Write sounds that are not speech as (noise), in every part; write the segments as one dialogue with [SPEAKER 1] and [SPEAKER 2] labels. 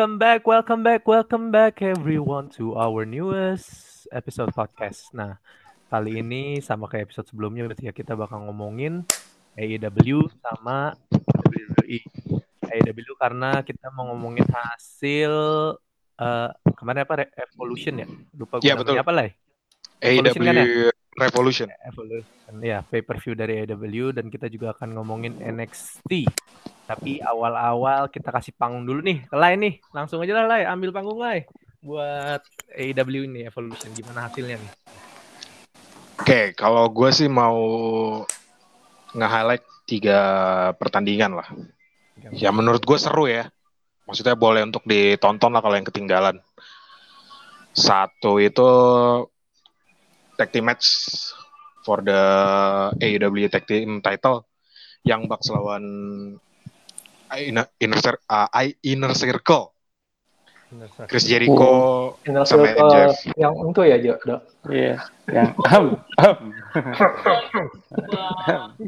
[SPEAKER 1] welcome back, welcome back, welcome back everyone to our newest episode podcast. Nah, kali ini sama kayak episode sebelumnya berarti ya kita bakal ngomongin AEW sama WWE. AEW karena kita mau ngomongin hasil uh, kemarin apa Re- Evolution ya? Lupa gue
[SPEAKER 2] Iya,
[SPEAKER 1] namanya
[SPEAKER 2] betul.
[SPEAKER 1] apa lah? ya? Evolution kan ya?
[SPEAKER 2] AEW Revolution.
[SPEAKER 1] Evolution ya pay per view dari AEW dan kita juga akan ngomongin NXT. Tapi awal-awal kita kasih panggung dulu nih ke Lai nih. Langsung aja lah Lai, ambil panggung Lai buat AEW ini Evolution gimana hasilnya nih?
[SPEAKER 2] Oke, kalau gue sih mau nge-highlight tiga pertandingan lah. Ya menurut gue seru ya. Maksudnya boleh untuk ditonton lah kalau yang ketinggalan. Satu itu tag team match for the AEW tag team title yang Bucks lawan Inner, inner, uh, Inner Circle. Chris Jericho
[SPEAKER 3] Inner
[SPEAKER 2] sama
[SPEAKER 3] Circle
[SPEAKER 2] MJF.
[SPEAKER 3] yang itu ya, Jo. Do.
[SPEAKER 4] Iya, yang ahem, ahem.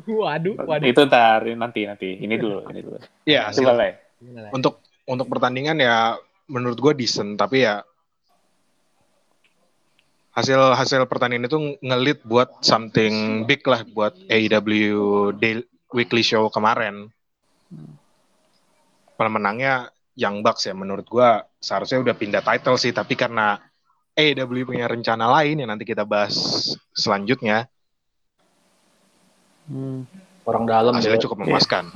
[SPEAKER 1] Waduh, waduh.
[SPEAKER 4] itu ntar nanti nanti. Ini dulu, ini dulu.
[SPEAKER 2] Iya, hasil-
[SPEAKER 4] Coba lah.
[SPEAKER 1] Gimana, Lai?
[SPEAKER 2] untuk untuk pertandingan ya menurut gue decent tapi ya hasil hasil pertandingan itu ngelit buat something big lah buat AEW Daily Weekly Show kemarin pemenangnya Young Bucks ya menurut gue seharusnya udah pindah title sih tapi karena AEW punya rencana lain yang nanti kita bahas selanjutnya
[SPEAKER 4] Hmm.
[SPEAKER 3] Orang dalam
[SPEAKER 2] hasilnya
[SPEAKER 3] ya.
[SPEAKER 2] cukup memuaskan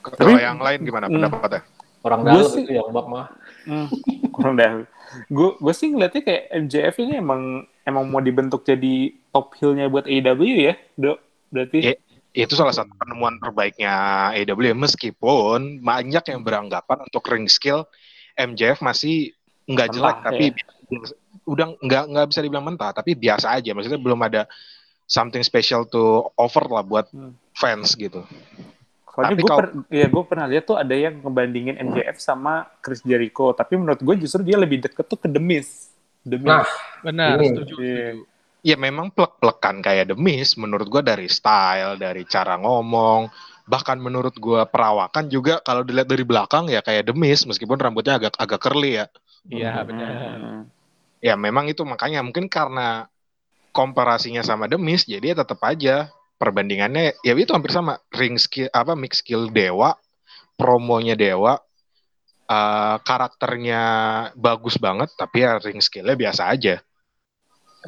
[SPEAKER 2] kalau yang lain gimana
[SPEAKER 4] Hmm.
[SPEAKER 2] pendapatnya
[SPEAKER 3] Orang
[SPEAKER 4] Gua
[SPEAKER 3] dalam
[SPEAKER 4] sih-
[SPEAKER 3] itu yang bak mah.
[SPEAKER 4] Hmm, (laughs) kurang dah. Gue gue sih ngeliatnya kayak MJF ini emang emang mau dibentuk jadi top heel-nya buat AEW ya, dok. Berarti
[SPEAKER 2] Iya. Itu salah satu penemuan terbaiknya AEW meskipun banyak yang beranggapan untuk ring skill MJF masih nggak
[SPEAKER 4] Mentah,
[SPEAKER 2] jelek tapi
[SPEAKER 4] ya.
[SPEAKER 2] udah nggak nggak bisa dibilang mentah tapi biasa aja maksudnya belum ada something special to offer lah buat
[SPEAKER 4] Hmm.
[SPEAKER 2] fans gitu
[SPEAKER 4] soalnya
[SPEAKER 2] tapi
[SPEAKER 4] gue
[SPEAKER 2] kalau-
[SPEAKER 4] per, ya gue pernah lihat tuh ada yang ngebandingin MJF sama Chris Jericho, tapi menurut gue justru dia lebih deket tuh ke. The Miz.
[SPEAKER 3] Nah,
[SPEAKER 1] Benar,
[SPEAKER 3] Ini.
[SPEAKER 1] setuju,
[SPEAKER 4] Iya.
[SPEAKER 1] setuju.
[SPEAKER 2] Ya memang plek-plekan kayak The Miz menurut gua dari style dari cara ngomong bahkan menurut gua perawakan juga kalau dilihat dari belakang ya kayak The Miz meskipun rambutnya agak agak curly ya
[SPEAKER 1] Iya,
[SPEAKER 4] Hmm.
[SPEAKER 1] benar.
[SPEAKER 2] ya memang itu makanya mungkin karena komparasinya sama The Miz jadi ya tetap aja perbandingannya ya itu hampir sama ring skill apa mix skill dewa promonya dewa eh, karakternya bagus banget tapi ya ring skillnya biasa aja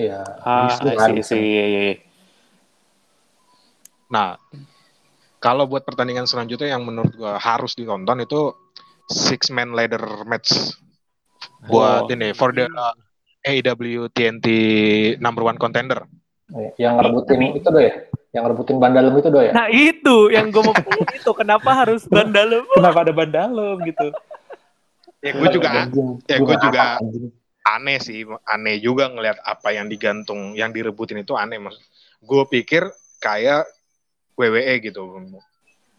[SPEAKER 3] ya.
[SPEAKER 4] Ah,
[SPEAKER 3] Itu
[SPEAKER 4] I
[SPEAKER 3] kan.
[SPEAKER 4] see, I see, iya, iya, iya.
[SPEAKER 2] nah kalau buat pertandingan selanjutnya yang menurut gua harus ditonton itu six man ladder match buat
[SPEAKER 4] Oh.
[SPEAKER 2] ini for the AEW TNT number one contender
[SPEAKER 3] Yang ngerebutin itu do ya. Yang ngerebutin ban dalam itu do ya.
[SPEAKER 1] Nah itu yang gue mau ngomong (laughs) itu kenapa harus ban dalam?
[SPEAKER 4] Kenapa ada ban dalam gitu?
[SPEAKER 2] ya gue juga ya,
[SPEAKER 3] nggak
[SPEAKER 2] juga-. Aneh sih aneh juga ngelihat apa yang digantung yang direbutin itu aneh mas gue pikir kayak WWE gitu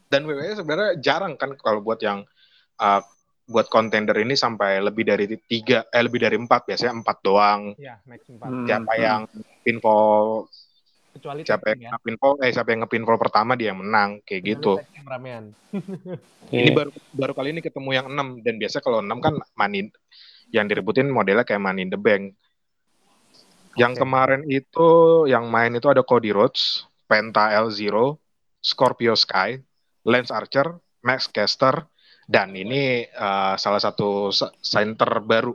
[SPEAKER 2] dan WWE sebenarnya jarang kan kalau buat yang uh, buat kontender ini sampai lebih dari tiga eh lebih dari empat biasanya empat doang
[SPEAKER 1] Ya, max 4.
[SPEAKER 4] Hmm,
[SPEAKER 2] siapa
[SPEAKER 4] hmm.
[SPEAKER 2] yang pinfall
[SPEAKER 1] Kecuali
[SPEAKER 2] siapa yang ngepinfall eh siapa yang ngepinfall pertama dia yang menang kayak
[SPEAKER 1] ya.
[SPEAKER 2] gitu
[SPEAKER 1] ramean.
[SPEAKER 2] ini
[SPEAKER 4] Iya.
[SPEAKER 2] baru baru kali ini ketemu yang enam dan biasa kalau enam kan money yang direbutin modelnya kayak money in the bank yang
[SPEAKER 1] Oke.
[SPEAKER 2] kemarin itu yang main itu ada Cody Rhodes Penta L Zero Scorpio Sky Lance Archer Max Caster dan ini eh, salah satu center baru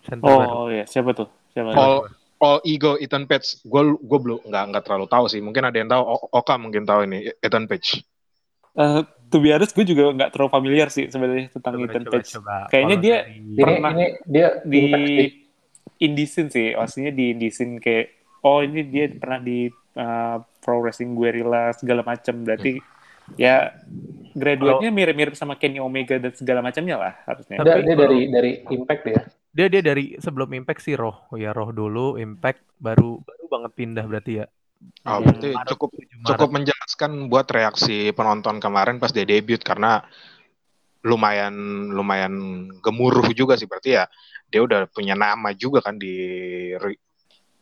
[SPEAKER 1] Center baru.
[SPEAKER 4] Oh iya, siapa tuh? Siapa?
[SPEAKER 2] All All Ego Ethan Page gue gue belum nggak nggak terlalu tahu sih mungkin ada yang tahu Oka mungkin tahu ini Ethan Page
[SPEAKER 4] Eh, to be honest, gue juga nggak terlalu familiar sih sebenarnya tentang
[SPEAKER 1] Coba,
[SPEAKER 4] Ethan
[SPEAKER 1] coba,
[SPEAKER 4] Page.
[SPEAKER 1] coba.
[SPEAKER 4] Kayaknya dia
[SPEAKER 1] dari-
[SPEAKER 3] Ini
[SPEAKER 4] Pernah.
[SPEAKER 3] ini dia
[SPEAKER 4] Di
[SPEAKER 3] impact sih.
[SPEAKER 4] Maksudnya di Indie scene kayak, oh ini dia pernah di uh, Pro Wrestling Guerrilla segala macam. Berarti ya graduate-nya mirip-mirip sama Kenny Omega dan segala macamnya lah harusnya.
[SPEAKER 3] Dia,
[SPEAKER 1] Tapi
[SPEAKER 3] dia dari dari impact ya.
[SPEAKER 1] dia dia dari sebelum Impact sih Roh. Oh ya Roh dulu Impact baru baru banget pindah berarti ya.
[SPEAKER 2] Oh,
[SPEAKER 4] Hmm.
[SPEAKER 2] berarti
[SPEAKER 1] Maret,
[SPEAKER 2] cukup
[SPEAKER 1] 7 Maret.
[SPEAKER 2] cukup menjelaskan buat reaksi penonton kemarin pas dia debut karena lumayan lumayan gemuruh juga sih berarti ya dia udah punya nama juga kan di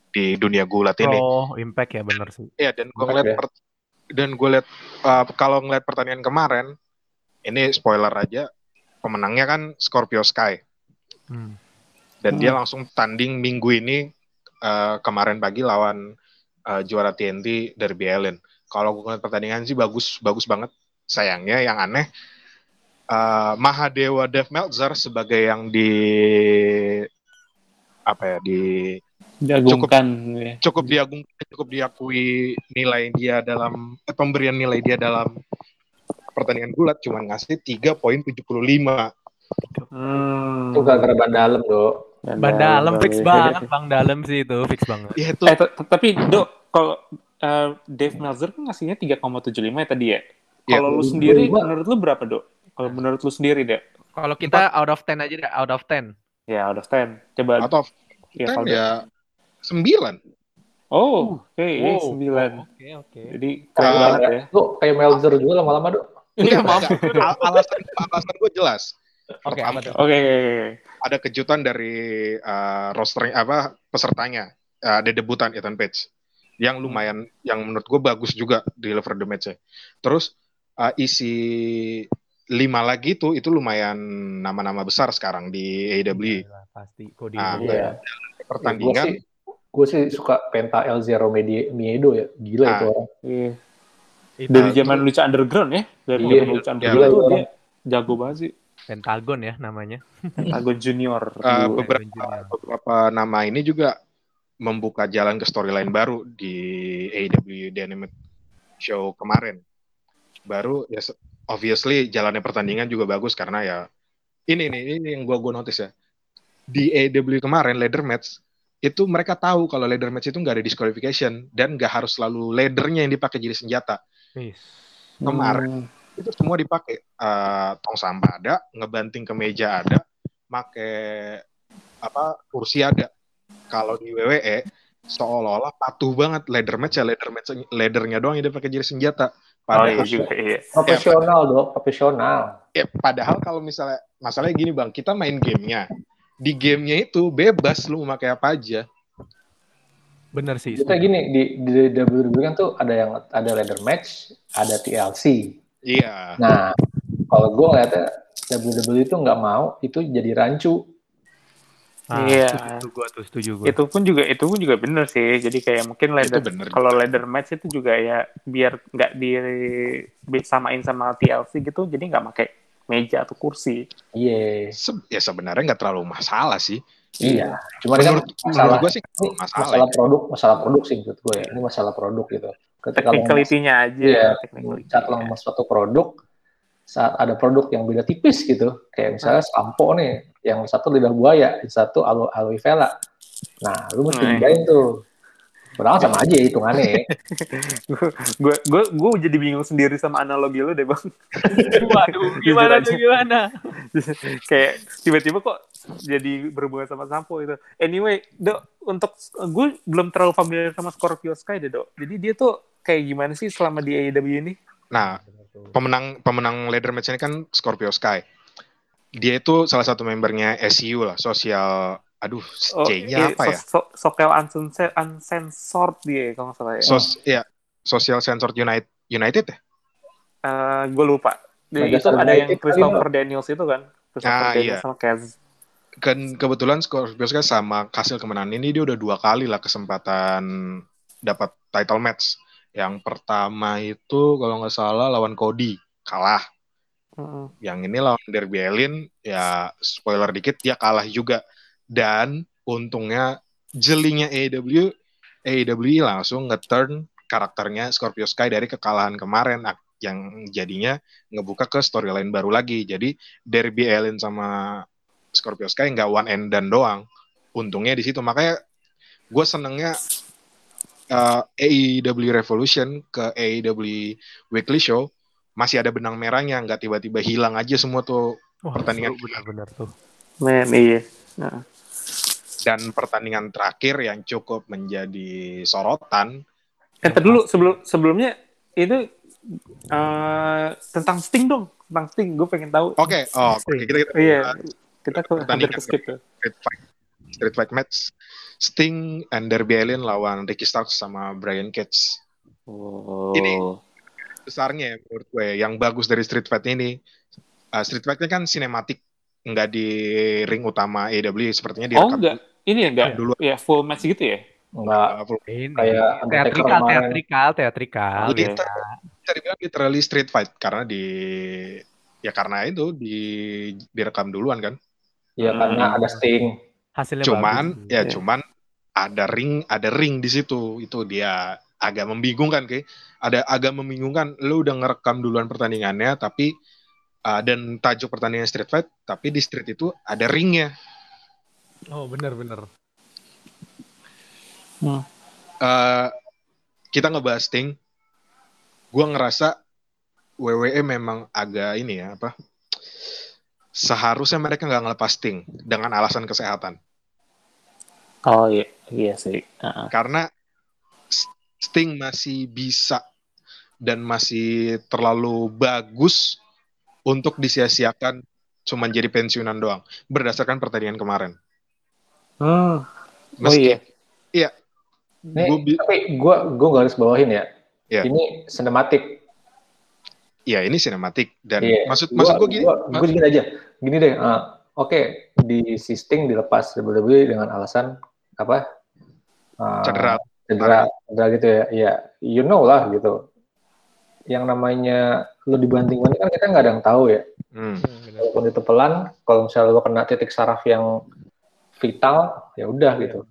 [SPEAKER 2] di dunia gulat ini.
[SPEAKER 1] Oh, Impact ya bener sih.
[SPEAKER 2] Iya dan gue ngeliat
[SPEAKER 3] ya.
[SPEAKER 2] dan gue liat uh, kalau ngeliat pertandingan kemarin ini spoiler aja pemenangnya kan Scorpio Sky
[SPEAKER 1] Hmm.
[SPEAKER 2] dan dia
[SPEAKER 4] Hmm.
[SPEAKER 2] langsung tanding minggu ini eh, kemarin pagi lawan eh, juara TNT Derby Allen. Kalau gue ngeliat pertandingan sih bagus bagus banget. Sayangnya yang aneh eh, Mahadewa Dev Meltzer sebagai yang di apa ya di
[SPEAKER 4] Diagungkan. ya.
[SPEAKER 2] cukup diagung cukup diakui nilai dia dalam eh, pemberian nilai dia dalam pertandingan gulat cuma ngasih 3.75
[SPEAKER 4] Hmm.
[SPEAKER 3] Itu gara-gara ban dalam, Dok.
[SPEAKER 1] Ban dalam fix banget, Bang Dalam sih itu fix banget.
[SPEAKER 2] ya itu
[SPEAKER 4] Eh, tapi Dok, kalau eh, Dave Meltzer kan ngasihnya 3,75 ya tadi ya.
[SPEAKER 2] Iya.
[SPEAKER 4] Kalau lu sendiri,
[SPEAKER 3] Gua-
[SPEAKER 4] menurut lu berapa, Dok? Kalau menurut lu sendiri, deh.
[SPEAKER 1] Kalau kita out of 10 aja deh, out of 10.
[SPEAKER 4] Ya, out of 10. Coba.
[SPEAKER 2] atau
[SPEAKER 4] ya,
[SPEAKER 2] kan
[SPEAKER 4] kalau
[SPEAKER 2] ya 9
[SPEAKER 4] Oh, oke,
[SPEAKER 1] Wow.
[SPEAKER 4] 9.
[SPEAKER 1] Oke, oke.
[SPEAKER 4] Jadi keren
[SPEAKER 2] Ah,
[SPEAKER 4] banget ya.
[SPEAKER 3] Lu kayak Melzer juga lama-lama, Dok.
[SPEAKER 1] Iya, maaf.
[SPEAKER 2] Al- alasan alasan gue jelas
[SPEAKER 1] Oke, tuh?
[SPEAKER 4] Oke, oke, oke.
[SPEAKER 2] ada kejutan dari uh, roster apa pesertanya uh, ada debutan Ethan Page yang lumayan yang menurut gue bagus juga di level the match terus uh, isi lima lagi itu itu lumayan nama-nama besar sekarang di AEW
[SPEAKER 1] Iyalah, pasti Cody
[SPEAKER 2] Ah,
[SPEAKER 1] Rhodes.
[SPEAKER 3] Iya.
[SPEAKER 2] pertandingan
[SPEAKER 3] Gue sih, sih suka Penta El Zero Miedo ya. Gila
[SPEAKER 2] Ah.
[SPEAKER 3] itu orang.
[SPEAKER 4] Iya. Dari zaman lucha underground ya. Dari
[SPEAKER 3] Iya,
[SPEAKER 4] zaman lucha
[SPEAKER 2] iya.
[SPEAKER 4] underground
[SPEAKER 3] Gila
[SPEAKER 4] tuh
[SPEAKER 3] itu
[SPEAKER 4] dia jago banget sih.
[SPEAKER 1] Pentagon ya namanya.
[SPEAKER 4] Pentagon Junior.
[SPEAKER 2] Uh, beberapa
[SPEAKER 1] Junior.
[SPEAKER 2] beberapa nama ini juga membuka jalan ke storyline baru di AEW Dynamite Show kemarin. Baru ya obviously jalannya pertandingan juga bagus karena ya ini nih ini yang gua gua notice ya. Di AEW kemarin ladder match itu mereka tahu kalau ladder match itu nggak ada disqualification dan nggak harus selalu laddernya yang dipakai jadi senjata.
[SPEAKER 1] Wis.
[SPEAKER 2] kemarin.
[SPEAKER 4] Hmm.
[SPEAKER 2] Itu semua dipakai. Eh, tong sampah ada, ngebanting ke meja ada, make apa kursi ada. Kalau di WWE seolah-olah patuh banget ladder match ya ladder match laddernya doang yang dipakai jadi senjata.
[SPEAKER 4] Oh
[SPEAKER 2] Padahal,
[SPEAKER 4] iya juga, iya.
[SPEAKER 3] Profesional, Dok. Profesional.
[SPEAKER 2] ya, padahal kalau misalnya masalahnya gini bang, kita main gamenya, di gamenya itu bebas lu mau pakai apa aja.
[SPEAKER 1] Bener sih.
[SPEAKER 3] Kita gini, di, di WWE kan tuh ada yang ada ladder match, ada TLC.
[SPEAKER 2] Iya.
[SPEAKER 3] Nah, kalau gue ngeliatnya WWE itu nggak mau itu jadi rancu.
[SPEAKER 1] Ah,
[SPEAKER 4] Iya.
[SPEAKER 1] Setuju gua tuh, setuju gua.
[SPEAKER 4] Itu pun juga itu pun juga bener sih. Jadi kayak mungkin ladder
[SPEAKER 2] Itu bener.
[SPEAKER 4] kalau ladder match itu juga ya biar nggak di samain sama TLC gitu. Jadi nggak pakai meja atau kursi.
[SPEAKER 3] Iya,
[SPEAKER 2] Se- ya sebenarnya nggak terlalu masalah sih.
[SPEAKER 3] iya. Cuma ini kan
[SPEAKER 2] Menurut,
[SPEAKER 3] masalah
[SPEAKER 2] menurut gue sih
[SPEAKER 3] ini
[SPEAKER 2] masalah.
[SPEAKER 3] masalah produk, masalah produk sih menurut gue ya. Ini masalah produk gitu. Ketika lo
[SPEAKER 4] Technicality-nya aja.
[SPEAKER 3] Iya, saat lo suatu produk, saat ada produk yang beda tipis gitu, kayak misalnya sampo nih, yang satu lidah buaya, yang satu aloe, aloe vera. Nah, lu mesti
[SPEAKER 4] Hmm.
[SPEAKER 3] bedain tuh. Padahal sama aja hitungannya.
[SPEAKER 4] gue gue gue jadi bingung sendiri sama analogi lu deh bang (laughs)
[SPEAKER 1] Waduh, gimana tuh gimana? (laughs)
[SPEAKER 4] kayak tiba-tiba kok jadi berhubungan sama sampo itu anyway dok untuk gue belum terlalu familiar sama Scorpio Sky deh dok jadi dia tuh kayak gimana sih selama di AEW ini
[SPEAKER 2] Nah, pemenang pemenang ladder match ini kan Scorpio Sky. Dia itu salah satu membernya SU lah, sosial aduh C-nya
[SPEAKER 4] iya,
[SPEAKER 2] apa ya?
[SPEAKER 4] so, so, Sokel Uncensored, Uncensored dia kalau nggak salah ya
[SPEAKER 2] Sos ya, Social Censored United United ya?
[SPEAKER 4] gue lupa Jadi itu
[SPEAKER 3] Manchester
[SPEAKER 4] ada yang Christopher Daniels itu kan Christopher
[SPEAKER 2] Ah,
[SPEAKER 4] Daniels
[SPEAKER 2] iya.
[SPEAKER 4] sama Kaz
[SPEAKER 2] Kan kebetulan Scorpio Sky sama hasil kemenangan ini dia udah dua kali lah kesempatan dapat title match. Yang pertama itu kalau nggak salah lawan Cody kalah.
[SPEAKER 4] Mm-mm.
[SPEAKER 2] Yang ini lawan Derby Allin ya spoiler dikit dia kalah juga. Dan untungnya jelinya AEW AEW langsung nge-turn karakternya Scorpio Sky dari kekalahan kemarin yang jadinya ngebuka ke storyline baru lagi. Jadi Derby Allin sama Scorpio Sky nggak one and done doang. Untungnya di situ makanya gue senengnya uh, AEW Revolution ke AEW Weekly Show masih ada benang merahnya nggak tiba-tiba hilang aja semua tuh
[SPEAKER 1] Wah,
[SPEAKER 2] Pertandingan.
[SPEAKER 1] benar-benar tuh.
[SPEAKER 4] men iya Nah.
[SPEAKER 2] dan pertandingan terakhir yang cukup menjadi sorotan
[SPEAKER 4] Eh, dulu sebelum sebelumnya itu eh, tentang Sting dong, tentang Sting. Gue pengen tahu.
[SPEAKER 2] oke oh oke
[SPEAKER 1] Sting.
[SPEAKER 2] kita, kita
[SPEAKER 4] Iya, kita ke hampir
[SPEAKER 2] Pertandingan.
[SPEAKER 4] ke skip tuh.
[SPEAKER 2] street fight street fight match Sting and Darby Allin lawan Ricky Starks sama Brian Cage
[SPEAKER 4] Oh.
[SPEAKER 2] Ini. Besarnya ya menurut gue yang bagus dari street fight ini uh, Street Fight-nya kan sinematik, nggak di ring utama AEW sepertinya
[SPEAKER 4] Oh
[SPEAKER 2] direkam
[SPEAKER 4] enggak, ini ya enggak,
[SPEAKER 2] dulu.
[SPEAKER 4] ya full match gitu ya?
[SPEAKER 3] Enggak.
[SPEAKER 2] Uh, full-
[SPEAKER 1] Ini
[SPEAKER 3] Kayak
[SPEAKER 1] teatrikal, teatrikal, teatrikal.
[SPEAKER 4] Oke.
[SPEAKER 1] ya.
[SPEAKER 2] bisa dibilang literally street fight karena di ya karena itu di direkam duluan kan.
[SPEAKER 3] Ya
[SPEAKER 4] Hmm.
[SPEAKER 3] karena ada Sting.
[SPEAKER 1] Hasilnya
[SPEAKER 2] cuman
[SPEAKER 1] bagus.
[SPEAKER 2] ya
[SPEAKER 4] Iya.
[SPEAKER 2] cuman ada ring ada ring di situ itu dia agak membingungkan kayak ada agak membingungkan lu udah ngerekam duluan pertandingannya tapi uh, dan tajuk pertandingan street fight tapi di street itu ada ringnya
[SPEAKER 1] Oh, bener-bener.
[SPEAKER 4] Hmm.
[SPEAKER 2] Uh, kita ngebahas Sting gua ngerasa WWE memang agak ini ya apa seharusnya mereka nggak ngelepas Sting dengan alasan kesehatan
[SPEAKER 4] Oh iya, iya sih. Heeh.
[SPEAKER 2] karena S- Sting masih bisa dan masih terlalu bagus untuk disia-siakan cuma jadi pensiunan doang berdasarkan pertandingan kemarin.
[SPEAKER 4] Hmm. Oh
[SPEAKER 2] Meski
[SPEAKER 4] iya.
[SPEAKER 3] Nih,
[SPEAKER 2] gua
[SPEAKER 3] tapi gua gua garis bawahin ya.
[SPEAKER 2] Iya.
[SPEAKER 3] Ini sinematik.
[SPEAKER 2] ya ini sinematik dan
[SPEAKER 3] Iya.
[SPEAKER 2] maksud
[SPEAKER 3] Gua-
[SPEAKER 2] maksud gue gini,
[SPEAKER 3] gua gini aja. Gini deh. ah, Oke, di sisting dilepas WWE dengan alasan apa? Ah,
[SPEAKER 2] cedera.
[SPEAKER 3] Cedera, cedera gitu ya. Ya, you know lah gitu. Yang namanya lu dibanting-banting kan kita nggak ada yang tahu ya.
[SPEAKER 2] Hmm.
[SPEAKER 3] Walaupun itu pelan, kalau misalnya lu kena titik saraf yang vital, ya udah gitu.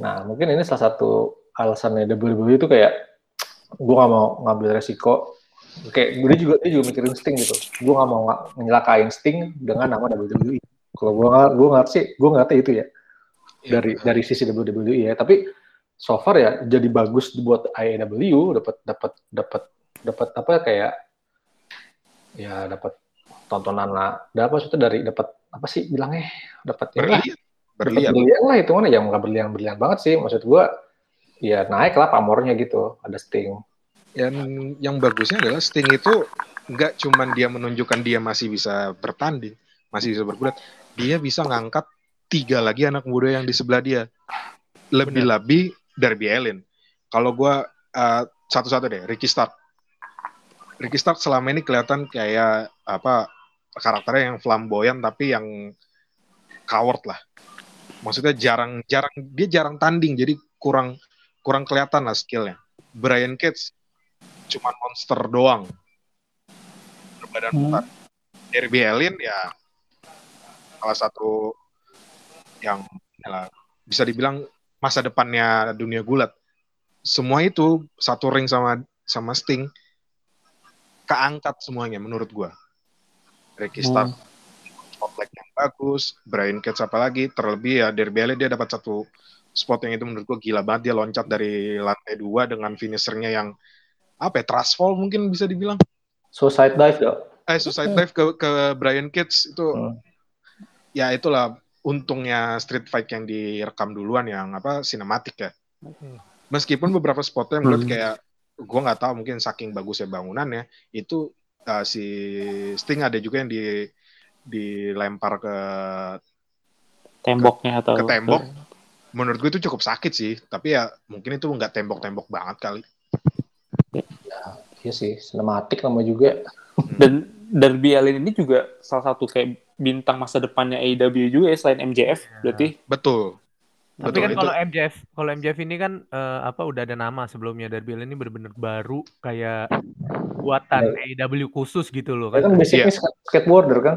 [SPEAKER 3] Nah, mungkin ini salah satu alasannya WWE itu kayak gue nggak mau ngambil resiko. Kayak dia juga dia juga mikirin Sting gitu. Gue nggak mau nga- nyelakain Sting dengan nama WWE. Kalau gue nggak gue ngerti gue ngerti itu ya dari dari sisi WWE ya. Tapi so far ya jadi bagus buat AEW dapat dapat dapat dapat apa kayak ya dapat tontonan lah. Dapat maksudnya dari dapat apa sih bilangnya? Dapat ya lah.
[SPEAKER 2] Berlian. Berlian.
[SPEAKER 3] Berlian lah itu mana yang nggak berlian berlian banget sih. Maksud gua ya naik lah pamornya gitu ada Sting.
[SPEAKER 2] Dan yang bagusnya adalah Sting itu nggak cuman dia menunjukkan dia masih bisa bertanding masih bisa bergulat dia bisa ngangkat tiga lagi anak muda yang di sebelah dia. Lebih-lebih Darby Allin. Kalau gua uh, satu-satu deh Ricky Stark. Ricky Stark selama ini kelihatan kayak apa karakternya yang flamboyan tapi yang coward lah. Maksudnya jarang jarang dia jarang tanding jadi kurang kurang kelihatan lah skillnya. Brian Cage cuman monster doang. Berbadan
[SPEAKER 4] Hmm.
[SPEAKER 2] besar. Darby Allin ya salah satu yang ya, bisa dibilang masa depannya dunia gulat. Semua itu satu ring sama sama Sting keangkat semuanya menurut gua. Ricky Stark spotlight yang bagus Brian Cage apa lagi terlebih ya Darby Allin dia dapat satu spot yang itu menurut gua gila banget. Dia loncat dari lantai dua dengan finishernya yang apa ya trust fall mungkin bisa dibilang.
[SPEAKER 3] Suicide dive ya
[SPEAKER 2] eh suicide dive ke ke Brian Cage itu
[SPEAKER 3] Hmm.
[SPEAKER 2] ya itulah untungnya street fight yang direkam duluan yang apa sinematik ya.
[SPEAKER 1] Hmm.
[SPEAKER 2] meskipun beberapa spotnya menurut
[SPEAKER 4] Hmm.
[SPEAKER 2] kayak gua nggak tahu mungkin saking bagusnya bangunannya itu uh, si Sting ada juga yang di dilempar ke
[SPEAKER 4] Temboknya atau
[SPEAKER 2] ke tembok. Menurut gue itu cukup sakit sih tapi ya mungkin itu nggak tembok-tembok banget kali.
[SPEAKER 3] Iya sih sinematik nama juga.
[SPEAKER 4] Dan Darby Allin ini juga salah satu kayak bintang masa depannya AEW juga ya selain MJF berarti.
[SPEAKER 2] betul.
[SPEAKER 1] Tapi
[SPEAKER 2] Betul,
[SPEAKER 1] kan kalau MJF, kalau MJF ini kan eh, apa udah ada nama sebelumnya. Darby Allin ini benar-benar baru kayak buatan AEW khusus gitu loh kan.
[SPEAKER 3] kan. basicnya skate- skateboarder kan?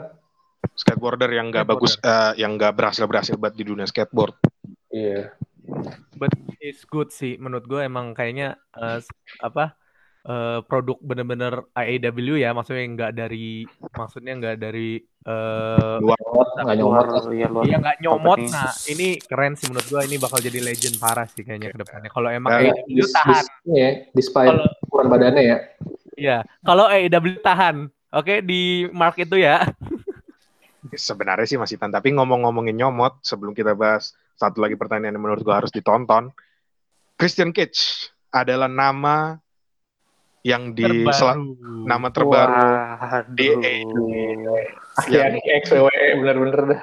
[SPEAKER 2] Skateboarder yang nggak bagus eh, yang nggak berhasil berhasil banget di dunia skateboard.
[SPEAKER 3] Iya.
[SPEAKER 1] But it's good sih menurut gue emang kayaknya eh, s- apa eh, produk bener-bener AEW ya maksudnya nggak dari maksudnya nggak dari eh
[SPEAKER 3] nyomot nggak nyomot.
[SPEAKER 4] Luar, ya, luar.
[SPEAKER 1] Iya nggak nyomot. Nah ini keren sih menurut gua ini bakal jadi legend parah sih kayaknya ke depannya. Kalau emang
[SPEAKER 2] Nah,
[SPEAKER 1] AEW
[SPEAKER 3] dis-
[SPEAKER 1] tahan,
[SPEAKER 3] dis- ya, despite
[SPEAKER 1] Kalau-
[SPEAKER 3] ukuran badannya ya
[SPEAKER 1] iya. Kalau AEW tahan, oke di mark itu ya.
[SPEAKER 2] sebenarnya sih masih tan tapi ngomong-ngomongin nyomot sebelum kita bahas satu lagi pertanyaan yang menurut gua harus ditonton Christian Cage adalah nama yang di sel-
[SPEAKER 1] Terbaru.
[SPEAKER 2] nama terbaru. Di
[SPEAKER 3] akhirnya ex WWE bener-bener dah.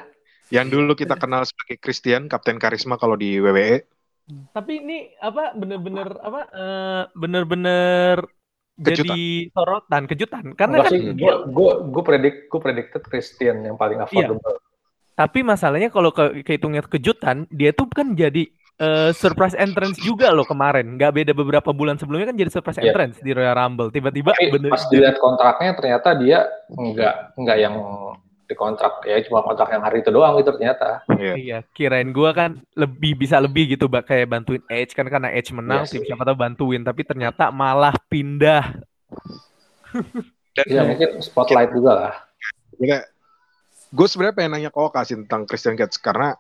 [SPEAKER 2] Yang dulu kita kenal sebagai Christian Kapten Karisma kalau di E. WWE
[SPEAKER 1] Tapi ini apa bener-bener apa eh, bener-bener jadi sorotan kejutan. Karena
[SPEAKER 3] Enggak
[SPEAKER 1] kan
[SPEAKER 3] gue gue gue predict gue predicted Christian yang paling affordable.
[SPEAKER 1] tapi masalahnya kalau ke kehitungnya kejutan dia tuh kan jadi eh, surprise entrance juga loh kemarin nggak beda beberapa bulan sebelumnya kan jadi surprise
[SPEAKER 3] Iya.
[SPEAKER 1] entrance di Royal Rumble tiba-tiba
[SPEAKER 3] Tapi
[SPEAKER 1] bener
[SPEAKER 3] pas dilihat kontraknya ternyata dia enggak enggak yang dikontrak ya cuma kontrak yang hari itu doang gitu ternyata.
[SPEAKER 2] Iya.
[SPEAKER 1] Iya, kirain gua kan lebih bisa lebih gitu, Mbak, kayak bantuin Edge kan karena Edge menang,
[SPEAKER 3] Iya
[SPEAKER 1] tim
[SPEAKER 3] sih.
[SPEAKER 1] siapa tahu bantuin, tapi ternyata malah pindah.
[SPEAKER 2] Dan
[SPEAKER 3] Ya mungkin spotlight juga lah.
[SPEAKER 2] gue sebenarnya pengen nanya ke Oka sih tentang Christian Cage karena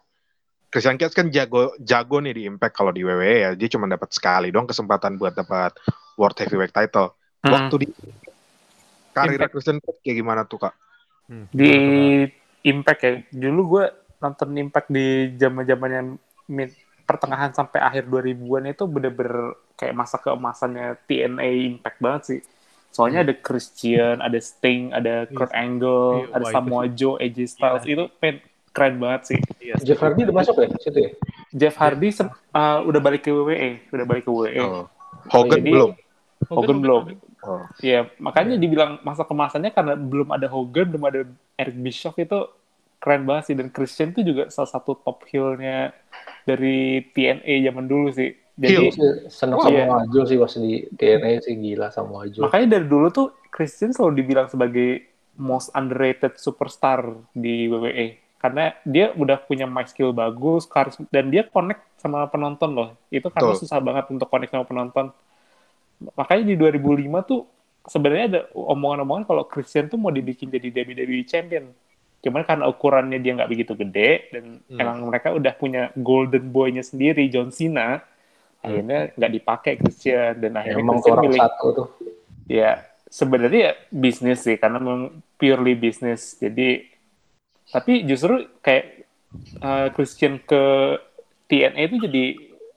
[SPEAKER 2] Christian Cage kan jago jago nih di Impact kalau di WWE ya dia cuma dapat sekali doang kesempatan buat dapat World Heavyweight Title.
[SPEAKER 4] Hmm.
[SPEAKER 2] Waktu di karir
[SPEAKER 4] Impact.
[SPEAKER 2] Christian Cage kayak gimana tuh kak?
[SPEAKER 1] Hmm,
[SPEAKER 4] di Impact ya. Dulu gue nonton Impact di zaman-zamannya mid pertengahan sampai akhir 2000-an itu bener-bener kayak masa keemasannya TNA Impact banget sih. Soalnya ada Christian, ada Sting, ada Kurt Angle,
[SPEAKER 1] Iya,
[SPEAKER 4] ada
[SPEAKER 1] wah, itu
[SPEAKER 4] Samoa Joe, AJ Styles itu pen- keren banget sih.
[SPEAKER 1] Pak? Iya,
[SPEAKER 3] Jeff Hardy udah masuk ya situ ya?
[SPEAKER 4] Jeff Hardy se- uh, udah balik ke WWE, udah balik ke WWE.
[SPEAKER 2] Oh. Hogan
[SPEAKER 4] jadi-
[SPEAKER 2] belum.
[SPEAKER 4] Hogan belum.
[SPEAKER 2] Oh.
[SPEAKER 4] Iya, makanya dibilang masa kemasannya karena belum ada Hogan, belum ada Eric Bischoff itu keren banget sih dan Christian itu juga salah satu top heel-nya dari TNA zaman dulu sih. Jadi
[SPEAKER 2] Heel?
[SPEAKER 3] Seneng
[SPEAKER 4] Wah,
[SPEAKER 3] sama
[SPEAKER 4] iya.
[SPEAKER 3] Wajul sih pas di TNA sih gila sama Wajul.
[SPEAKER 4] makanya dari dulu tuh Christian selalu dibilang sebagai most underrated superstar di WWE karena dia udah punya mic skill bagus, karisma dan dia connect sama penonton loh. Itu karena
[SPEAKER 2] Betul.
[SPEAKER 4] susah banget untuk connect sama penonton. Makanya di 2005 tuh sebenarnya ada omongan-omongan kalau Christian tuh mau dibikin jadi WWE champion. Cuman karena ukurannya dia nggak begitu gede dan
[SPEAKER 2] Hmm.
[SPEAKER 4] emang mereka udah punya golden boy-nya sendiri John Cena, akhirnya nggak dipakai Christian dan akhirnya
[SPEAKER 3] Emang tuh
[SPEAKER 4] Christian milih
[SPEAKER 3] satu tuh.
[SPEAKER 4] ya sebenarnya ya bisnis sih karena memang purely bisnis jadi tapi justru kayak uh, Christian ke TNA itu jadi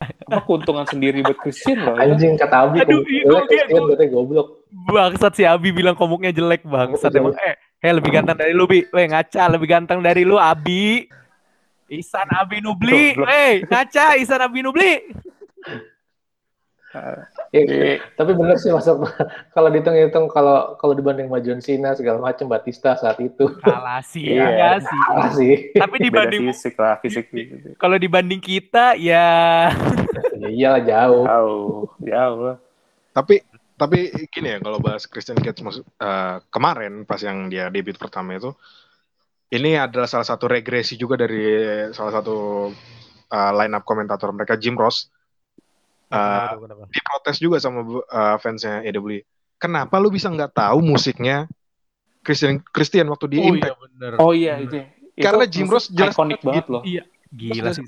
[SPEAKER 4] apa keuntungan sendiri buat Christian loh ya.
[SPEAKER 3] Anjing kata Abi,
[SPEAKER 1] Aduh, iya,
[SPEAKER 3] Christian berarti goblok.
[SPEAKER 1] Bangsat si Abi bilang komuknya jelek bangsat emang. Eh, eh lebih ganteng dari lu, Bi. Weh, ngaca lebih ganteng dari lu, Abi. Isan Abi Nubli. Weh, ngaca Isan Abi Nubli.
[SPEAKER 3] Ya,
[SPEAKER 4] Jadi,
[SPEAKER 3] tapi bener sih masuk (laughs) kalau dihitung-hitung kalau kalau dibanding sama John Cena segala macam Batista saat itu
[SPEAKER 1] Kalah sih,
[SPEAKER 4] Iya.
[SPEAKER 1] ya sih.
[SPEAKER 3] kalah sih.
[SPEAKER 1] Tapi
[SPEAKER 4] beda
[SPEAKER 1] dibanding
[SPEAKER 4] fisik lah fisik gitu.
[SPEAKER 1] kalau dibanding kita ya
[SPEAKER 3] ya iyalah jauh.
[SPEAKER 4] jauh jauh lah
[SPEAKER 2] Tapi tapi gini ya kalau bahas Christian Cage maksud eh, kemarin pas yang dia debut pertama itu ini adalah salah satu regresi juga dari salah satu eh, line up komentator mereka Jim Ross Eh,
[SPEAKER 1] kenapa?
[SPEAKER 2] diprotes juga sama eh, fansnya AEW. Kenapa lu bisa nggak tahu musiknya Christian Christian waktu di
[SPEAKER 1] Oh iya
[SPEAKER 2] Impact?
[SPEAKER 1] bener.
[SPEAKER 4] oh iya
[SPEAKER 1] Bener.
[SPEAKER 4] itu
[SPEAKER 2] Karena
[SPEAKER 4] itu
[SPEAKER 2] Jim Ross jelas
[SPEAKER 4] ikonik
[SPEAKER 2] banget gitu.
[SPEAKER 4] loh
[SPEAKER 1] Iya, gila sih.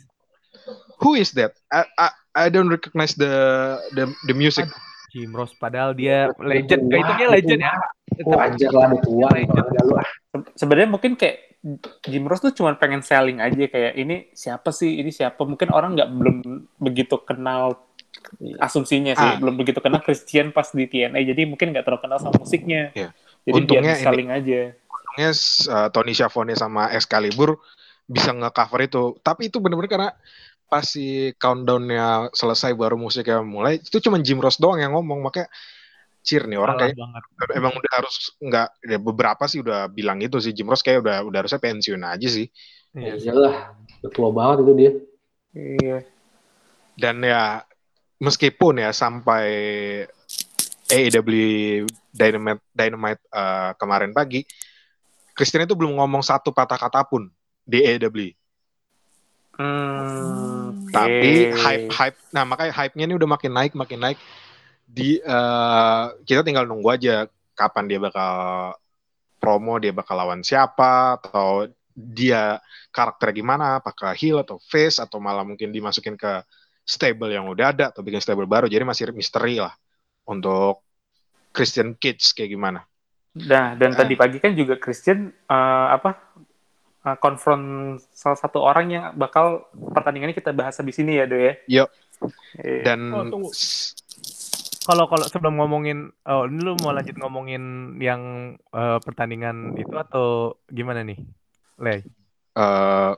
[SPEAKER 2] Who is that? I, I, I don't recognize the the the music.
[SPEAKER 1] Jim Ross padahal dia legend, kehitungnya legend ya.
[SPEAKER 3] Wajar lah dia tua. Ah.
[SPEAKER 4] Se- sebenarnya mungkin kayak Jim Ross tuh cuma pengen selling aja kayak ini siapa sih ini siapa mungkin orang nggak belum begitu kenal asumsinya sih
[SPEAKER 2] Ah.
[SPEAKER 4] belum begitu kenal Christian pas di TNA jadi mungkin nggak terlalu kenal sama musiknya
[SPEAKER 2] Iya.
[SPEAKER 4] jadi
[SPEAKER 2] Untungnya
[SPEAKER 4] biar selling aja
[SPEAKER 2] Untungnya uh, Tony Schiavone sama Excalibur bisa nge-cover itu. Tapi itu bener-bener karena pas si countdown-nya selesai baru musiknya mulai, itu cuma Jim Ross doang yang ngomong. Makanya cheer nih orang kayak
[SPEAKER 1] banget.
[SPEAKER 2] emang udah harus nggak ya beberapa sih udah bilang itu sih Jim Ross kayak udah udah harusnya pensiun aja sih.
[SPEAKER 1] Iya
[SPEAKER 3] Ya iyalah, udah tua banget itu dia.
[SPEAKER 4] iya
[SPEAKER 2] Dan ya meskipun ya sampai AEW Dynamite Dynamite uh, kemarin pagi, Christian itu belum ngomong satu patah kata pun di AEW.
[SPEAKER 4] Hmm,
[SPEAKER 2] Tapi hype hype nah makanya hype-nya ini udah makin naik makin naik di eh, kita tinggal nunggu aja kapan dia bakal promo dia bakal lawan siapa atau dia karakternya gimana apakah heel atau face atau malah mungkin dimasukin ke stable yang udah ada atau bikin stable baru jadi masih misteri lah untuk Christian Kids kayak gimana
[SPEAKER 4] Nah, dan
[SPEAKER 2] Ah.
[SPEAKER 4] tadi pagi kan juga Christian eh, apa eh, konfront salah satu orang yang bakal pertandingannya kita bahas habis ini ya, Do ya.
[SPEAKER 2] Yuk.
[SPEAKER 4] Iya.
[SPEAKER 2] dan
[SPEAKER 1] Oh. Kalau kalau sebelum ngomongin, oh ini lu mau lanjut ngomongin yang eh, pertandingan itu atau gimana nih, Lay?
[SPEAKER 2] eh,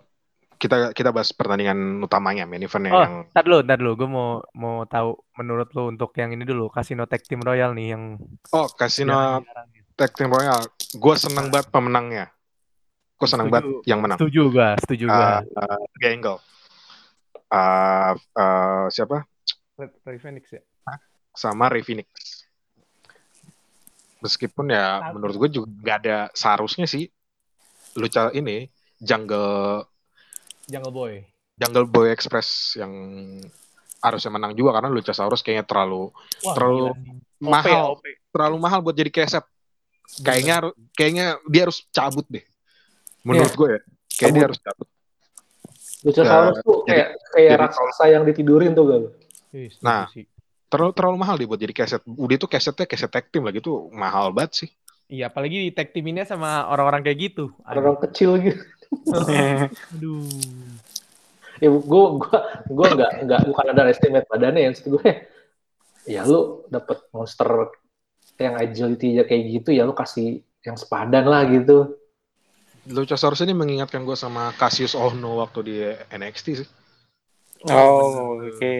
[SPEAKER 2] kita kita bahas pertandingan utamanya main eventnya
[SPEAKER 1] Oh,
[SPEAKER 2] yang
[SPEAKER 1] ntar dulu, ntar dulu. Gue mau mau tahu menurut lo untuk yang ini dulu, Casino Tag Team Royal nih yang
[SPEAKER 2] oh Casino. Tag Team Royal. Gue seneng banget pemenangnya. Gue seneng banget yang menang.
[SPEAKER 1] Setuju gua, setuju gua.
[SPEAKER 2] Uh, uh. Uh, uh, siapa?
[SPEAKER 1] Ray Phoenix ya.
[SPEAKER 2] Sama Ray Phoenix. Meskipun ya
[SPEAKER 1] Tapi-
[SPEAKER 2] menurut gue juga gak ada seharusnya sih luca ini Jungle
[SPEAKER 1] Jungle Boy.
[SPEAKER 2] Jungle Boy Express yang harusnya menang juga karena Luchasaurus kayaknya terlalu
[SPEAKER 1] Wah,
[SPEAKER 2] Terlalu
[SPEAKER 1] gila
[SPEAKER 2] mahal
[SPEAKER 1] OP, OP.
[SPEAKER 2] terlalu mahal buat jadi keset kayaknya kayaknya dia harus cabut deh menurut gue ya kayak dia harus cabut
[SPEAKER 3] Luchasaurus tuh
[SPEAKER 2] jadi-
[SPEAKER 3] kayak kayak
[SPEAKER 2] jadi-
[SPEAKER 3] raksasa yang ditidurin tuh gak?
[SPEAKER 2] Nah. terlalu terlalu mahal dia buat jadi keset udah itu kesetnya keset tag team lagi tuh mahal banget sih
[SPEAKER 1] Iya, apalagi di tag team-nya sama orang-orang kayak gitu.
[SPEAKER 3] Orang kecil gitu. (laughs)
[SPEAKER 1] Aduh.
[SPEAKER 3] Ya gue gue gue nggak nggak bukan ada estimate badannya yang situ gue. Ya lu dapet monster yang agility kayak gitu ya lu kasih yang sepadan lah gitu.
[SPEAKER 2] Luchasaurus ini mengingatkan gue sama Cassius Ohno waktu di NXT sih
[SPEAKER 4] Oh, oke.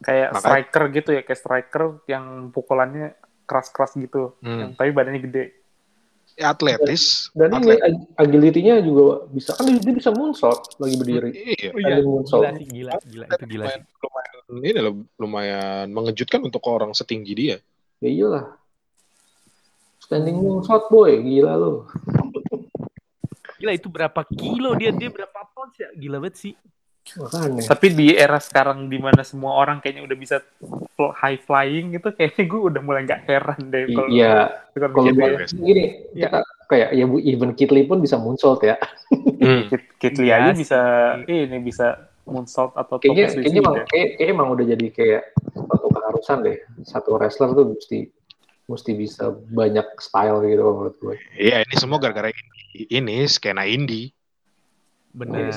[SPEAKER 4] Kayak
[SPEAKER 2] Makanya-
[SPEAKER 4] striker gitu ya, kayak striker yang pukulannya keras-keras gitu,
[SPEAKER 2] Hmm.
[SPEAKER 4] yang tapi badannya gede.
[SPEAKER 2] Ya, atletis
[SPEAKER 3] Dan ini
[SPEAKER 2] atlet-
[SPEAKER 3] agility-nya juga bisa kan dia bisa moonsault lagi berdiri.
[SPEAKER 2] iya
[SPEAKER 1] Oh iya,
[SPEAKER 3] moonsault.
[SPEAKER 1] gila sih, gila, gila, itu gila sih.
[SPEAKER 2] lumayan, lumayan ini loh lumayan mengejutkan untuk orang setinggi dia
[SPEAKER 3] Ya iyalah. Standing moonsault boy, gila lu.
[SPEAKER 1] Gila itu berapa kilo dia, dia berapa pounds ya? Gila banget sih.
[SPEAKER 3] Makanya.
[SPEAKER 4] Tapi di era sekarang di mana semua orang kayaknya udah bisa high flying gitu, kayaknya gue udah mulai nggak heran deh kalau
[SPEAKER 3] Iya,
[SPEAKER 4] kalau gitu ya.
[SPEAKER 3] gini,
[SPEAKER 1] Iya.
[SPEAKER 3] kita kayak ya Bu even Kitli pun bisa moonsault ya.
[SPEAKER 2] Hmm.
[SPEAKER 4] Kit, Kitli
[SPEAKER 1] Iya
[SPEAKER 4] aja bisa ini bisa moonsault atau
[SPEAKER 3] Kayaknya kayaknya emang
[SPEAKER 4] ya.
[SPEAKER 3] kayak, kayak emang udah jadi kayak suatu keharusan deh. Satu wrestler tuh mesti mesti bisa banyak style gitu menurut gue.
[SPEAKER 2] Iya, ini semua gara-gara ini, ini skena indie.
[SPEAKER 1] Bener.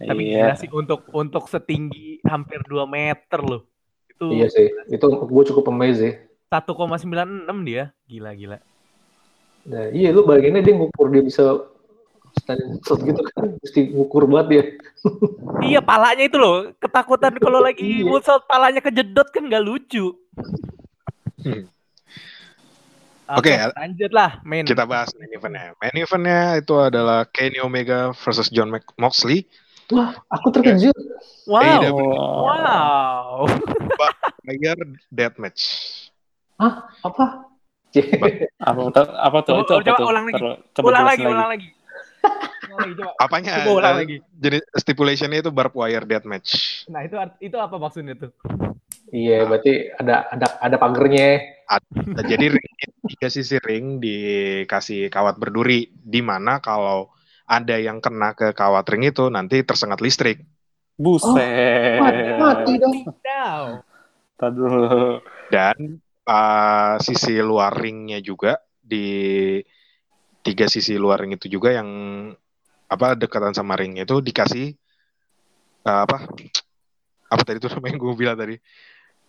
[SPEAKER 1] Tapi
[SPEAKER 4] Iya.
[SPEAKER 1] gila sih untuk untuk setinggi hampir 2 meter loh. Itu
[SPEAKER 3] Iya sih, itu gue cukup amazed sih.
[SPEAKER 1] 1,96 dia. Gila gila.
[SPEAKER 3] Nah, iya lu bayanginnya dia ngukur dia bisa standing shot gitu kan, mesti ngukur banget dia. (laughs)
[SPEAKER 1] Iya, palanya itu loh. Ketakutan kalau lagi
[SPEAKER 3] Iya.
[SPEAKER 1] moonsault palanya kejedot kan gak lucu.
[SPEAKER 2] Hmm.
[SPEAKER 1] Oke,
[SPEAKER 2] Oke,
[SPEAKER 1] lanjut lah main.
[SPEAKER 2] Kita bahas main eventnya. Main eventnya itu adalah Kenny Omega versus John Mc- Moxley.
[SPEAKER 3] Wah, aku terkejut.
[SPEAKER 1] Wow.
[SPEAKER 2] AEW.
[SPEAKER 1] Wow.
[SPEAKER 2] Player Deathmatch.
[SPEAKER 3] Hah? Apa?
[SPEAKER 4] Apa? Apa tuh?
[SPEAKER 1] Coba-
[SPEAKER 4] Itu apa
[SPEAKER 1] coba
[SPEAKER 4] tuh?
[SPEAKER 1] ulang lagi.
[SPEAKER 4] Coba
[SPEAKER 1] ulang lagi, ulang lagi. Ulang lagi coba.
[SPEAKER 2] Apanya?
[SPEAKER 1] Coba ulang
[SPEAKER 2] Eh,
[SPEAKER 1] lagi.
[SPEAKER 2] Jadi stipulationnya itu barbed wire deathmatch.
[SPEAKER 1] Nah, itu itu apa maksudnya tuh?
[SPEAKER 3] Iya, berarti ada ada ada pagernya.
[SPEAKER 2] Nah, jadi ring, tiga sisi ring dikasih kawat berduri. Di mana kalau ada yang kena ke kawat ring itu nanti tersengat listrik.
[SPEAKER 4] Buset.
[SPEAKER 3] Mati, mati dong.
[SPEAKER 2] Dan uh, sisi luar ringnya juga di tiga sisi luar ring itu juga yang apa dekatan sama ring itu dikasih uh, apa apa tadi itu namanya gue bilang tadi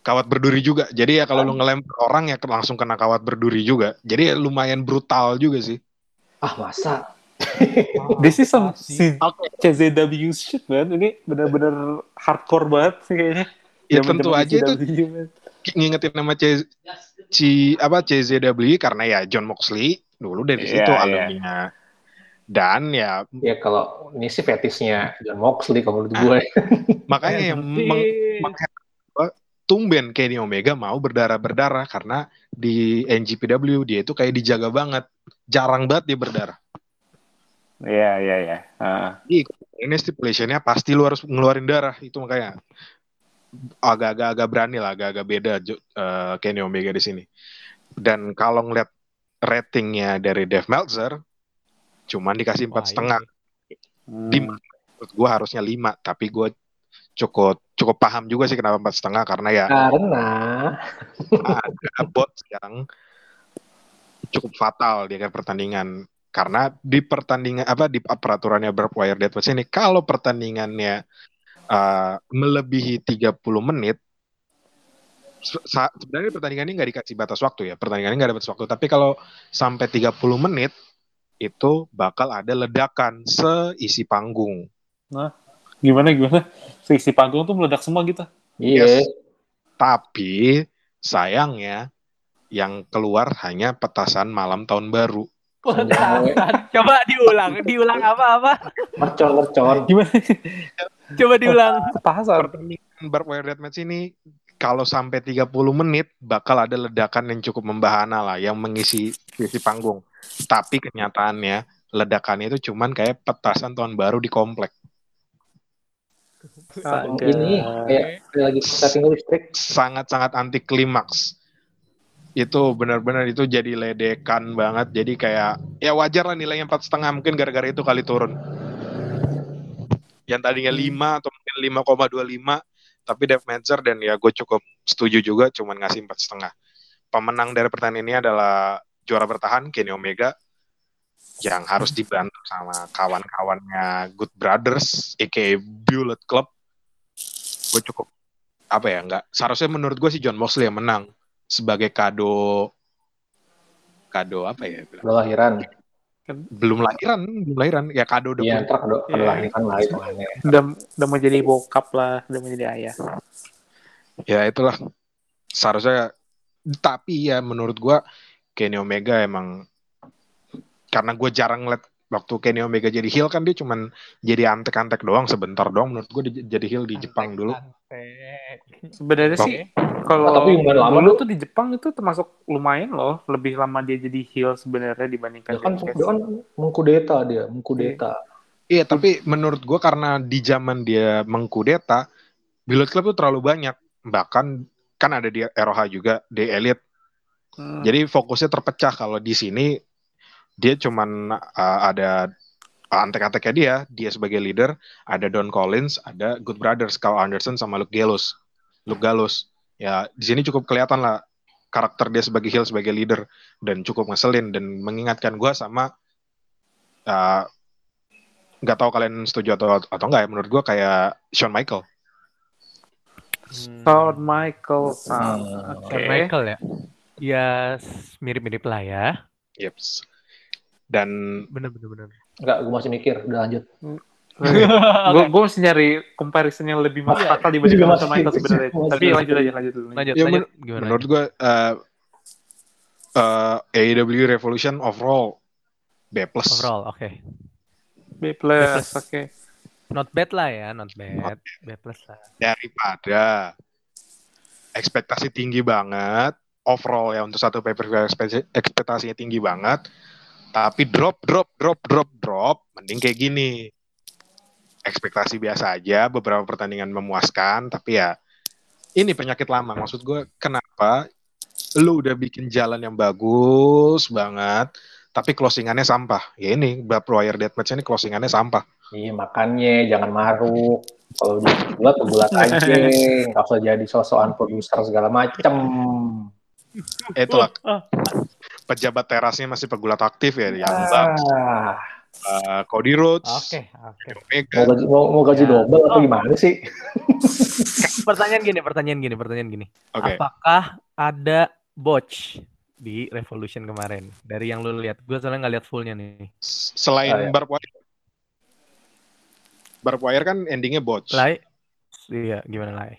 [SPEAKER 2] kawat berduri juga jadi ya kalau lu ngelempar orang ya langsung kena kawat berduri juga jadi ya lumayan brutal juga sih
[SPEAKER 3] Ah, masa? (laughs)
[SPEAKER 4] This is some si CZW shit man. Ini benar-benar hardcore banget sih kayaknya.
[SPEAKER 2] ya
[SPEAKER 4] Zaman-zaman
[SPEAKER 2] tentu aja itu
[SPEAKER 4] man.
[SPEAKER 2] ngingetin nama C, C apa CZW karena ya John Moxley dulu dari
[SPEAKER 4] Iya,
[SPEAKER 2] situ
[SPEAKER 4] iya.
[SPEAKER 2] alumninya dan ya
[SPEAKER 3] Ya kalau ini sih fetisnya John Moxley kalau menurut gue.
[SPEAKER 2] makanya yang meng, tumben Kenny Omega mau berdarah-berdarah karena di NGPW dia itu kayak dijaga banget. Jarang banget dia berdarah.
[SPEAKER 4] Iya, iya, iya.
[SPEAKER 2] Ini stipulationnya pasti lu harus ngeluarin darah. Itu makanya agak-agak agak berani lah, agak-agak beda eh, Kenny Omega di sini. Dan kalau ngeliat ratingnya dari Dave Meltzer, cuman dikasih empat
[SPEAKER 1] Wah,
[SPEAKER 2] setengah.
[SPEAKER 4] Hmm.
[SPEAKER 2] Lima. Menurut gue harusnya lima, tapi gue cukup cukup paham juga sih kenapa empat setengah karena ya
[SPEAKER 3] Karena
[SPEAKER 2] ada bot yang cukup fatal di akhir pertandingan. Karena di pertandingan apa di peraturannya barbed wire deathmatch ini kalau pertandingannya uh, melebihi 30 menit sebenarnya pertandingan ini nggak dikasih batas waktu ya. Pertandingan ini nggak ada batas waktu. Tapi kalau sampai 30 menit itu bakal ada ledakan seisi panggung.
[SPEAKER 4] Nah, gimana gimana? Si panggung tuh meledak semua gitu.
[SPEAKER 3] Iya.
[SPEAKER 2] Yes. Tapi sayangnya yang keluar hanya petasan malam tahun baru.
[SPEAKER 1] Coba diulang, diulang apa-apa?
[SPEAKER 3] Mercon, mercon.
[SPEAKER 4] Gimana?
[SPEAKER 1] Coba diulang.
[SPEAKER 4] Petasan.
[SPEAKER 2] Pertandingan Barbed Deathmatch ini kalau sampai 30 menit bakal ada ledakan yang cukup membahana lah yang mengisi isi panggung. Tapi kenyataannya ledakannya itu cuman kayak petasan tahun baru di komplek.
[SPEAKER 3] Yang Ini kayak, lagi setting listrik.
[SPEAKER 2] Sangat-sangat anti klimaks. Itu benar-benar itu jadi ledekan banget. Jadi kayak ya wajar lah nilainya empat setengah mungkin gara-gara itu kali turun. Yang tadinya 5 atau mungkin 5,25 tapi Dev Matcher dan ya gue cukup setuju juga cuman ngasih empat setengah. Pemenang dari pertandingan ini adalah juara bertahan Kenny Omega yang harus dibantu sama kawan-kawannya Good Brothers, aka Bullet Club. Gue cukup apa ya nggak seharusnya menurut gue si John Moxley yang menang sebagai kado kado apa ya?
[SPEAKER 3] Udah lahiran.
[SPEAKER 2] belum lahiran belum lahiran ya kado udah
[SPEAKER 3] ntar kado, kado
[SPEAKER 4] Iya.
[SPEAKER 3] lahiran lah itu.
[SPEAKER 4] Udah, udah mau jadi bokap lah, udah mau jadi ayah.
[SPEAKER 2] ya itulah seharusnya tapi ya menurut gua Kenny Omega emang karena gue jarang ngeliat waktu Kenny Omega jadi heel kan dia cuman jadi antek-antek doang sebentar doang menurut gue dia jadi heel di Jepang dulu
[SPEAKER 4] Sebenarnya sih kalau
[SPEAKER 3] Oh, tapi lama
[SPEAKER 4] dulu
[SPEAKER 3] lu.
[SPEAKER 4] tuh di Jepang itu termasuk lumayan loh, lebih lama dia jadi heel sebenarnya dibandingkan
[SPEAKER 3] Dia kan, dia kan mengkudeta dia, mengkudeta.
[SPEAKER 2] iya tapi menurut gua karena di zaman dia mengkudeta Bullet Club tuh terlalu banyak bahkan kan ada di ROH juga di Elite
[SPEAKER 4] Hmm.
[SPEAKER 2] Jadi fokusnya terpecah kalau di sini dia cuman uh, ada uh, antek-anteknya dia, dia sebagai leader, ada Don Collins, ada Good Brothers, Carl Anderson sama Luke Gallows. Luke Gallows. Ya, di sini cukup kelihatan lah karakter dia sebagai heel sebagai leader dan cukup ngeselin dan mengingatkan gua sama uh, nggak tahu kalian setuju atau atau enggak ya menurut gua kayak Shawn Michael.
[SPEAKER 4] Shawn Michaels. Ah,
[SPEAKER 3] Hmm.
[SPEAKER 1] Shawn Michael ya? Ya mirip-mirip lah ya.
[SPEAKER 2] Yeps. Dan
[SPEAKER 1] Bener-bener. bener.
[SPEAKER 3] Enggak, gue masih mikir. Udah lanjut. (laughs)
[SPEAKER 4] Gue gue masih nyari comparison yang lebih masuk
[SPEAKER 3] Iya,
[SPEAKER 4] akal dibanding
[SPEAKER 3] masih-
[SPEAKER 4] Shawn Michaels sebenarnya.
[SPEAKER 3] masih-
[SPEAKER 4] Tapi lanjut aja, lanjut dulu.
[SPEAKER 1] Lanjut,
[SPEAKER 2] Ya,
[SPEAKER 1] lanjut. Gimana?
[SPEAKER 2] menurut gue uh, uh, AEW Revolution overall B plus.
[SPEAKER 1] Overall, oke.
[SPEAKER 4] B plus, oke.
[SPEAKER 1] Not bad lah ya, not bad. B plus lah.
[SPEAKER 2] daripada ekspektasi tinggi banget overall ya untuk satu pay per view ekspektasi- ekspektasinya tinggi banget tapi drop drop drop drop drop mending kayak gini ekspektasi biasa aja beberapa pertandingan memuaskan tapi ya ini penyakit lama maksud gue kenapa lu udah bikin jalan yang bagus banget tapi closingannya sampah ya ini Barbed Wire Deathmatch ini closingannya sampah
[SPEAKER 3] Iya, makanya jangan maruk. Kalau udah bulat, bulat (laughs) aja. Nggak usah jadi sosokan produser segala macem.
[SPEAKER 2] Eh, itulah
[SPEAKER 4] Ah.
[SPEAKER 2] Pejabat terasnya masih pegulat aktif ya yang
[SPEAKER 3] Ah,
[SPEAKER 2] uh, Cody Rhodes,
[SPEAKER 1] Oke, oke.
[SPEAKER 2] Omega.
[SPEAKER 3] mau gaji, mau, mau gaji
[SPEAKER 1] Ya.
[SPEAKER 3] double atau gimana sih? (laughs)
[SPEAKER 1] Pertanyaan gini, pertanyaan gini, pertanyaan gini.
[SPEAKER 2] Oke,
[SPEAKER 1] Apakah ada botch di Revolution kemarin? Dari yang lu lihat, gue soalnya nggak lihat fullnya nih.
[SPEAKER 2] Selain
[SPEAKER 3] Ah, ya.
[SPEAKER 2] Barbed Wire, Barbed Wire kan endingnya botch.
[SPEAKER 1] Lai, iya gimana Lai?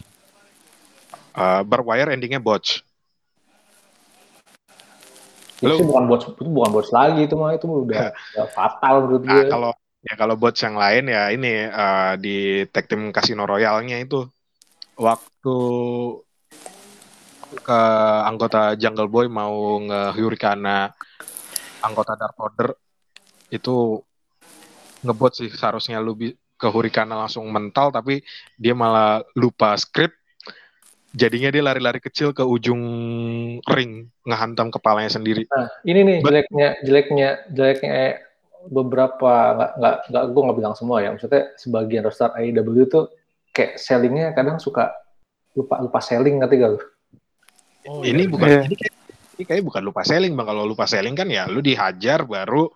[SPEAKER 2] Uh, Barbed Wire endingnya botch.
[SPEAKER 3] Itu
[SPEAKER 2] Lu-
[SPEAKER 3] sih bukan bot, itu bukan bot lagi itu mah itu udah, (laughs) udah fatal menurut
[SPEAKER 2] Nah,
[SPEAKER 3] gue.
[SPEAKER 2] kalau ya kalau botch yang lain ya ini uh, di tag team Casino Royale-nya itu waktu ke anggota Jungle Boy mau nge-hurricane anggota Dark Order itu ngebot sih seharusnya lu bi- ke Hurricane langsung mental tapi dia malah lupa script jadinya dia lari-lari kecil ke ujung ring ngehantam kepalanya sendiri.
[SPEAKER 3] Nah, ini nih
[SPEAKER 2] But-
[SPEAKER 3] jeleknya jeleknya jeleknya eh, beberapa nggak nggak nggak gue nggak bilang semua ya. Maksudnya sebagian roster AEW itu kayak sellingnya kadang suka lupa lupa selling ngerti gak lu?
[SPEAKER 1] Oh,
[SPEAKER 2] ini bukan
[SPEAKER 4] Iya.
[SPEAKER 2] ini kayak ini kayak bukan lupa selling bang. Kalau lupa selling kan ya lu dihajar baru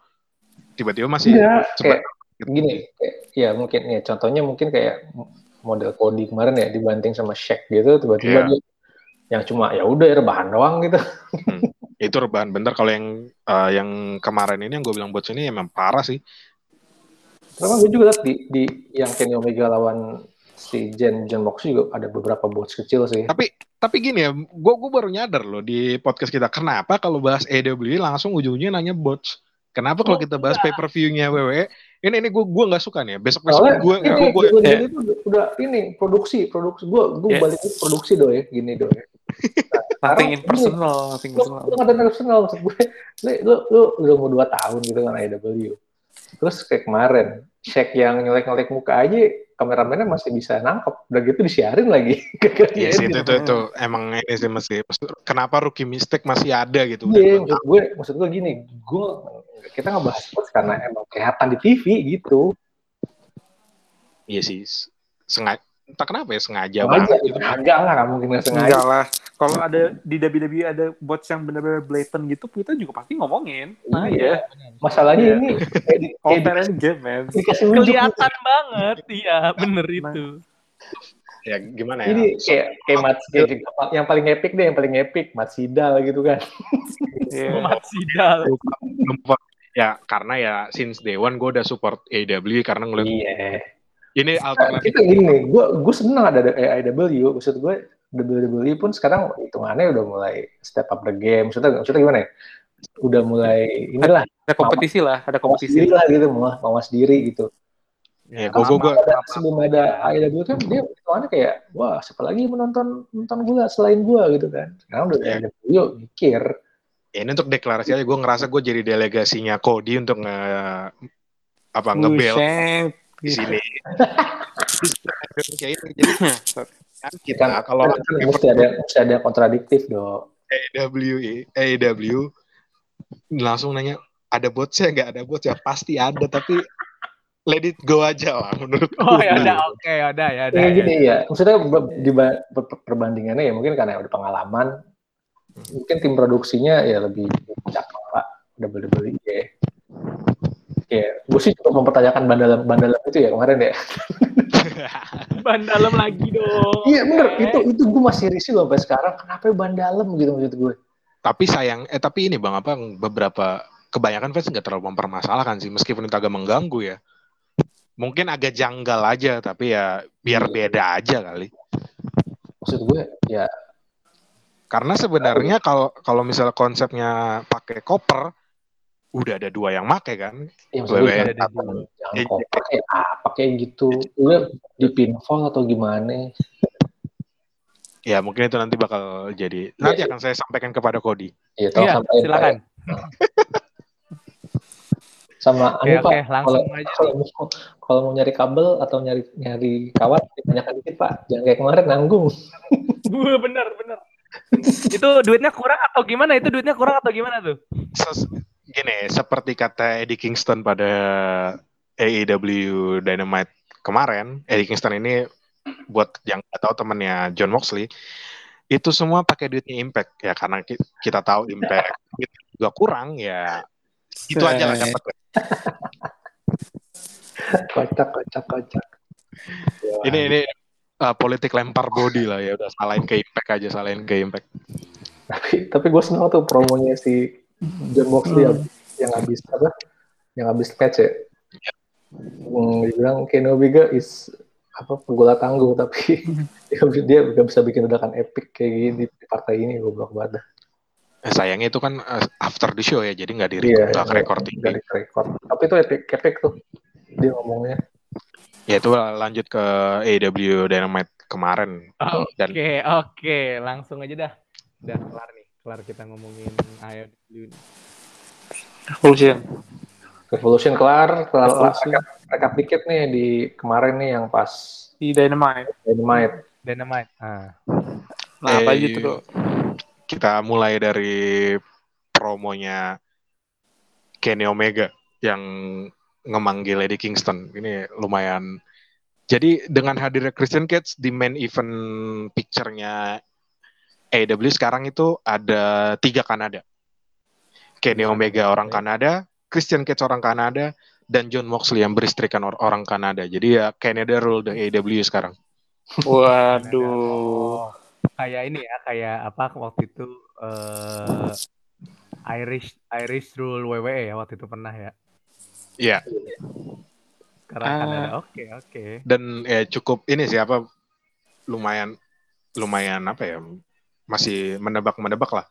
[SPEAKER 2] tiba-tiba masih
[SPEAKER 3] Iya,
[SPEAKER 2] cepet
[SPEAKER 3] kayak gini, kayak, ya mungkin ya contohnya mungkin kayak model Cody kemarin ya dibanting sama Shaq gitu tiba-tiba
[SPEAKER 2] Iya.
[SPEAKER 3] dia yang cuma ya udah rebahan doang gitu.
[SPEAKER 2] itu rebahan bener kalau yang eh, yang kemarin ini yang gue bilang bot ini emang parah sih
[SPEAKER 3] Karena gue juga liat di, di yang Kenny Omega lawan si Jen John Moxley juga ada beberapa bots kecil sih.
[SPEAKER 2] Tapi tapi gini ya, gue gue baru nyadar loh di podcast kita. Kenapa kalau bahas AEW langsung ujung-ujungnya nanya bots? Kenapa kalau
[SPEAKER 1] Oh,
[SPEAKER 2] kita bahas
[SPEAKER 1] enggak.
[SPEAKER 2] pay per view-nya WWE? Ini ini gue gue nggak suka nih. Besok besok
[SPEAKER 3] Soalnya
[SPEAKER 2] gue
[SPEAKER 3] ini
[SPEAKER 2] gue gue
[SPEAKER 3] gue
[SPEAKER 4] ya.
[SPEAKER 3] itu udah, ini produksi produksi gue gue
[SPEAKER 4] Yes.
[SPEAKER 3] balik produksi doy gini doy. (laughs)
[SPEAKER 4] Nothing
[SPEAKER 3] Sekarang
[SPEAKER 4] impersonal, nothing
[SPEAKER 3] Lu
[SPEAKER 4] personal.
[SPEAKER 3] lu ngatain personal maksud gue. (laughs) Lu, lu, lu udah mau dua tahun gitu kan AEW. Terus kayak kemarin Shaq yang nyelek-nyelek muka aja kameramennya masih bisa nangkep. Udah gitu disiarin lagi. (laughs)
[SPEAKER 2] Iya sih itu, itu itu emang ini sih mesti kenapa rookie mistake masih ada gitu
[SPEAKER 3] Iya, maksud gue, maksud gue gini, gue kita ngebahas sports karena emang kelihatan di TV gitu.
[SPEAKER 2] Iya sih sengaja entah kenapa ya sengaja
[SPEAKER 3] Sengaja
[SPEAKER 2] banget
[SPEAKER 3] gitu.
[SPEAKER 2] gitu.
[SPEAKER 3] Enggak lah, nggak mungkin nggak sengaja.
[SPEAKER 4] Enggak lah. Kalau ada di WWE ada bots yang benar-benar blatant gitu, kita juga pasti ngomongin. Nah,
[SPEAKER 3] Iya.
[SPEAKER 4] ya.
[SPEAKER 3] Masalahnya
[SPEAKER 4] Iya.
[SPEAKER 3] ini
[SPEAKER 4] parent game, man.
[SPEAKER 3] gitu.
[SPEAKER 1] Kelihatan banget, iya bener
[SPEAKER 4] Nah.
[SPEAKER 1] itu.
[SPEAKER 2] Ya gimana ya?
[SPEAKER 3] Ini kayak kayak Mat, kayak yang paling epic deh, yang paling epic Matsidal gitu kan.
[SPEAKER 4] Iya.
[SPEAKER 1] Umat Sidal.
[SPEAKER 2] Ya karena ya since day one gue udah support AEW karena ngeliat
[SPEAKER 3] Iya.
[SPEAKER 2] ini alternatif
[SPEAKER 3] Kita gini, gue gue seneng ada AEW, maksud gue WWE pun sekarang hitungannya udah mulai step up the game. Maksudnya, maksudnya gimana ya? Udah mulai inilah
[SPEAKER 4] Ada kompetisi lah, ada kompetisi.
[SPEAKER 3] lah gitu, mawas, mawas diri gitu.
[SPEAKER 2] ya gue gue gue
[SPEAKER 3] sebelum ada AEW kan dia hitungannya kayak wah siapa lagi menonton nonton gula selain gua gitu kan. Sekarang udah
[SPEAKER 2] Iya.
[SPEAKER 3] AEW yuk mikir.
[SPEAKER 2] Ya ini untuk deklarasi aja. Gue ngerasa gue jadi delegasinya Cody untuk nge apa ngebel di sini. Ini jadi kan kita
[SPEAKER 3] Kan,
[SPEAKER 2] kalau
[SPEAKER 3] kan, kan mesti ada mesti ada kontradiktif dong.
[SPEAKER 2] AEW AEW langsung nanya ada botnya nggak ada bot ya pasti ada tapi let it go aja lah menurut
[SPEAKER 1] Oh ya udah oke ya udah ya udah.
[SPEAKER 3] Kayak
[SPEAKER 1] ya.
[SPEAKER 3] gini ya, maksudnya di ba- per- perbandingannya ya mungkin karena udah pengalaman, mungkin tim produksinya ya lebih cakep pak WWE ya. Ya, gue sih cukup mempertanyakan bandalam bandalam itu ya kemarin ya. (laughs)
[SPEAKER 1] Ban dalam lagi dong.
[SPEAKER 3] Iya bener, itu itu gue masih risih loh sampai sekarang. Kenapa ban dalam gitu maksud gue?
[SPEAKER 2] tapi sayang eh tapi ini bang apa beberapa kebanyakan fans nggak terlalu mempermasalahkan sih meskipun itu agak mengganggu ya mungkin agak janggal aja tapi ya biar
[SPEAKER 3] Iya.
[SPEAKER 2] beda aja kali
[SPEAKER 3] Maksud gue ya
[SPEAKER 2] karena sebenarnya kalau kalau misalnya konsepnya pakai koper udah ada dua yang make kan
[SPEAKER 3] ya
[SPEAKER 1] ada dua.
[SPEAKER 3] jangan
[SPEAKER 2] Iya.
[SPEAKER 3] koper kayak apa kayak gitu. Gue di pinfall atau gimana?
[SPEAKER 2] ya mungkin itu nanti bakal jadi nanti akan saya sampaikan kepada Cody
[SPEAKER 3] Iya, tolong
[SPEAKER 1] Iya,
[SPEAKER 3] sampaikan,
[SPEAKER 1] silakan. (laughs)
[SPEAKER 3] Sama anu
[SPEAKER 1] oke,
[SPEAKER 3] Pak,
[SPEAKER 1] langsung
[SPEAKER 3] kalau
[SPEAKER 1] aja.
[SPEAKER 3] kalau mau kalau mau nyari kabel atau nyari nyari kawat ditanyakan dikit Pak. Jangan kayak kemarin nanggung.
[SPEAKER 1] Gue (laughs) bener bener. (laughs) itu duitnya kurang atau gimana? Itu duitnya kurang atau gimana tuh?
[SPEAKER 2] Ses- gini seperti kata Eddie Kingston pada AEW Dynamite kemarin Eddie Kingston ini buat yang nggak tahu temennya John Moxley itu semua pakai duitnya Impact ya karena ki- kita tahu Impact (laughs) duit juga kurang ya itu aja lah dapat (laughs)
[SPEAKER 3] Kocak kocak kocak.
[SPEAKER 2] Ini ini uh, politik lempar body lah ya udah salahin ke Impact aja salahin ke Impact
[SPEAKER 3] tapi tapi gue seneng tuh promonya si John Moxley yang, yang habis apa? Yang habis match ya. Hmm, dia bilang Kenny Omega is apa penggula tangguh tapi (laughs) dia, dia gak bisa bikin ledakan epic kayak gini di partai ini goblok banget.
[SPEAKER 2] Eh, sayangnya itu kan uh, after the show ya jadi nggak di
[SPEAKER 3] Iya,
[SPEAKER 2] nggak
[SPEAKER 3] iya,
[SPEAKER 2] record
[SPEAKER 3] nggak di-record. Tapi itu epic, epic tuh dia ngomongnya.
[SPEAKER 2] Ya itu lanjut ke AEW Dynamite kemarin
[SPEAKER 1] Oke
[SPEAKER 2] dan
[SPEAKER 1] oke, langsung aja dah. Udah kelar nih, kelar kita ngomongin AEW.
[SPEAKER 4] Revolution.
[SPEAKER 3] Revolution kelar, kelar
[SPEAKER 4] Revolution.
[SPEAKER 3] rekap, rekap dikit nih di kemarin nih yang pas
[SPEAKER 4] Di Dynamite.
[SPEAKER 3] Dynamite.
[SPEAKER 1] Dynamite. Ah.
[SPEAKER 4] Nah, apa aja
[SPEAKER 2] Eh,
[SPEAKER 4] tuh,
[SPEAKER 2] kita mulai dari promonya Kenny Omega yang ngemanggil Eddie Kingston. Ini lumayan. Jadi dengan hadirnya Christian Cage di main event picture-nya AEW sekarang itu ada tiga Kanada. Kenny Omega orang Kanada, Christian Cage orang Kanada, dan John Moxley yang beristrikan or- orang Kanada. Jadi ya Canada rule the AEW sekarang.
[SPEAKER 4] Waduh.
[SPEAKER 1] Oh, kayak ini ya, kayak apa waktu itu eh Irish Irish rule WWE ya waktu itu pernah ya.
[SPEAKER 2] Iya.
[SPEAKER 1] Sekarang
[SPEAKER 4] Ah.
[SPEAKER 1] Kanada. Oke, oke.
[SPEAKER 2] Dan ya cukup ini sih apa lumayan lumayan apa ya masih menebak-menebak lah.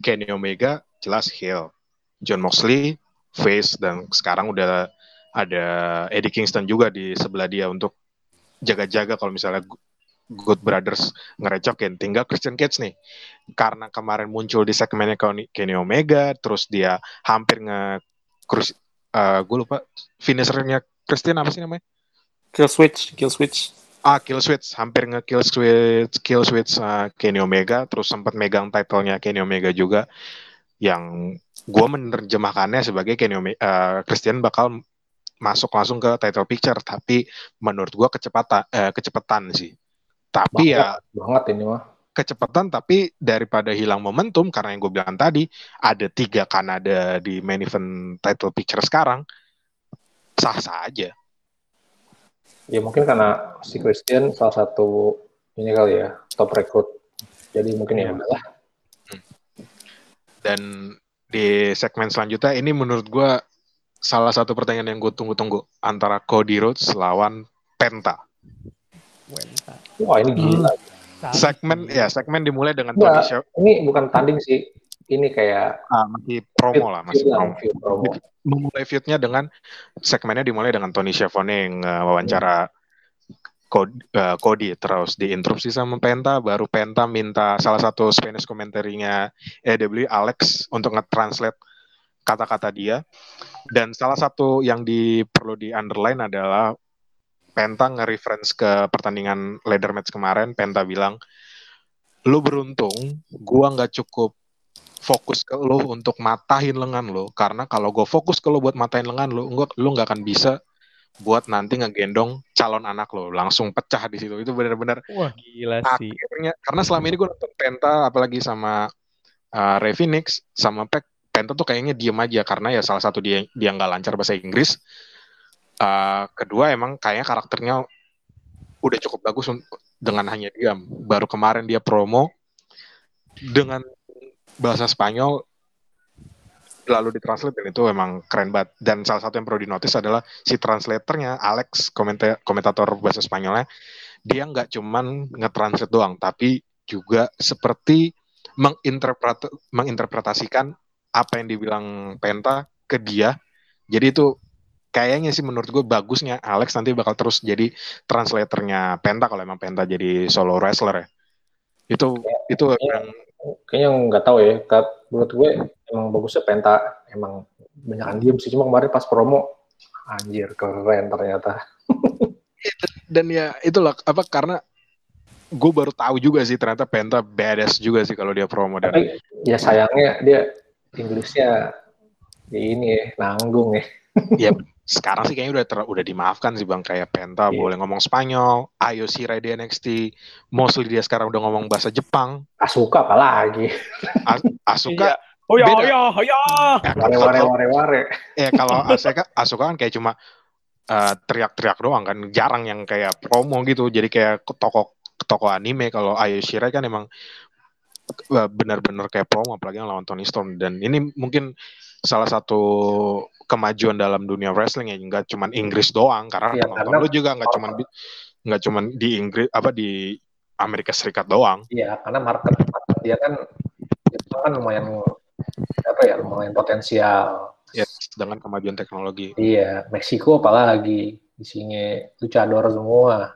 [SPEAKER 2] Kenny Omega jelas heel. John Moxley face dan sekarang udah ada Eddie Kingston juga di sebelah dia untuk jaga-jaga kalau misalnya Good Brothers ngerecokin. Tinggal Christian Cage nih. Karena kemarin muncul di segmennya Kenny Kenny Omega, terus dia hampir nge krus, gue lupa finishernya Christian apa sih namanya?
[SPEAKER 4] Kill switch, kill switch.
[SPEAKER 2] Ah, kill switch, hampir nge kill switch, kill switch uh, Kenny Omega, terus sempat megang title-nya Kenny Omega juga, yang gue menerjemahkannya sebagai Kenny Omega, uh, Christian bakal masuk langsung ke title picture, tapi menurut gue kecepatan, eh, kecepatan sih. Tapi ya
[SPEAKER 3] banget ini mah.
[SPEAKER 2] Kecepatan, tapi daripada hilang momentum karena yang gue bilang tadi ada tiga Kanada di main event title picture sekarang, sah sah aja.
[SPEAKER 3] Ya mungkin karena si Christian salah satu ini kali ya top recruit. Jadi mungkin ya udahlah.
[SPEAKER 2] Dan di segmen selanjutnya ini menurut gue salah satu pertanyaan yang gue tunggu-tunggu antara Cody Rhodes lawan Penta.
[SPEAKER 3] Wah ini gila.
[SPEAKER 1] Sadis
[SPEAKER 2] Segmen ya segmen dimulai dengan. Tony Schiavone
[SPEAKER 3] Ini bukan tanding sih. Ini kayak
[SPEAKER 2] ah, masih promo lah masih
[SPEAKER 3] feud
[SPEAKER 2] promo.
[SPEAKER 3] feud promo.
[SPEAKER 2] Memulai feudnya dengan segmennya dimulai dengan Tony Schiavone yang uh, wawancara Cody, uh, Cody terus diinterupsi sama Penta baru Penta minta salah satu Spanish komentarinya AEW Alex untuk nge-translate kata-kata dia dan salah satu yang di perlu di underline adalah Penta nge-reference ke pertandingan ladder match kemarin Penta bilang lu beruntung gua nggak cukup fokus ke lu untuk matahin lengan lu karena kalau gue fokus ke lu buat matahin lengan lu enggak lu nggak akan bisa buat nanti ngegendong calon anak lo langsung pecah di situ. Itu benar-benar
[SPEAKER 1] Wah, gila sih.
[SPEAKER 2] akhirnya karena selama ini gue nonton Penta apalagi sama uh, Ray Phoenix sama Peck Penta tuh kayaknya diem aja karena ya salah satu dia dia nggak lancar bahasa Inggris Uh, kedua emang kayaknya karakternya udah cukup bagus un- dengan hanya diam. Baru kemarin dia promo dengan bahasa Spanyol lalu ditranslate dan itu emang keren banget. Dan salah satu yang perlu dinotis adalah si translatornya Alex komenta- komentator bahasa Spanyolnya dia nggak cuman nge-translate doang tapi juga seperti menginterpret menginterpretasikan apa yang dibilang Penta ke dia. Jadi itu kayaknya sih menurut gue bagusnya Alex nanti bakal terus jadi translatornya Penta kalau emang Penta jadi solo wrestler ya itu itu yang
[SPEAKER 3] Kayaknya nggak tahu ya. Kat- Menurut gue emang bagusnya Penta emang banyak diem sih. Cuma kemarin pas promo anjir keren ternyata. (laughs)
[SPEAKER 2] dan ya itulah apa karena gue baru tahu juga sih ternyata Penta badass juga sih kalau dia promo dan
[SPEAKER 3] Tapi ya sayangnya dia Inggrisnya ya ini ya, nanggung ya.
[SPEAKER 2] ya (laughs) sekarang sih kayaknya udah ter- udah dimaafkan sih bang. Kayak Penta
[SPEAKER 3] Iya.
[SPEAKER 2] boleh ngomong Spanyol, Ayo Shirai di NXT, mostly dia sekarang udah ngomong bahasa Jepang,
[SPEAKER 3] Asuka apalagi.
[SPEAKER 2] Asuka
[SPEAKER 1] Oh ya, oh ya, oh ya.
[SPEAKER 2] ya,
[SPEAKER 3] Ware
[SPEAKER 2] kalau-
[SPEAKER 3] ware ware ware.
[SPEAKER 2] ya kalau Asuka Asuka kan kayak cuma eh, teriak-teriak doang kan. Jarang yang kayak promo gitu. Jadi kayak toko toko anime. Kalau Ayo Shirai kan emang eh, benar-benar kayak promo. Apalagi yang lawan Tony Storm. Dan ini mungkin salah satu kemajuan dalam dunia wrestling ya nggak cuman Inggris doang karena
[SPEAKER 3] Iya,
[SPEAKER 2] penonton
[SPEAKER 3] karena-
[SPEAKER 2] lu juga nggak cuman di- nggak cuman di Inggris apa di Amerika Serikat doang
[SPEAKER 3] Iya, karena market, market dia kan itu kan lumayan apa ya lumayan potensial.
[SPEAKER 2] ya dengan kemajuan teknologi
[SPEAKER 3] Iya, Meksiko apalagi di sini luchador semua.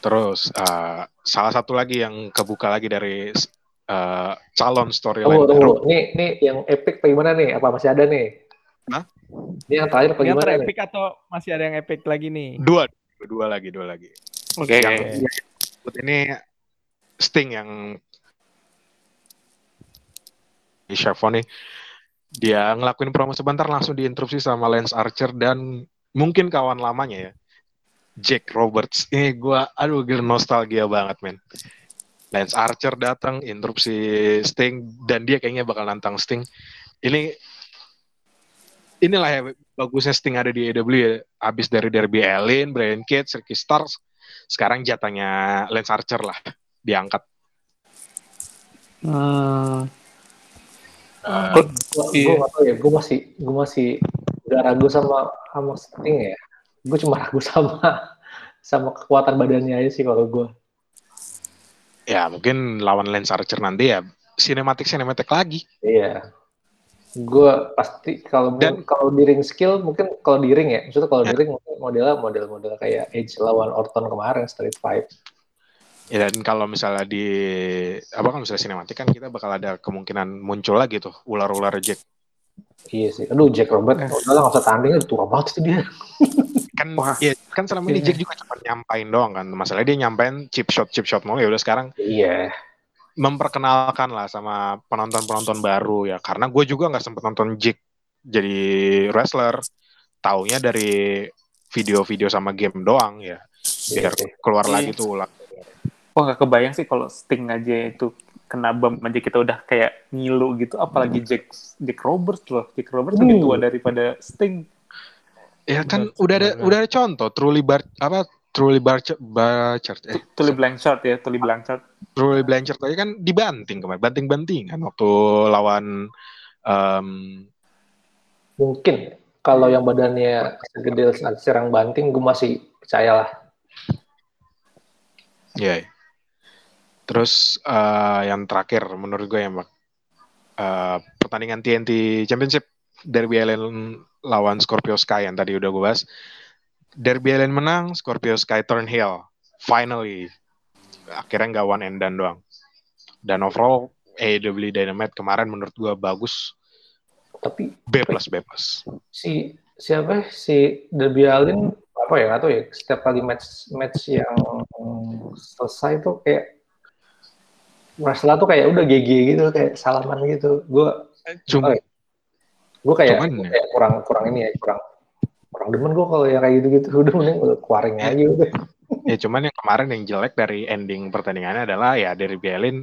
[SPEAKER 2] terus eh, salah satu lagi yang kebuka lagi dari eh, calon storyline baru
[SPEAKER 3] tunggu. Nih, nih yang epic apa gimana nih? Apa masih ada nih?
[SPEAKER 2] Hah?
[SPEAKER 3] Ini yang terakhir apa
[SPEAKER 1] Yang
[SPEAKER 3] gimana nih?
[SPEAKER 1] terepic atau masih ada yang epic lagi nih?
[SPEAKER 2] dua dua lagi dua lagi
[SPEAKER 4] Oke.
[SPEAKER 2] yang
[SPEAKER 1] Oke.
[SPEAKER 2] ini Sting yang di Schiavone dia ngelakuin promo sebentar langsung diinterupsi sama Lance Archer dan mungkin kawan lamanya ya Jack Roberts ini gua aduh gila nostalgia banget men Lance Archer datang interupsi Sting dan dia kayaknya bakal nantang Sting ini inilah ya bagusnya Sting ada di AEW ya habis dari Derby Allin, Brian Cage, Ricky Starks sekarang jatahnya Lance Archer lah diangkat
[SPEAKER 4] Hmm.
[SPEAKER 2] Eh,
[SPEAKER 3] Gue
[SPEAKER 4] Iya.
[SPEAKER 3] tahu ya. Gue masih gue masih Gak ragu sama sama Sting ya. Gue cuma ragu sama sama kekuatan badannya aja sih kalau gue.
[SPEAKER 2] Ya mungkin lawan Lance Archer nanti ya sinematik sinematik lagi.
[SPEAKER 3] Iya. Gue pasti kalau
[SPEAKER 2] Dan-
[SPEAKER 3] kalau di ring skill mungkin kalau di ring ya, maksudnya kalau di
[SPEAKER 2] Ya.
[SPEAKER 3] ring mungkin modelnya model-model kayak Edge lawan Orton kemarin Street Fight.
[SPEAKER 2] Ya dan kalau misalnya di apa kan misalnya sinematik kan kita bakal ada kemungkinan muncul lagi tuh ular-ular Jack.
[SPEAKER 3] Iya sih. Aduh Jack Robert,
[SPEAKER 4] Eh.
[SPEAKER 3] udah lah nggak usah tanding, tua banget sih dia. (laughs)
[SPEAKER 2] Kan
[SPEAKER 4] Wah.
[SPEAKER 2] ya kan selama ini
[SPEAKER 4] Iya.
[SPEAKER 2] Jack juga cuma nyampain doang kan. Masalahnya dia nyampain chip shot chip shot mulu ya udah sekarang
[SPEAKER 3] Iya.
[SPEAKER 2] memperkenalkan lah sama penonton-penonton baru ya karena gue juga nggak sempet nonton Jack jadi wrestler taunya dari video-video sama game doang ya
[SPEAKER 3] Iya
[SPEAKER 2] biar keluar
[SPEAKER 4] Iya.
[SPEAKER 2] lagi tuh ulang
[SPEAKER 4] Wah gak kebayang sih kalau Sting aja itu kena bom aja kita udah kayak ngilu gitu. Apalagi Jack Jack Roberts loh. Jack Roberts lebih
[SPEAKER 3] Hmm.
[SPEAKER 4] tua daripada Sting.
[SPEAKER 2] Ya kan
[SPEAKER 1] Benar,
[SPEAKER 2] udah ada udah ada contoh Truly Bar apa Truly Barchard Barchard eh
[SPEAKER 4] Tully Blanchard ya, Tully Blanchard.
[SPEAKER 2] Truly Blanchard tadi kan dibanting kemarin banting-bantingan waktu lawan em,
[SPEAKER 3] Mungkin kalau yang badannya segede serang banting, gue masih percaya lah.
[SPEAKER 2] ya ya. terus eh, yang terakhir menurut gue yang eh, pertandingan TNT Championship Derby Allen lawan Scorpio Sky yang tadi udah gue bahas. Derby Allen menang, Scorpio Sky turn heel. Finally. Akhirnya nggak one and done doang. Dan overall AEW Dynamite kemarin menurut gue bagus.
[SPEAKER 3] Tapi
[SPEAKER 2] B plus B plus.
[SPEAKER 3] si siapa si Derby Allin apa ya tahu ya setiap kali match match yang selesai tuh kayak wrestler tuh kayak udah GG gitu kayak salaman gitu gue
[SPEAKER 2] Cuma
[SPEAKER 3] Oh, gue kayak,
[SPEAKER 2] Cuman
[SPEAKER 3] gua
[SPEAKER 2] ya.
[SPEAKER 3] kayak kurang kurang ini ya kurang kurang demen gue kalau yang kayak gitu gitu (laughs) udah mending udah keluarin
[SPEAKER 2] Ya.
[SPEAKER 3] aja udah
[SPEAKER 2] ya cuman yang kemarin yang jelek dari ending pertandingannya adalah ya Derby Allen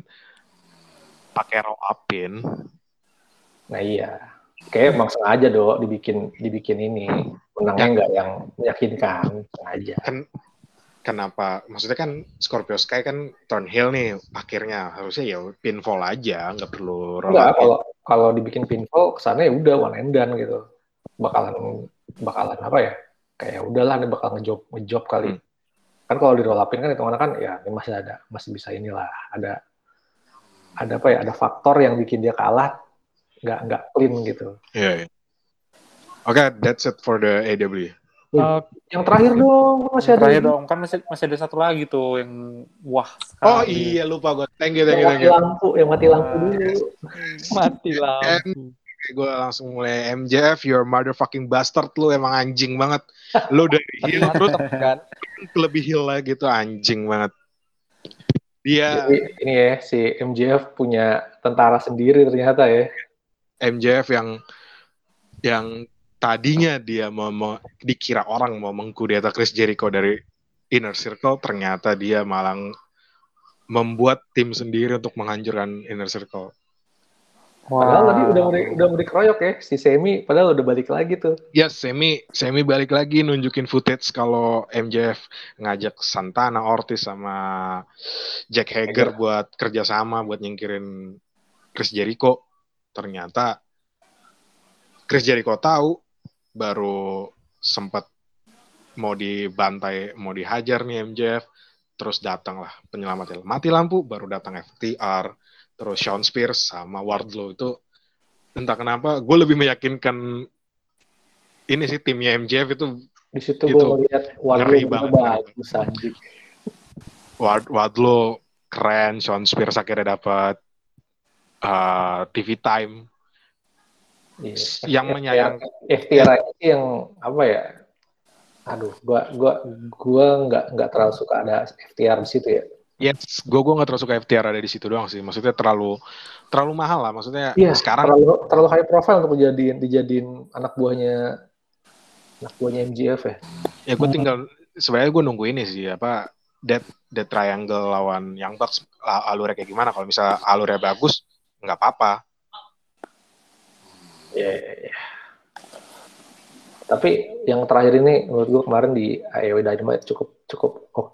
[SPEAKER 2] pakai roll upin
[SPEAKER 3] nah iya kayak emang sengaja dong dibikin dibikin ini menangnya
[SPEAKER 2] Ya.
[SPEAKER 3] nggak yang meyakinkan sengaja
[SPEAKER 2] kan kenapa maksudnya kan Scorpio Sky kan turn heel nih akhirnya harusnya ya pinfall aja nggak perlu roll upin.
[SPEAKER 3] kalau kalau dibikin pinfall kesannya ya udah one and done gitu. Bakalan bakalan apa ya? Kayak udahlah nih bakal ngejob ngejob kali.
[SPEAKER 2] Hmm.
[SPEAKER 3] Kan kalau di roll upin kan hitungannya kan ya ini masih ada masih bisa inilah ada ada apa ya? Ada faktor yang bikin dia kalah nggak nggak clean gitu.
[SPEAKER 2] Iya, iya. Oke, that's it for the AW.
[SPEAKER 1] Uh,
[SPEAKER 3] Yang terakhir dong masih ada
[SPEAKER 4] Terakhir dong, kan masih masih ada satu lagi tuh yang wah
[SPEAKER 2] Oh
[SPEAKER 4] sekali.
[SPEAKER 2] iya lupa gue. Thank you, thank
[SPEAKER 3] yang
[SPEAKER 2] you, thank
[SPEAKER 3] mati
[SPEAKER 2] you.
[SPEAKER 3] lampu, yang mati lampu dulu. (laughs)
[SPEAKER 1] mati lampu.
[SPEAKER 2] Gue langsung mulai MJF, your motherfucking bastard lu emang anjing banget. Lu dari heel terus
[SPEAKER 1] kan (laughs)
[SPEAKER 2] lebih heel lagi tuh anjing banget. Dia
[SPEAKER 3] Jadi ini ya si MJF punya tentara sendiri ternyata ya.
[SPEAKER 2] MJF yang yang tadinya dia mau, mau dikira orang mau mengkudeta Chris Jericho dari inner circle ternyata dia malah membuat tim sendiri untuk menghancurkan inner circle.
[SPEAKER 3] Padahal tadi udah udah mau dikeroyok ya si Semi padahal udah balik lagi tuh.
[SPEAKER 2] Ya, Semi Semi balik lagi nunjukin footage kalau MJF ngajak Santana Ortiz sama Jack Hager
[SPEAKER 3] Hager.
[SPEAKER 2] buat kerjasama buat nyingkirin Chris Jericho. Ternyata Chris Jericho tahu baru sempat mau dibantai, mau dihajar nih MJF, terus datang lah penyelamatnya. Mati lampu, baru datang FTR, terus Sean Spears sama Wardlow itu entah kenapa gue lebih meyakinkan ini sih timnya MJF itu
[SPEAKER 3] Di situ
[SPEAKER 2] Gitu.
[SPEAKER 3] gue Wardlow
[SPEAKER 2] Ngeri
[SPEAKER 3] udah
[SPEAKER 2] banget.
[SPEAKER 3] bagus anjing.
[SPEAKER 2] Ward Wardlow keren, Sean Spears akhirnya dapat uh, TV time.
[SPEAKER 3] Iya.
[SPEAKER 2] Yang menyayang
[SPEAKER 3] FTR itu yang apa ya? Aduh, gua gua gua nggak nggak terlalu suka ada FTR di situ ya.
[SPEAKER 2] Yes, gue gue nggak terlalu suka FTR ada di situ doang sih. Maksudnya terlalu terlalu mahal lah. Maksudnya
[SPEAKER 3] Iya,
[SPEAKER 2] sekarang
[SPEAKER 3] terlalu terlalu high profile untuk dijadiin dijadiin anak buahnya anak buahnya MJF ya.
[SPEAKER 2] ya gue tinggal sebenarnya gue nunggu ini sih apa Dead Dead Triangle lawan Young Bucks alurnya kayak gimana. Kalau misalnya alurnya bagus nggak apa-apa.
[SPEAKER 3] Iya, iya, iya. Tapi yang terakhir ini menurut gua kemarin di AEW Dynamite cukup cukup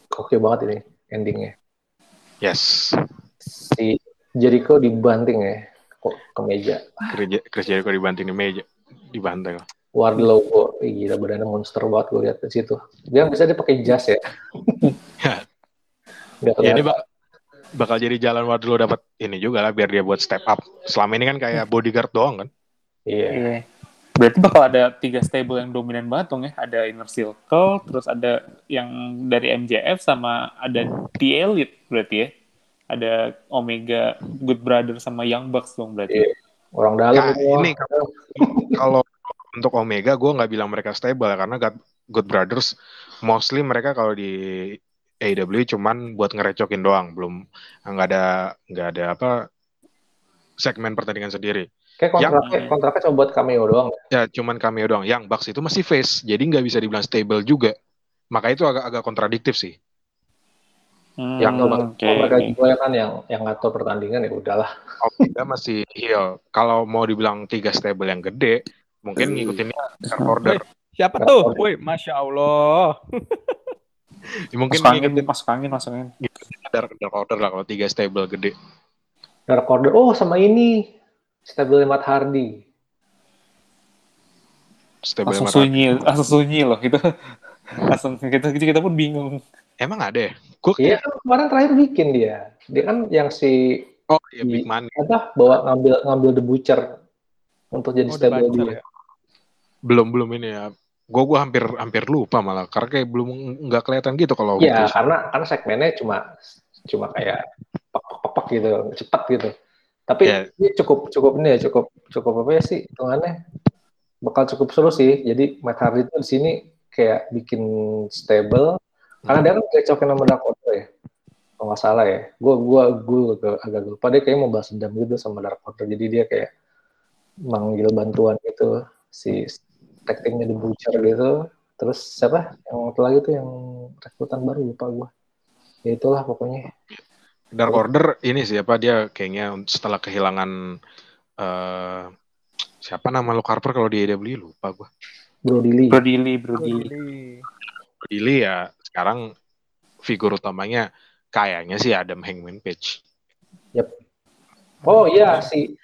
[SPEAKER 3] oke banget ini endingnya.
[SPEAKER 2] Yes,
[SPEAKER 3] Si Jericho dibanting ya kok ke meja.
[SPEAKER 2] Chris Jericho dibanting di meja, dibantai.
[SPEAKER 3] Wardlow kok gila badannya monster banget gue lihat di situ. Dia bisa dia pakai jas ya. Nggak
[SPEAKER 2] Ya ini bak- bakal jadi jalan Wardlow dapat ini juga lah biar dia buat step up. Selama ini kan kayak bodyguard doang kan.
[SPEAKER 3] Iya.
[SPEAKER 4] Iya. Berarti bakal ada tiga stable yang dominan banget dong ya. Ada Inner Circle, terus ada yang dari MJF sama ada The Elite berarti ya. Ada Omega, Good Brother sama Young Bucks dong berarti.
[SPEAKER 3] Iya. Orang dalam
[SPEAKER 2] Nah, ini Kalau untuk Omega gue nggak bilang mereka stable ya, karena God, Good Brothers mostly mereka kalau di AEW cuman buat ngerecokin doang, belum nggak ada nggak ada apa segmen pertandingan sendiri.
[SPEAKER 3] Kayak kontraknya,
[SPEAKER 4] Yang-
[SPEAKER 3] kontraknya cuma buat cameo doang.
[SPEAKER 2] Ya cuman cameo doang. Yang Bucks itu masih face, jadi nggak bisa dibilang stable juga. Maka itu agak agak kontradiktif sih.
[SPEAKER 4] Hmm,
[SPEAKER 3] Yang kalau kalau mereka juga kan yang yang nggak tahu pertandingan ya udahlah.
[SPEAKER 2] Omega masih heel. Kalau mau dibilang tiga stable yang gede, mungkin ngikutinnya Dark Order.
[SPEAKER 1] Siapa tuh? Woi, masya Allah. (laughs)
[SPEAKER 2] Mungkin
[SPEAKER 4] Masuk angin, masuk angin, masuk angin.
[SPEAKER 2] Dark, Dark Order lah kalau tiga stable gede.
[SPEAKER 3] Dark Order. Oh sama ini stable Matt Hardy.
[SPEAKER 2] Stable
[SPEAKER 4] Langsung
[SPEAKER 2] Matt
[SPEAKER 4] sunyi, langsung sunyi loh itu. (laughs) Langsung kita kita pun bingung.
[SPEAKER 2] Emang ada ya? Gue
[SPEAKER 3] Iya kan kemarin terakhir bikin dia. Dia kan yang si
[SPEAKER 2] Oh iya Big Man.
[SPEAKER 3] apa bawa ngambil ngambil The Butcher untuk jadi
[SPEAKER 1] Oh,
[SPEAKER 3] stable
[SPEAKER 1] Butcher
[SPEAKER 3] dia.
[SPEAKER 1] ya.
[SPEAKER 2] Belum belum ini ya. Gue gua hampir hampir lupa malah karena kayak belum nggak kelihatan gitu kalau
[SPEAKER 3] Iya, karena karena segmennya cuma cuma kayak pek pek gitu, cepat gitu. Tapi
[SPEAKER 2] Iya.
[SPEAKER 3] ini cukup cukup ini ya, cukup cukup apa ya sih hitungannya bakal cukup seru sih. Jadi Matt Hardy itu di sini kayak bikin stable karena dia kan cocokin sama Dark Order ya. Kalau nggak salah ya. Gue gua gua agak, agak lupa dia kayak mau balas dendam gitu sama Dark Order. Jadi dia kayak manggil bantuan gitu si tag teamnya The Butcher gitu. Terus siapa? Yang lagi tuh yang rekrutan baru lupa gue. Ya itulah pokoknya.
[SPEAKER 2] Dark Order ini siapa dia kayaknya setelah kehilangan eh siapa nama Luke Harper kalau di AEW lupa gue.
[SPEAKER 3] Brody Lee.
[SPEAKER 4] Brody Lee, Brody Lee.
[SPEAKER 2] Billy ya sekarang figur utamanya kayaknya sih Adam Hangman Page.
[SPEAKER 3] Oh iya si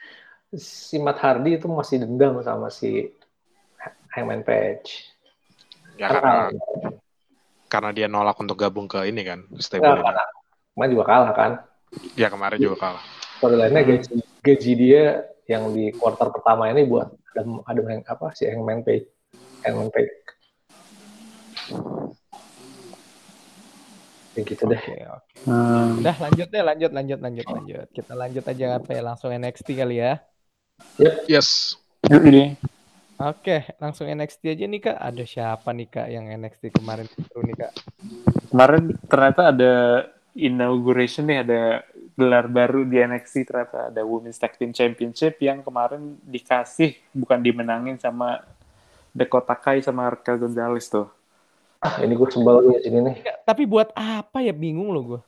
[SPEAKER 3] si Matt Hardy itu masih dendam sama si Hangman Page.
[SPEAKER 2] Ya karena karena dia nolak untuk gabung ke ini kan stable ini.
[SPEAKER 3] karena kemarin juga kalah kan.
[SPEAKER 2] Ya kemarin juga kalah.
[SPEAKER 3] Storyline-nya gaji, gaji dia yang di quarter pertama ini buat Adam Adam Hang, apa si Hangman Page. Hangman Page. Ya gitu deh.
[SPEAKER 1] Oke, oke.
[SPEAKER 4] Hmm.
[SPEAKER 1] Udah lanjut deh, lanjut, lanjut, lanjut, lanjut. Kita lanjut aja apa ya, langsung NXT kali ya.
[SPEAKER 2] Yes.
[SPEAKER 4] Yuk, ini.
[SPEAKER 1] Oke, langsung NXT aja nih kak. Ada siapa nih kak yang NXT kemarin seru nih kak?
[SPEAKER 4] Kemarin ternyata ada inauguration nih, ada gelar baru di NXT ternyata ada Women's Tag Team Championship yang kemarin dikasih bukan dimenangin sama Dakota Kai sama Raquel Gonzalez tuh.
[SPEAKER 3] Ah, ini gue sebel lagi di sini nih.
[SPEAKER 1] Tapi buat apa ya bingung loh gue.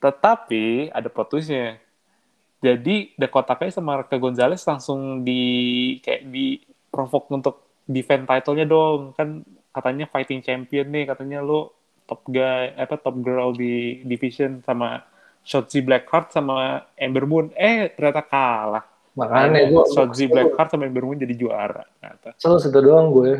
[SPEAKER 4] Tetapi ada plot twistnya. Jadi Dakota Kai sama Raquel Gonzalez langsung di kayak di provoke untuk defend title-nya dong. Kan katanya fighting champion nih, katanya lo top guy apa top girl di division sama Shotzi Blackheart sama Ember Moon. Eh ternyata kalah.
[SPEAKER 3] Makanya gue
[SPEAKER 4] Shotzi Blackheart sama Ember Moon jadi juara. Ternyata.
[SPEAKER 3] Selalu situ doang gue.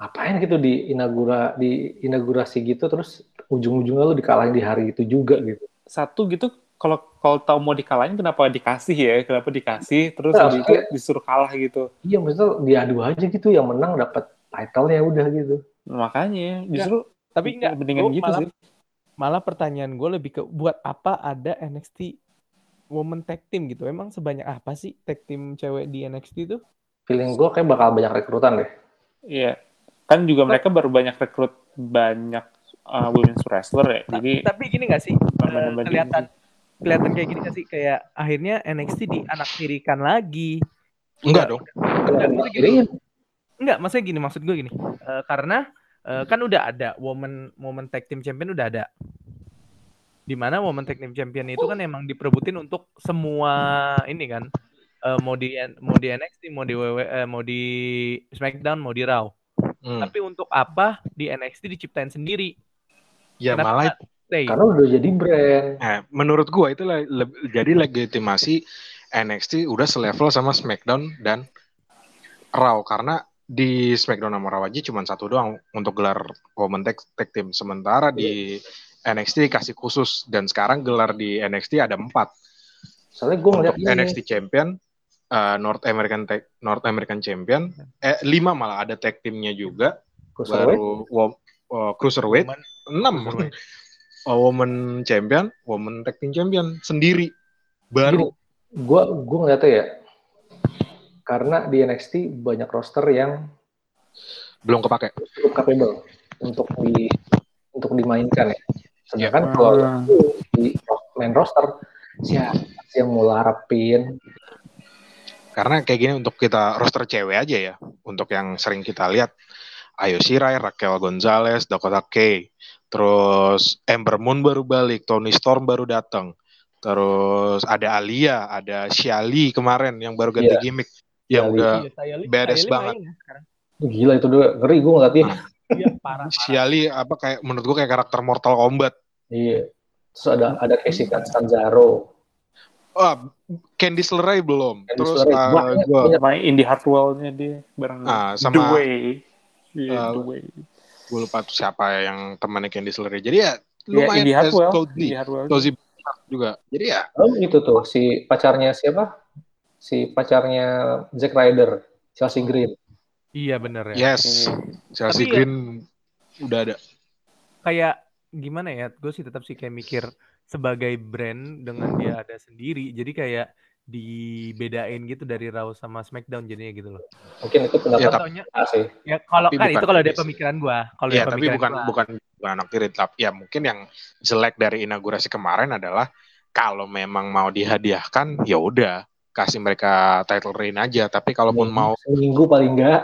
[SPEAKER 3] Apain gitu di inaugura di inaugurasi gitu terus ujung-ujungnya lu dikalahin di hari itu juga gitu.
[SPEAKER 4] Satu gitu kalau kalau tahu mau dikalahin kenapa dikasih ya? Kenapa dikasih terus
[SPEAKER 3] Nah,
[SPEAKER 4] itu disuruh kalah gitu.
[SPEAKER 3] Iya maksudnya diadu aja gitu yang menang dapat title-nya udah gitu.
[SPEAKER 4] Makanya justru
[SPEAKER 1] Tapi enggak,
[SPEAKER 4] mendingan gitu
[SPEAKER 1] malah,
[SPEAKER 4] sih.
[SPEAKER 1] malah pertanyaan gue lebih ke buat apa ada NXT Women Tag Team gitu? Emang sebanyak apa sih tag team cewek di NXT itu?
[SPEAKER 3] Feeling gue kayak bakal banyak rekrutan deh.
[SPEAKER 4] Iya. Kan juga mereka baru banyak rekrut banyak uh, women's wrestler ya. Jadi
[SPEAKER 1] Tapi gini gak sih? eh, kelihatan kelihatan kayak gini gak sih? Kayak akhirnya NXT dianak tirikan lagi.
[SPEAKER 2] Enggak dong.
[SPEAKER 1] Enggak,
[SPEAKER 3] Enggak,
[SPEAKER 1] maksudnya gini,
[SPEAKER 3] Kirim.
[SPEAKER 1] Enggak, maksudnya gini, maksud gue gini. Eh, karena eh, kan udah ada woman woman tag team champion udah ada. Di mana woman tag team champion itu kan emang diperebutin untuk semua ini kan. Eh, mau di mau di NXT, mau di WWE, eh, mau di SmackDown, mau di Raw.
[SPEAKER 2] Hmm.
[SPEAKER 1] Tapi untuk apa di NXT diciptain sendiri?
[SPEAKER 2] Ya
[SPEAKER 1] Kenapa
[SPEAKER 2] malah
[SPEAKER 1] stay?
[SPEAKER 3] Karena udah jadi brand.
[SPEAKER 2] Nah, menurut gua itu le- le- jadi legitimasi NXT udah selevel sama SmackDown dan Raw karena di SmackDown sama Raw aja cuma satu doang untuk gelar Women Tag, tag Team. Sementara di NXT dikasih khusus dan sekarang gelar di NXT ada empat.
[SPEAKER 3] Soalnya gue ngeliat
[SPEAKER 2] Untuk
[SPEAKER 3] ini,
[SPEAKER 2] NXT Champion, uh, North American Tag, North American Champion, eh lima malah ada tag teamnya juga.
[SPEAKER 3] Cruiserweight,
[SPEAKER 2] Baru wo- uh, Cruiserweight
[SPEAKER 1] Woman-
[SPEAKER 2] enam.
[SPEAKER 1] Cruiserweight.
[SPEAKER 2] Uh, (laughs) Woman Champion, Woman Tag Team Champion sendiri. Baru
[SPEAKER 3] gue gue ngeliatnya ya, karena di NXT banyak roster yang
[SPEAKER 2] belum kepake.
[SPEAKER 3] cukup capable untuk di untuk dimainkan ya. Sedangkan
[SPEAKER 4] Ya.
[SPEAKER 3] kalau di main roster siapa sih yang mau larapin?
[SPEAKER 2] Karena kayak gini untuk kita roster cewek aja ya. Untuk yang sering kita lihat Ayo Shirai, Raquel Gonzalez, Dakota Kai, terus Ember Moon baru balik, Tony Storm baru datang, terus ada Alia, ada Xiali kemarin yang baru ganti
[SPEAKER 3] Iya.
[SPEAKER 2] gimmick, yang udah
[SPEAKER 1] Iya, Sayali-
[SPEAKER 2] beres
[SPEAKER 1] Sayali
[SPEAKER 2] banget.
[SPEAKER 1] ya.
[SPEAKER 3] Gila itu dua ngeri gue ngeliatnya.
[SPEAKER 2] Ah.
[SPEAKER 1] Iya, parah. parah.
[SPEAKER 2] Xiali apa kayak menurut gua kayak karakter Mortal Kombat.
[SPEAKER 3] Iya. Terus ada ada Casey Catanzaro.
[SPEAKER 2] Wah, Candice LeRae belum.
[SPEAKER 3] Candice
[SPEAKER 2] terus
[SPEAKER 3] LeRae.
[SPEAKER 2] uh,
[SPEAKER 3] Banyak,
[SPEAKER 2] gua.
[SPEAKER 4] Sama Indie Hartwell-nya dia bareng
[SPEAKER 2] Ah,
[SPEAKER 4] The
[SPEAKER 2] sama-
[SPEAKER 4] Way. Iya,
[SPEAKER 2] Uh,
[SPEAKER 4] The Way.
[SPEAKER 2] gua lupa tuh siapa yang temannya Candice LeRae. Jadi ya
[SPEAKER 4] Ya,
[SPEAKER 2] lumayan
[SPEAKER 4] Indie Hartwell.
[SPEAKER 2] Cody,
[SPEAKER 4] Indie Hartwell.
[SPEAKER 2] Cozy juga. Jadi ya
[SPEAKER 3] Oh, itu tuh si pacarnya siapa? Si pacarnya Zack Ryder, Chelsea Green.
[SPEAKER 1] Iya bener ya.
[SPEAKER 2] yes,
[SPEAKER 4] Iya.
[SPEAKER 2] Chelsea
[SPEAKER 1] Tapi ya-
[SPEAKER 2] Green udah ada.
[SPEAKER 1] Kayak gimana ya? Gue sih tetap sih kayak mikir sebagai brand dengan dia ada sendiri. Jadi kayak dibedain gitu dari Raw sama SmackDown jadinya gitu loh.
[SPEAKER 3] Mungkin itu
[SPEAKER 2] Ya,
[SPEAKER 3] pendapat
[SPEAKER 2] tapi-
[SPEAKER 1] Contohnya
[SPEAKER 3] sih.
[SPEAKER 1] ya kalau
[SPEAKER 2] Tapi
[SPEAKER 1] kan
[SPEAKER 2] bukan
[SPEAKER 1] itu kalau
[SPEAKER 2] sih.
[SPEAKER 1] pemikiran gua, kalau
[SPEAKER 2] Iya,
[SPEAKER 1] dari
[SPEAKER 2] tapi
[SPEAKER 1] pemikiran
[SPEAKER 2] bukan
[SPEAKER 1] gua.
[SPEAKER 2] bukan bukan anak tiri, tapi ya mungkin yang jelek dari inaugurasi kemarin adalah kalau memang mau dihadiahkan, ya udah kasih mereka title reign aja. Tapi kalaupun mau
[SPEAKER 3] seminggu paling enggak.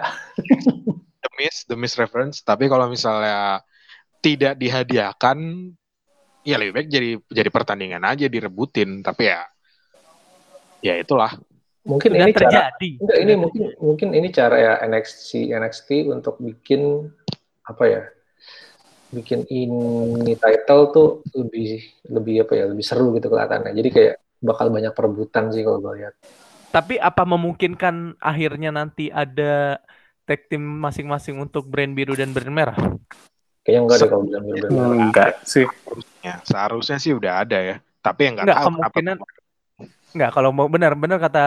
[SPEAKER 2] the miss, the miss reference, tapi kalau misalnya tidak dihadiahkan, ya lebih baik jadi jadi pertandingan aja direbutin. Tapi ya, ya itulah.
[SPEAKER 3] Mungkin
[SPEAKER 1] Sudah
[SPEAKER 3] ini cara
[SPEAKER 1] terjadi.
[SPEAKER 3] enggak ini mungkin mungkin ini cara ya NXT NXT untuk bikin apa ya? Bikin ini title tuh lebih lebih apa ya? Lebih seru gitu kelihatannya. Jadi kayak bakal banyak perebutan sih kalau gue lihat.
[SPEAKER 1] Tapi apa memungkinkan akhirnya nanti ada tag team masing-masing untuk brand biru dan brand merah?
[SPEAKER 3] Kayaknya enggak deh kalau bilang biru dan merah.
[SPEAKER 4] Enggak sih.
[SPEAKER 2] Ya, seharusnya sih udah ada ya. Tapi yang nggak
[SPEAKER 1] Nggak,
[SPEAKER 2] tahu
[SPEAKER 1] kemungkinan- Enggak, kalau mau benar-benar kata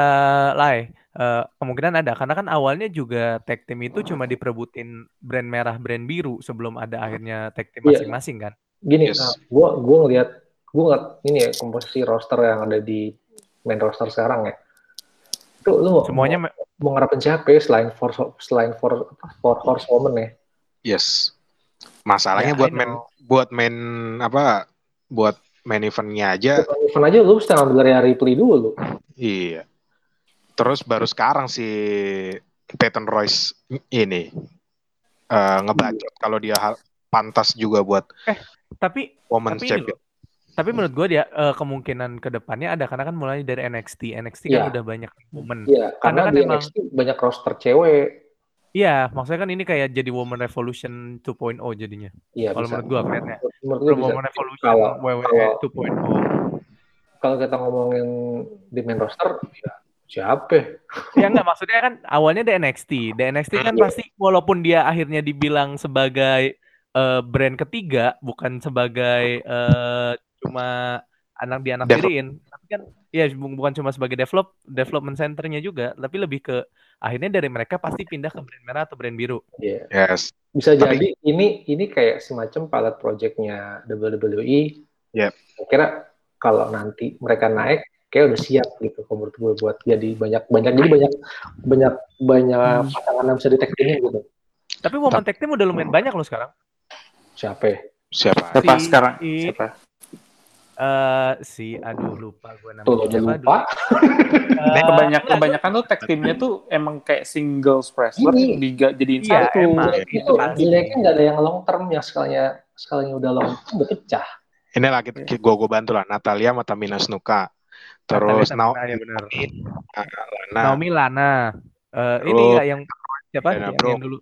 [SPEAKER 1] Lai, eh, kemungkinan ada karena kan awalnya juga tag team itu cuma diperebutin brand merah, brand biru sebelum ada akhirnya tag team
[SPEAKER 3] Iya.
[SPEAKER 1] masing-masing kan.
[SPEAKER 3] Gini,
[SPEAKER 2] Yes.
[SPEAKER 3] nah, gua gua ngelihat gua ngeliat ini ya komposisi roster yang ada di main roster sekarang ya. Itu lu
[SPEAKER 1] Semuanya
[SPEAKER 3] mau, ngarepin siapa ya selain for selain for for horsewoman ya?
[SPEAKER 2] Yes. Masalahnya
[SPEAKER 1] Ya,
[SPEAKER 2] buat main buat main apa? Buat main eventnya aja,
[SPEAKER 3] Event aja lu mesti ngambil dari Ripley dulu.
[SPEAKER 2] iya. Terus baru sekarang si Peyton Royce ini eh ngebacot kalau dia pantas juga buat
[SPEAKER 1] Tapi
[SPEAKER 2] Women's
[SPEAKER 1] tapi
[SPEAKER 2] Champion.
[SPEAKER 1] loh, tapi menurut gue dia eh, kemungkinan ke depannya ada karena kan mulai dari NXT. NXT kan
[SPEAKER 3] Iya.
[SPEAKER 1] udah banyak women.
[SPEAKER 3] Iya, karena
[SPEAKER 1] kan
[SPEAKER 3] di
[SPEAKER 1] emang-
[SPEAKER 3] NXT banyak roster cewek.
[SPEAKER 1] Iya, maksudnya kan ini kayak jadi Women Revolution 2.0 jadinya.
[SPEAKER 3] Iya,
[SPEAKER 1] Kalau menurut gua kelihatannya.
[SPEAKER 3] Menurut bisa.
[SPEAKER 1] Women Revolution
[SPEAKER 3] Kalau-
[SPEAKER 1] WWE
[SPEAKER 3] kalau-
[SPEAKER 1] 2.0.
[SPEAKER 3] Kalau kita ngomongin di main roster, ya siapa?
[SPEAKER 1] Ya enggak maksudnya kan awalnya di NXT. Di NXT kan
[SPEAKER 3] Iya.
[SPEAKER 1] pasti walaupun dia akhirnya dibilang sebagai eh, brand ketiga bukan sebagai eh, cuma anak di anak tiriin, tapi kan ya bu- bukan cuma sebagai develop development centernya juga, tapi lebih ke akhirnya dari mereka pasti pindah ke brand merah atau brand biru.
[SPEAKER 3] Iya.
[SPEAKER 2] Yes.
[SPEAKER 3] Bisa
[SPEAKER 2] Tapi-
[SPEAKER 3] jadi ini ini kayak semacam pilot projectnya WWE.
[SPEAKER 2] Yep.
[SPEAKER 3] Saya kira kalau nanti mereka naik, kayak udah siap gitu menurut gue buat jadi banyak banyak jadi banyak banyak banyak
[SPEAKER 1] Hmm.
[SPEAKER 3] pasangan yang bisa ditekinin gitu.
[SPEAKER 1] Tapi woman tag team udah lumayan banyak loh sekarang.
[SPEAKER 3] Siapa? ya?
[SPEAKER 2] Siapa?
[SPEAKER 4] Siapa
[SPEAKER 1] Si-
[SPEAKER 4] sekarang?
[SPEAKER 1] si-
[SPEAKER 4] Siapa?
[SPEAKER 1] Eh si aduh lupa gue namanya
[SPEAKER 3] Tuh
[SPEAKER 1] siapa
[SPEAKER 3] lupa.
[SPEAKER 1] aduh. (laughs) Eh,
[SPEAKER 4] Kebanyak,
[SPEAKER 1] enggak,
[SPEAKER 4] kebanyakan tuh tag teamnya tuh emang kayak singles wrestler diga, jadiin
[SPEAKER 1] Iya,
[SPEAKER 4] satu.
[SPEAKER 1] emang. Itu
[SPEAKER 3] itu
[SPEAKER 1] pasti.
[SPEAKER 3] jeleknya nggak ada yang long term yang sekalinya sekalinya udah long term udah pecah.
[SPEAKER 2] Ini lagi gue gue bantu lah. Natalia sama Tamina Snuka. Terus
[SPEAKER 1] Tamina, ya benar.
[SPEAKER 2] Lana.
[SPEAKER 1] Naomi Lana. Eh, ini nggak yang siapa?
[SPEAKER 2] Dana
[SPEAKER 1] yang, yang dulu.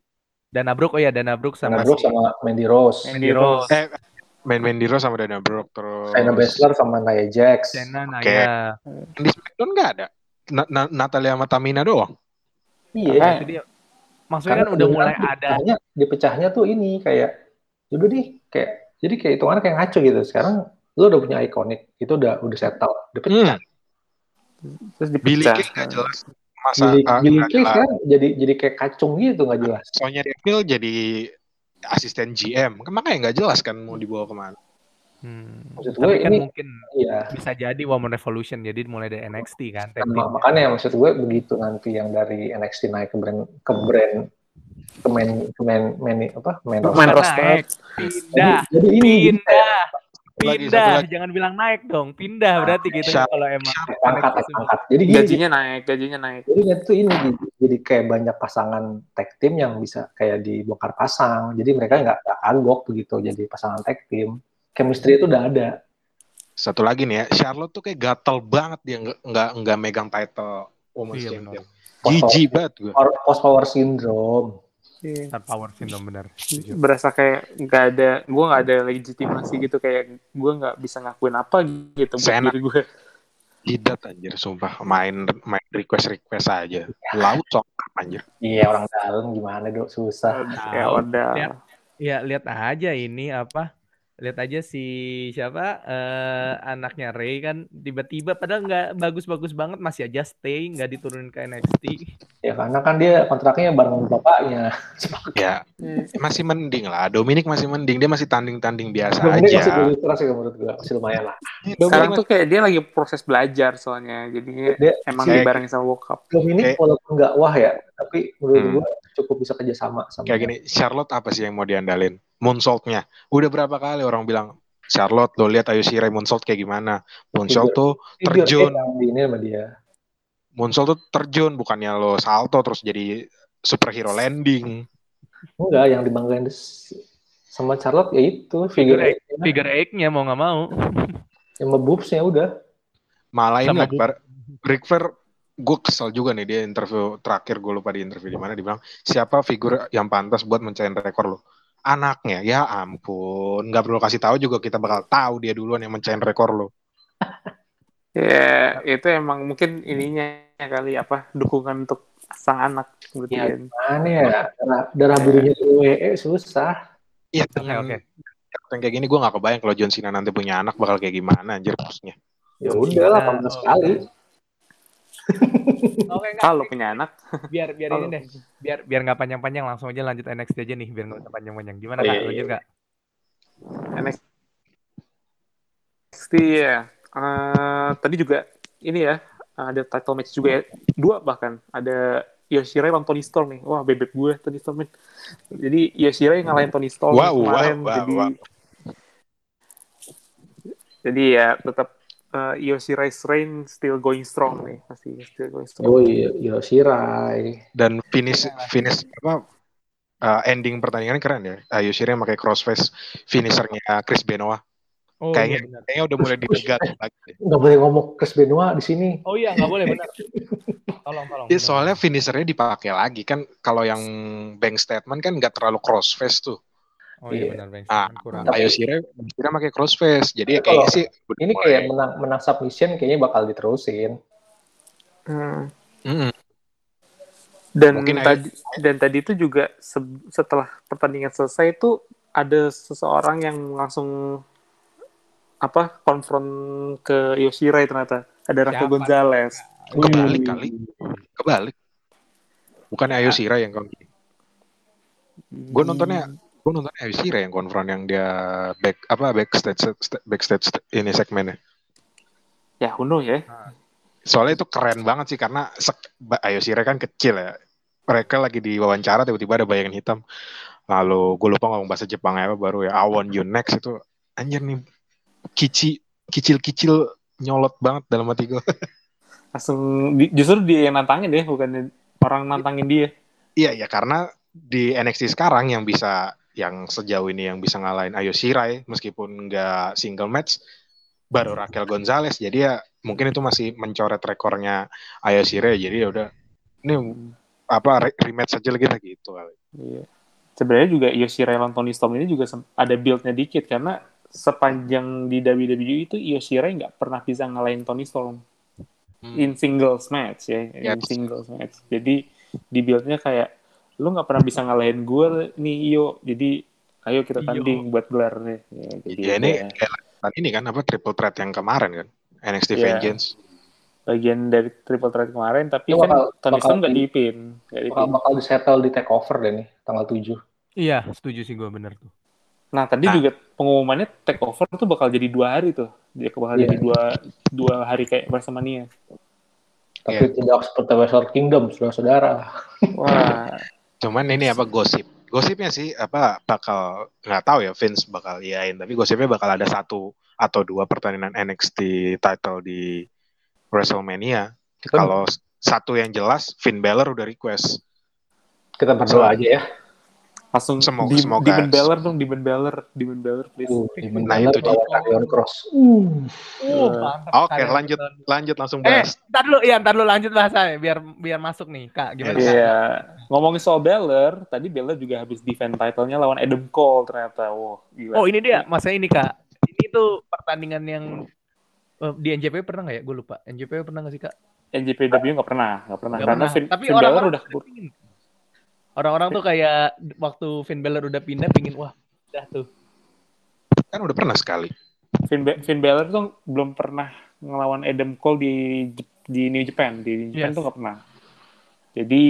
[SPEAKER 1] Dana Brooke, oh ya Dana Brooke sama
[SPEAKER 3] Brooke
[SPEAKER 1] si
[SPEAKER 3] sama Mandy Rose,
[SPEAKER 1] Mandy Rose,
[SPEAKER 2] Eh, main Mandy Rose sama Dana Brooke terus.
[SPEAKER 3] Shayna Baszler sama Nia Jax.
[SPEAKER 1] Shayna
[SPEAKER 2] Oke.
[SPEAKER 1] Naya.
[SPEAKER 2] Di SmackDown nggak ada. Na- Na- Natalia sama Tamina doang.
[SPEAKER 3] Iya.
[SPEAKER 1] Itu dia. Maksudnya kan udah mulai ada.
[SPEAKER 3] dipecahnya, dipecahnya tuh ini kayak udah nih kayak jadi kayak hitungannya kayak ngaco gitu. Sekarang lu udah punya ikonik, itu udah udah settle, udah pecah.
[SPEAKER 4] Terus
[SPEAKER 2] Billy
[SPEAKER 4] dipecah.
[SPEAKER 2] Kay nggak jelas masa
[SPEAKER 3] Billy, Billy
[SPEAKER 2] nggak
[SPEAKER 3] Kay sekarang jadi jadi kayak kacung gitu nggak jelas.
[SPEAKER 2] Sonya Deville jadi asisten GM kan makanya nggak jelas kan mau dibawa ke mana
[SPEAKER 1] Hmm.
[SPEAKER 3] Maksud
[SPEAKER 1] Tapi
[SPEAKER 3] gue
[SPEAKER 1] kan
[SPEAKER 3] ini
[SPEAKER 1] mungkin
[SPEAKER 3] iya.
[SPEAKER 1] bisa jadi Woman Revolution jadi mulai dari NXT kan.
[SPEAKER 3] Nah, makanya maksud gue begitu nanti yang dari NXT naik ke brand ke brand ke main ke main, main apa main roster.
[SPEAKER 4] Main
[SPEAKER 1] pindah,
[SPEAKER 3] Jadi, jadi ini jadi
[SPEAKER 1] pindah, pindah.
[SPEAKER 2] satu lagi.
[SPEAKER 1] Jangan bilang naik dong, pindah berarti gitu
[SPEAKER 2] Sharp.
[SPEAKER 1] kalau emang
[SPEAKER 3] angkat
[SPEAKER 1] NXT
[SPEAKER 3] angkat. Jadi gini,
[SPEAKER 4] Gajinya naik, gajinya naik.
[SPEAKER 3] jadi itu ini jadi, jadi kayak banyak pasangan tag team yang bisa kayak dibongkar pasang. Jadi mereka nggak kagok begitu jadi pasangan tag team. Chemistry itu udah ada.
[SPEAKER 2] satu lagi nih ya Charlotte tuh kayak gatel banget dia nggak nggak nggak megang title Women's
[SPEAKER 1] Iya,
[SPEAKER 2] Champion jijik banget gue
[SPEAKER 3] post power syndrome.
[SPEAKER 1] Star Power Syndrome benar.
[SPEAKER 4] Berasa kayak nggak ada, gue nggak ada legitimasi gitu kayak gue nggak bisa ngakuin apa gitu buat
[SPEAKER 2] Seenak.
[SPEAKER 4] diri gue.
[SPEAKER 2] jidat anjir sumpah main main request request aja laut sok anjir
[SPEAKER 3] Iya orang dalam gimana dok susah.
[SPEAKER 4] Ya udah.
[SPEAKER 1] Lihat. Ya lihat aja ini apa lihat aja si siapa eh, anaknya Ray kan tiba-tiba padahal nggak bagus-bagus banget masih aja stay nggak diturunin ke NXT
[SPEAKER 3] Ya karena kan dia kontraknya bareng bapaknya. (laughs)
[SPEAKER 2] ya masih mending lah Dominic masih mending dia masih tanding-tanding biasa
[SPEAKER 3] Dominic masih
[SPEAKER 2] aja
[SPEAKER 3] belum keras ya menurut gue masih lumayan lah.
[SPEAKER 4] Sekarang tuh kayak dia lagi proses belajar soalnya, jadi
[SPEAKER 3] Dia
[SPEAKER 4] emang
[SPEAKER 2] kayak-
[SPEAKER 4] dibarengin sama Wokap.
[SPEAKER 3] Dominic
[SPEAKER 2] Kayak-
[SPEAKER 3] walaupun nggak wah ya, tapi menurut
[SPEAKER 2] Hmm.
[SPEAKER 3] gue cukup bisa kerjasama sama.
[SPEAKER 2] kayak gini Charlotte apa sih yang mau diandalin moonsaultnya. Udah berapa kali orang bilang Charlotte lo lihat Ayu Shirai moonsault kayak gimana? Moonsault tuh terjun.
[SPEAKER 3] ini sama dia.
[SPEAKER 2] moonsault tuh terjun bukannya lo salto terus jadi superhero landing.
[SPEAKER 3] Enggak, yang dibanggain sama Charlotte ya itu figure
[SPEAKER 1] Figure
[SPEAKER 3] eight
[SPEAKER 1] figure eight-nya mau nggak mau.
[SPEAKER 3] Yang boobsnya udah.
[SPEAKER 2] malah ini
[SPEAKER 1] Sama
[SPEAKER 2] lagi bar- Ric Flair gue kesel juga nih dia interview terakhir gue lupa di interview di mana dia bilang siapa figur yang pantas buat mencahin rekor lo anaknya ya ampun nggak perlu kasih tahu juga kita bakal tahu dia duluan yang mencahin rekor lo (laughs)
[SPEAKER 4] Ya itu emang mungkin ininya kali apa dukungan untuk sang anak berarti
[SPEAKER 3] Ya,
[SPEAKER 4] kan.
[SPEAKER 3] Mana ya? Darah, darah birunya WWE susah.
[SPEAKER 2] Iya
[SPEAKER 1] oke oke
[SPEAKER 2] yang kayak gini gue nggak kebayang kalau John Cena nanti punya anak bakal kayak gimana anjir bosnya
[SPEAKER 3] Ya udah lah,
[SPEAKER 1] Nah,
[SPEAKER 3] 18
[SPEAKER 1] oh,
[SPEAKER 3] kali. (laughs)
[SPEAKER 1] oke nggak
[SPEAKER 4] Kalau punya anak,
[SPEAKER 1] biar biar ini deh biar biar nggak panjang-panjang langsung aja lanjut NXT aja nih biar nggak panjang-panjang gimana
[SPEAKER 3] Oh,
[SPEAKER 1] kak
[SPEAKER 3] iya,
[SPEAKER 1] lanjut
[SPEAKER 3] iya.
[SPEAKER 1] kak
[SPEAKER 4] NXT ya. Eh, tadi juga ini ya ada title match juga ya dua bahkan ada Yoshirai lawan Tony Storm nih. Wah bebek gue Tony Storm. nih. Jadi Yoshirai ngalahin Tony Storm
[SPEAKER 2] Wow,
[SPEAKER 4] kemarin.
[SPEAKER 2] wow, wow,
[SPEAKER 4] jadi
[SPEAKER 2] wow.
[SPEAKER 4] jadi ya tetap uh, Yoshirai's reign still going strong nih pasti still going strong.
[SPEAKER 3] Oh iya, Yoshirai.
[SPEAKER 2] dan finish finish apa uh, ending pertandingan keren ya Ayu Shirai pakai crossface finishernya Chris Benoit
[SPEAKER 1] oh
[SPEAKER 2] Kayaknya-
[SPEAKER 1] iya
[SPEAKER 2] kayaknya udah mulai dipegat (laughs) lagi.
[SPEAKER 3] Nggak boleh ngomong Chris Benoit di sini.
[SPEAKER 1] oh iya nggak boleh benar (laughs) tolong tolong
[SPEAKER 2] Ya, soalnya finishernya dipakai lagi kan kalau yang bank statement kan nggak terlalu crossface tuh.
[SPEAKER 1] Oh iya
[SPEAKER 3] Iya.
[SPEAKER 1] benar Bang.
[SPEAKER 2] Ah,
[SPEAKER 1] kurang
[SPEAKER 3] Tapi-
[SPEAKER 2] Ayu Shirai Shirai pakai crossface. Jadi ya
[SPEAKER 3] kalau
[SPEAKER 2] kayaknya sih
[SPEAKER 3] Ini
[SPEAKER 2] mulai-
[SPEAKER 3] kayak menang menang submission kayaknya bakal diterusin.
[SPEAKER 4] Hmm.
[SPEAKER 2] Mm-mm.
[SPEAKER 4] Dan
[SPEAKER 2] Mungkin ayo-
[SPEAKER 4] tadi dan tadi itu juga se- setelah pertandingan selesai itu ada seseorang yang langsung apa konfront ke Yoshirai ternyata ada
[SPEAKER 1] Siapa?
[SPEAKER 4] Gonzalez.
[SPEAKER 2] Kebalik kali. Kebalik. Bukan Ayu Shirai yang konfront. Gue nontonnya gue nonton Shirai yang konfront yang dia back apa backstage backstage ini segmennya.
[SPEAKER 4] ya Huno ya.
[SPEAKER 2] Soalnya itu keren banget sih karena sek, Ayo Shirai kan kecil ya. Mereka lagi di wawancara tiba-tiba ada bayangan hitam. Lalu gue lupa ngomong bahasa Jepang apa baru ya. I want you next itu anjir nih kici kicil-kicil nyolot banget dalam hati gue. (laughs)
[SPEAKER 4] Langsung justru dia yang nantangin deh bukan orang nantangin dia.
[SPEAKER 2] Iya ya karena di NXT sekarang yang bisa yang sejauh ini yang bisa ngalahin Ayo Shirai meskipun nggak single match baru Raquel Gonzalez jadi ya mungkin itu masih mencoret rekornya Ayo Shirai jadi ya udah ini apa re- rematch aja lagi lah gitu kali.
[SPEAKER 4] Iya. Sebenarnya juga Yoshirai lawan Tony Storm ini juga ada build-nya dikit karena sepanjang di WWE itu Yoshirai nggak pernah bisa ngalahin Tony Storm
[SPEAKER 2] Hmm.
[SPEAKER 4] in singles match ya,
[SPEAKER 2] Ya.
[SPEAKER 4] in singles match. Jadi di build-nya kayak lu nggak pernah bisa ngalahin gue nih Iyo jadi ayo kita
[SPEAKER 1] Iyo.
[SPEAKER 4] tanding buat gelar nih ya, jadi
[SPEAKER 2] Ya ini
[SPEAKER 4] ya,
[SPEAKER 2] kayak ini kan apa triple threat yang kemarin kan NXT
[SPEAKER 4] Iya.
[SPEAKER 2] Vengeance.
[SPEAKER 4] bagian dari triple threat kemarin tapi
[SPEAKER 3] Itu
[SPEAKER 4] kan
[SPEAKER 3] bakal-
[SPEAKER 4] Tony
[SPEAKER 3] bakal
[SPEAKER 4] Storm nggak
[SPEAKER 3] di-
[SPEAKER 4] dipin
[SPEAKER 3] bakal,
[SPEAKER 4] dipin
[SPEAKER 3] bakal disettle di take over deh nih tanggal 7
[SPEAKER 1] Iya, setuju sih gue bener tuh.
[SPEAKER 4] nah tadi
[SPEAKER 2] Nah.
[SPEAKER 4] juga pengumumannya take over tuh bakal jadi dua hari tuh dia bakal
[SPEAKER 3] Iya.
[SPEAKER 4] jadi dua dua hari kayak WrestleMania
[SPEAKER 3] tapi tidak seperti Wrestle Kingdom saudara-saudara
[SPEAKER 4] wah (laughs)
[SPEAKER 2] Cuman ini apa gosip. Gosipnya sih apa bakal nggak tahu ya Vince bakal iain tapi gosipnya bakal ada satu atau dua pertandingan NXT title di WrestleMania. Kalau satu yang jelas Finn Balor udah request.
[SPEAKER 3] kita berdoa aja ya
[SPEAKER 4] langsung
[SPEAKER 2] Semoga-
[SPEAKER 4] di,
[SPEAKER 2] semoga-
[SPEAKER 4] Demon Balor dong Demon Balor Demon Balor please
[SPEAKER 3] uh, Demon
[SPEAKER 2] Nah,
[SPEAKER 3] Balor
[SPEAKER 2] itu dia.
[SPEAKER 3] Karrion Cross uh,
[SPEAKER 1] Uh,
[SPEAKER 4] Eh,
[SPEAKER 1] mantap
[SPEAKER 2] Oke,
[SPEAKER 1] sekali.
[SPEAKER 2] lanjut. Lanjut langsung
[SPEAKER 1] Eh,
[SPEAKER 2] bahas.
[SPEAKER 1] ntar dulu, ya ntar dulu lanjut bahasanya biar biar masuk nih, Kak. Gimana?
[SPEAKER 2] Yes.
[SPEAKER 4] Iya, ngomongin soal Balor, tadi Balor juga habis defend title-nya lawan Adam Cole ternyata. Wow, gila.
[SPEAKER 1] Oh, ini dia, masa ini, Kak. Ini tuh pertandingan yang eh, di NJP pernah nggak ya? Gue lupa. NJP pernah nggak sih, Kak?
[SPEAKER 4] NJPW nggak pernah, nggak pernah.
[SPEAKER 1] Nggak
[SPEAKER 4] Karena
[SPEAKER 1] pernah.
[SPEAKER 4] Finn,
[SPEAKER 1] Tapi
[SPEAKER 4] Finn Balor
[SPEAKER 1] orang-orang
[SPEAKER 4] udah
[SPEAKER 1] tuh pingin. Orang-orang tuh kayak waktu Finn Balor udah pindah pingin wah udah tuh.
[SPEAKER 2] Kan udah pernah sekali.
[SPEAKER 4] Finn, Ba- Finn Balor tuh belum pernah ngelawan Adam Cole di di New Japan, di New Japan
[SPEAKER 1] Yes.
[SPEAKER 4] tuh nggak pernah. Jadi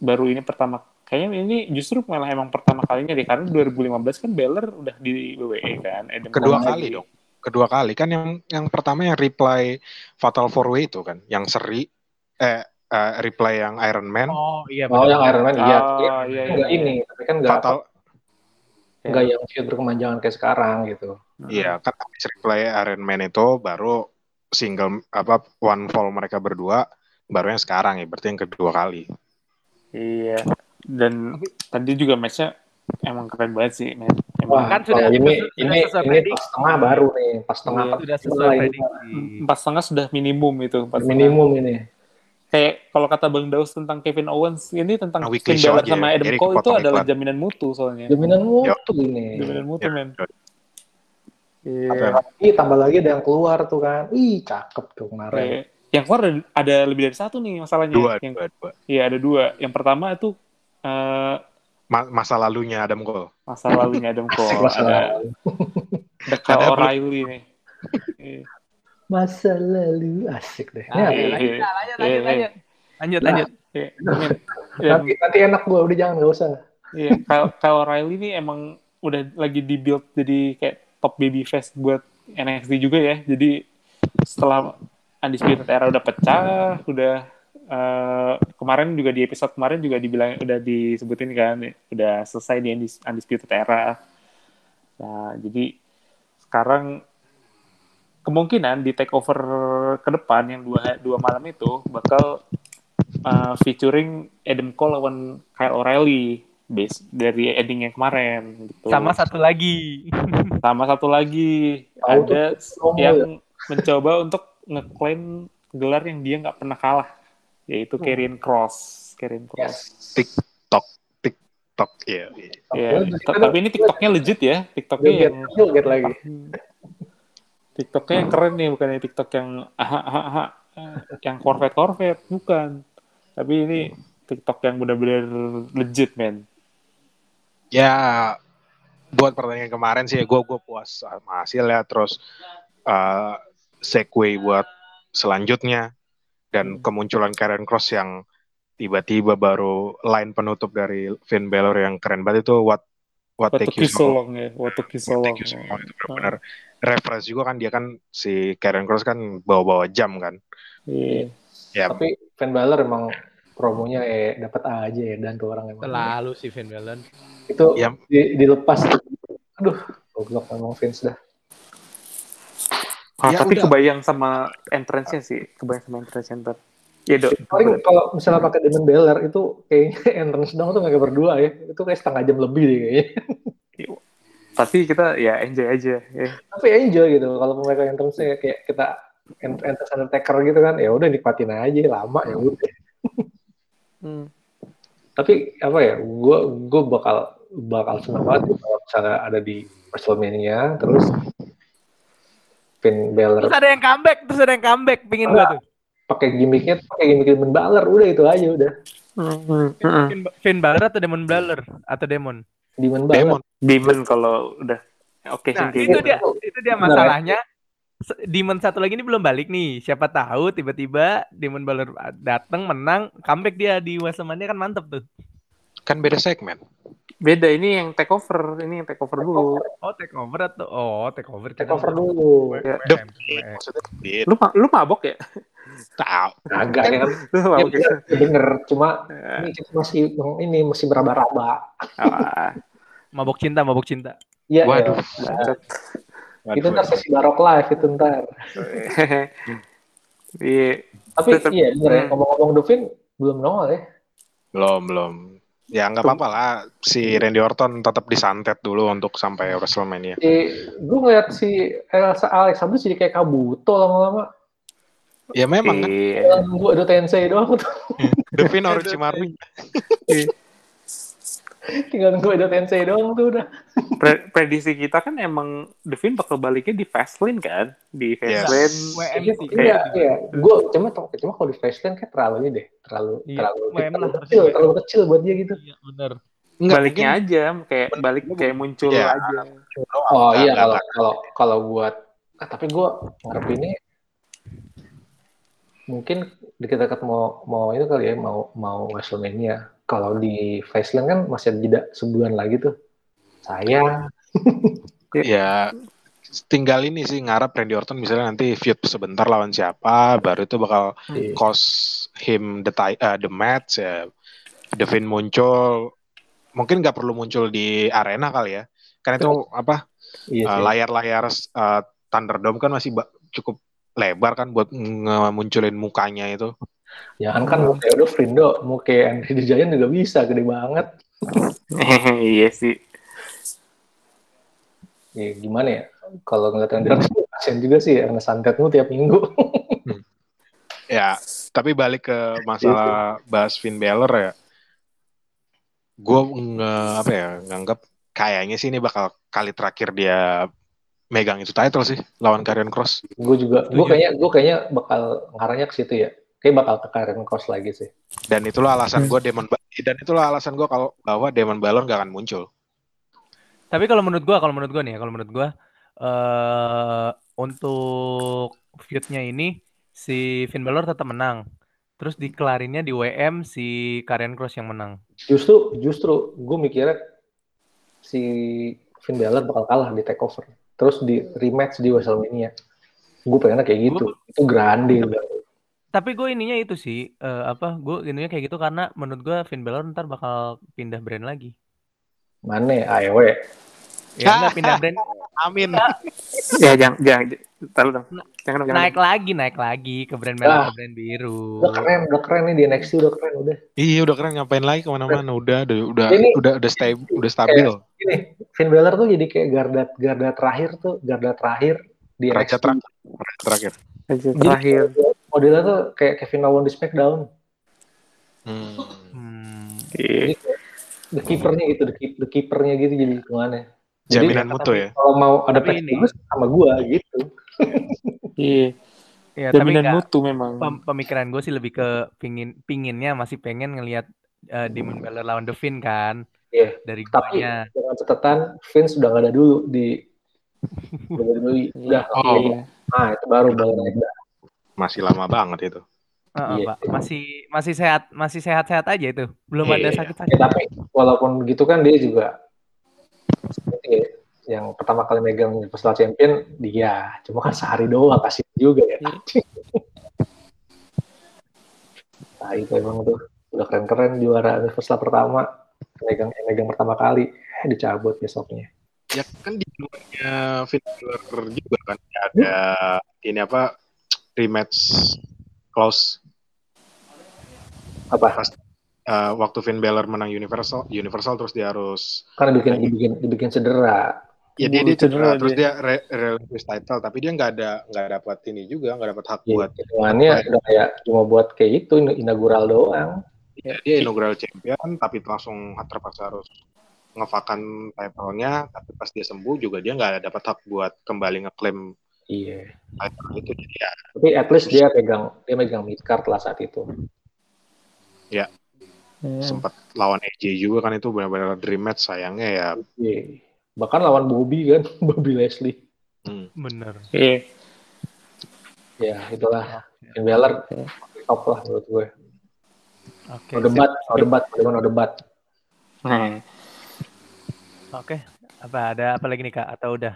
[SPEAKER 4] baru ini pertama kayaknya ini justru malah emang pertama kalinya deh karena 2015 kan Balor udah di WWE kan. Adam
[SPEAKER 2] Kedua
[SPEAKER 4] Cole
[SPEAKER 2] kali
[SPEAKER 4] lagi.
[SPEAKER 2] dong. Kedua kali kan yang yang pertama yang reply Fatal Four Way itu kan, yang seri eh eh, reply yang Iron Man,
[SPEAKER 1] Oh, iya
[SPEAKER 3] oh yang Iron Man iya
[SPEAKER 4] Oh, iya, iya,
[SPEAKER 3] nggak
[SPEAKER 4] iya.
[SPEAKER 3] ini tapi kan nggak
[SPEAKER 2] Fatal
[SPEAKER 3] nggak yang feud berkemanjangan kayak sekarang gitu
[SPEAKER 2] Iya, kan habis replay Iron Man itu baru single apa one fall mereka berdua baru yang sekarang ya, berarti yang kedua kali.
[SPEAKER 4] Iya. Dan tadi juga match-nya emang keren banget sih.
[SPEAKER 3] Wah,
[SPEAKER 4] Emang
[SPEAKER 1] Kan sudah-
[SPEAKER 3] ini
[SPEAKER 1] sudah
[SPEAKER 3] ini
[SPEAKER 1] sesuai
[SPEAKER 3] ini pas tengah baru nih, pas tengah
[SPEAKER 4] Iya,
[SPEAKER 3] pas
[SPEAKER 1] Sudah
[SPEAKER 3] tengah
[SPEAKER 1] sesuai prediksi.
[SPEAKER 4] empat setengah sudah minimum itu. setengah.
[SPEAKER 3] minimum ini.
[SPEAKER 4] Kayak kalau kata Bang Daus tentang Kevin Owens, ini tentang Finn
[SPEAKER 2] show
[SPEAKER 4] Balor
[SPEAKER 2] aja
[SPEAKER 4] sama
[SPEAKER 2] ya,
[SPEAKER 4] Adam
[SPEAKER 2] jadi
[SPEAKER 4] Cole itu adalah
[SPEAKER 2] iklan.
[SPEAKER 4] jaminan mutu soalnya.
[SPEAKER 3] Jaminan mutu ini.
[SPEAKER 4] Jaminan mutu,
[SPEAKER 2] Ya.
[SPEAKER 4] men.
[SPEAKER 2] Apa
[SPEAKER 4] Iya.
[SPEAKER 2] ya?
[SPEAKER 3] Ih, tambah lagi ada yang keluar tuh kan. Ih, cakep tuh kemarin.
[SPEAKER 4] Kayak- Yang keluar ada, ada lebih dari satu nih masalahnya.
[SPEAKER 2] Dua,
[SPEAKER 4] yang,
[SPEAKER 2] dua, dua.
[SPEAKER 4] Iya, ada dua. Yang pertama itu eh,
[SPEAKER 2] Ma- masa lalunya Adam Cole.
[SPEAKER 4] masa lalunya Adam (laughs) Cole.
[SPEAKER 3] Masa
[SPEAKER 4] ada
[SPEAKER 3] lalu.
[SPEAKER 4] ada Kyle
[SPEAKER 2] Ada-
[SPEAKER 4] O'Reilly nih. Iya.
[SPEAKER 3] Masa lalu asik deh.
[SPEAKER 1] Ah,
[SPEAKER 3] Ini
[SPEAKER 4] iya,
[SPEAKER 3] apa?
[SPEAKER 1] lanjut,
[SPEAKER 4] iya.
[SPEAKER 1] lanjut,
[SPEAKER 4] Iya,
[SPEAKER 1] lanjut,
[SPEAKER 4] iya.
[SPEAKER 1] lanjut. Lanjut, lanjut.
[SPEAKER 4] Iya, men. Dan-
[SPEAKER 3] nanti nanti enak gua udah jangan nggak usah.
[SPEAKER 4] Iya, Kyle O'Reilly ini emang udah lagi di build jadi kayak top baby face buat NXT juga ya. Jadi setelah Undisputed Era udah pecah, udah eh, kemarin juga di episode kemarin juga dibilang udah disebutin kan, udah selesai di Undis- Undisputed Era. Nah, jadi sekarang kemungkinan di takeover ke depan yang dua dua malam itu bakal uh, featuring Adam Cole lawan Kyle O'Reilly base dari ending yang kemarin gitu.
[SPEAKER 1] Sama satu lagi. (laughs)
[SPEAKER 4] sama satu lagi ada
[SPEAKER 3] promo
[SPEAKER 4] yang mencoba untuk ngeklaim gelar yang dia nggak pernah kalah yaitu Karrion Cross. Karrion Cross.
[SPEAKER 2] TikTok, TikTok, iya. iya.
[SPEAKER 4] Iya,
[SPEAKER 3] Oke,
[SPEAKER 4] t- tapi ini TikToknya legit ya, TikToknya yang
[SPEAKER 3] lagi.
[SPEAKER 4] TikToknya yang keren nih, bukan yang TikTok yang aha aha aha, eh, yang Corvette Corvette, bukan. Tapi ini TikTok yang benar-benar legit, man.
[SPEAKER 2] Ya, buat pertandingan kemarin sih gue gue puas sama hasilnya terus uh, segue buat selanjutnya dan kemunculan Karen Cross yang tiba-tiba baru line penutup dari Finn Balor yang keren banget itu what what
[SPEAKER 4] What
[SPEAKER 2] take
[SPEAKER 4] took
[SPEAKER 2] you
[SPEAKER 4] so long ya, what took you so long.
[SPEAKER 2] Take You So Long itu benar-benar reference juga kan dia kan si Karen Cross kan bawa-bawa jam kan
[SPEAKER 4] Iya.
[SPEAKER 2] ya
[SPEAKER 3] Tapi Finn Balor emang promonya eh dapat aja ya dan tuh orang emang.
[SPEAKER 1] Selalu si Finn Balor.
[SPEAKER 3] Itu
[SPEAKER 2] Ya.
[SPEAKER 3] di- dilepas. Aduh, goblok emang Vince dah.
[SPEAKER 4] Ah,
[SPEAKER 2] Ya
[SPEAKER 4] tapi
[SPEAKER 2] udah.
[SPEAKER 4] kebayang sama entrance-nya sih, kebayang sama entrance Iya, Dok.
[SPEAKER 3] Paling kalau misalnya pakai Demon Balor itu kayaknya (laughs) entrance dong tuh mereka berdua ya. Itu kayak setengah jam lebih deh kayaknya.
[SPEAKER 4] Pasti kita ya enjoy aja ya.
[SPEAKER 3] Tapi enjoy gitu. Kalau mereka entrance kayak kita ent- entrance Undertaker gitu kan, ya udah nikmatin aja lama ya udah.
[SPEAKER 4] Hmm.
[SPEAKER 3] Tapi apa ya, gue gue bakal bakal senang banget gitu kalau misalnya ada di WrestleMania terus Finn Balor
[SPEAKER 1] Terus ada yang comeback, terus ada yang comeback, pingin gua tuh.
[SPEAKER 3] Pakai gimmicknya pakai gimmick Demon Balor udah itu aja udah
[SPEAKER 1] Finn, Finn Balor atau Demon Balor atau Demon?
[SPEAKER 3] Demon banget.
[SPEAKER 2] Demon.
[SPEAKER 4] Demon kalau udah oke
[SPEAKER 1] Nah,
[SPEAKER 4] kayak
[SPEAKER 1] itu dia itu dia masalahnya. Demon satu lagi ini belum balik nih. Siapa tahu tiba-tiba Demon Balor datang menang, comeback dia di WrestleMania kan mantep tuh.
[SPEAKER 2] Kan beda segmen.
[SPEAKER 4] Beda ini yang take over, ini yang take over dulu.
[SPEAKER 1] Oh, take over atau oh, take over.
[SPEAKER 3] Take over dulu.
[SPEAKER 4] Ya. Lu lu mabok ya?
[SPEAKER 2] Tahu.
[SPEAKER 3] Agak ya kan.
[SPEAKER 4] Lu
[SPEAKER 3] bener. Cuma
[SPEAKER 4] Ya.
[SPEAKER 3] ini masih ini masih beraba-raba.
[SPEAKER 4] Ah,
[SPEAKER 1] Mabok cinta, mabok cinta.
[SPEAKER 3] Iya.
[SPEAKER 2] Waduh.
[SPEAKER 3] ya. Itu ntar sesi barok live itu ntar. (laughs)
[SPEAKER 4] Iya.
[SPEAKER 3] Tapi
[SPEAKER 4] Tetep-
[SPEAKER 3] iya bener ya
[SPEAKER 4] Hmm.
[SPEAKER 3] ngomong-ngomong Dovin belum nongol ya.
[SPEAKER 2] Belum, belum. Ya nggak apa-apa lah. Si Randy Orton tetap disantet dulu untuk sampai WrestleMania.
[SPEAKER 3] Si, gue ngeliat si Elsa Alexander jadi kayak kabuto lama-lama.
[SPEAKER 2] Ya memang kan.
[SPEAKER 4] Iya.
[SPEAKER 3] Gue ada Tensei doang tuh. (laughs)
[SPEAKER 2] Devin Orochimaru.
[SPEAKER 3] Tinggal gue ada Tensei doang tuh udah.
[SPEAKER 4] Pre- prediksi kita kan emang Devin bakal baliknya di Fastlane kan? Di
[SPEAKER 2] Yes.
[SPEAKER 4] Fastlane.
[SPEAKER 1] WM
[SPEAKER 3] Iya,
[SPEAKER 1] sih.
[SPEAKER 3] iya, iya. Gue cuma cuma kalau di Fastlane kayak terlalu ini deh, terlalu
[SPEAKER 1] Iya,
[SPEAKER 3] terlalu, terlalu kecil, terlalu kecil buat dia gitu.
[SPEAKER 1] Iya, bener.
[SPEAKER 2] Enggak,
[SPEAKER 4] baliknya aja kayak balik kayak muncul
[SPEAKER 2] Iya.
[SPEAKER 4] aja.
[SPEAKER 3] Oh iya kalau kalau kalau buat ah, tapi gue ngarepinnya mungkin deket-deket mau mau itu kali ya mau mau WrestleMania. Kalau di Fastlane kan masih ada jeda sebulan lagi tuh. Sayang. (laughs)
[SPEAKER 2] Ya tinggal ini sih ngarap Randy Orton misalnya nanti feud sebentar lawan siapa, baru itu bakal
[SPEAKER 3] Iya.
[SPEAKER 2] cost him the uh, the match ya. Devin muncul mungkin nggak perlu muncul di arena kali ya. Karena itu apa
[SPEAKER 3] Iya
[SPEAKER 2] uh, layar-layar uh, Thunderdome kan masih cukup lebar kan buat ngemunculin mukanya itu.
[SPEAKER 3] Jangan kan mau kayak udah Frindo, mau kayak Andre the Giant juga bisa, gede banget. (laughs)
[SPEAKER 4] iya sih.
[SPEAKER 3] Ya gimana ya? Kalau ngeliat Orton, kasian juga sih, karena santetmu tiap minggu.
[SPEAKER 2] Ya, tapi balik ke masalah bahas Finn Balor ya. Gue nge apa ya nganggap kayaknya sih ini bakal kali terakhir dia megang itu title sih lawan Karrion Cross.
[SPEAKER 3] gue juga, gue
[SPEAKER 1] Setuju.
[SPEAKER 3] kayaknya, gue kayaknya bakal ngarahnya ke situ ya. Kayak bakal ke Karen Cross lagi sih.
[SPEAKER 2] Dan itulah alasan gue Demon dan itulah alasan gue kalau bahwa Demon Balor gak akan muncul.
[SPEAKER 1] Tapi kalau menurut gua, kalau menurut gua nih, ya, kalau menurut gua eh untuk feud-nya ini si Finn Balor tetap menang. Terus dikelarinnya di WM si Karrion Cross yang menang.
[SPEAKER 3] Justru, justru gue mikirnya si Finn Balor bakal kalah di takeover. Terus di rematch di WrestleMania. Gue pengennya kayak gitu. Itu grande udah.
[SPEAKER 1] Tapi gue ininya itu sih eh, apa? Gue ininya kayak gitu karena menurut gua Finn Balor ntar bakal pindah brand lagi.
[SPEAKER 3] Mana ya? AEW.
[SPEAKER 1] Ya enggak (laughs) pindah brand,
[SPEAKER 2] Amin.
[SPEAKER 4] Ya jangan jangan taruh dong. Jangan dong, jangan.
[SPEAKER 1] naik lagi, naik lagi ke brand merah,
[SPEAKER 3] Ah.
[SPEAKER 1] ke brand biru.
[SPEAKER 3] Udah keren, udah keren nih di NXT udah keren udah.
[SPEAKER 2] iya udah keren ngapain lagi ke mana-mana udah udah udah
[SPEAKER 3] Ini-
[SPEAKER 2] udah udah, sta- udah stabil.
[SPEAKER 3] Ini Finn Balor tuh jadi kayak garda garda terakhir tuh, garda terakhir di
[SPEAKER 2] Raja
[SPEAKER 3] NXT.
[SPEAKER 2] terakhir. Raja terakhir.
[SPEAKER 3] Jadi
[SPEAKER 4] Terakhir.
[SPEAKER 3] modelnya tuh kayak Kevin Owens di SmackDown.
[SPEAKER 2] Hmm.
[SPEAKER 1] Hmm.
[SPEAKER 4] Iya.
[SPEAKER 3] The keepernya gitu, the, keep, the keepernya gitu jadi hitungannya. Jadi
[SPEAKER 2] Jaminan mutu ya.
[SPEAKER 3] kalau mau ada
[SPEAKER 1] Tapi ini-
[SPEAKER 3] sama gua gitu. (laughs)
[SPEAKER 4] Iya.
[SPEAKER 1] Ya, tapi
[SPEAKER 4] Jaminan
[SPEAKER 1] nggak-
[SPEAKER 4] mutu memang.
[SPEAKER 1] pem- pemikiran gue sih lebih ke pingin pinginnya masih pengen ngelihat eh, Demon Balor lawan The Finn kan.
[SPEAKER 3] Iya.
[SPEAKER 1] Dari
[SPEAKER 3] Tapi
[SPEAKER 1] guanya.
[SPEAKER 3] dengan catatan Vince udah nggak ada dulu di (laughs) WWE. Udah,
[SPEAKER 2] Oh.
[SPEAKER 3] iya. Nah, itu baru ada.
[SPEAKER 2] Masih lama banget itu.
[SPEAKER 1] Heeh,
[SPEAKER 3] Iya.
[SPEAKER 1] Pak. Masih masih sehat, masih sehat-sehat aja itu. Belum ada
[SPEAKER 2] Iya.
[SPEAKER 1] sakit-sakit.
[SPEAKER 3] Ya, tapi walaupun gitu kan dia juga seperti ya, yang pertama kali megang Universal Champion dia. Cuma kan sehari doang kasih juga ya. (laughs) nah itu emang tuh udah keren-keren juara Universal pertama megang megang pertama kali eh, dicabut besoknya.
[SPEAKER 2] Ya kan di Finn Balor juga kan ada ini apa rematch close
[SPEAKER 3] Apa?
[SPEAKER 2] Eh, waktu Finn Balor menang Universal Universal terus dia harus
[SPEAKER 3] Karena dibikin dibikin dibikin cedera.
[SPEAKER 2] ya dia, dia cedera
[SPEAKER 4] cedera
[SPEAKER 2] terus
[SPEAKER 4] dia.
[SPEAKER 2] dia re- relinquish title tapi dia nggak ada nggak dapat ini juga nggak dapat hak
[SPEAKER 3] Ya,
[SPEAKER 2] buat
[SPEAKER 3] hitungannya udah kayak cuma buat kayak itu inaugural doang.
[SPEAKER 2] ya, dia inaugural champion tapi langsung terpaksa harus ngefakan title-nya tapi pas dia sembuh juga dia nggak dapat hak buat kembali ngeklaim
[SPEAKER 3] Iya.
[SPEAKER 2] title itu jadi ya
[SPEAKER 3] Tapi at least dia pegang dia megang mid card lah saat itu.
[SPEAKER 4] Hmm.
[SPEAKER 2] sempat lawan AJ juga kan itu benar-benar dream match sayangnya ya
[SPEAKER 3] Iya. Bahkan lawan Bobby kan, (laughs) Bobby Leslie.
[SPEAKER 2] hmm,
[SPEAKER 1] Bener.
[SPEAKER 4] Iya.
[SPEAKER 3] Ya, itulah. Finn Balor top lah menurut gue.
[SPEAKER 1] Oke.
[SPEAKER 3] No debat, no debat, no no debat.
[SPEAKER 4] Nah,
[SPEAKER 1] sip. Oke. Apa ada apa lagi nih Kak atau udah?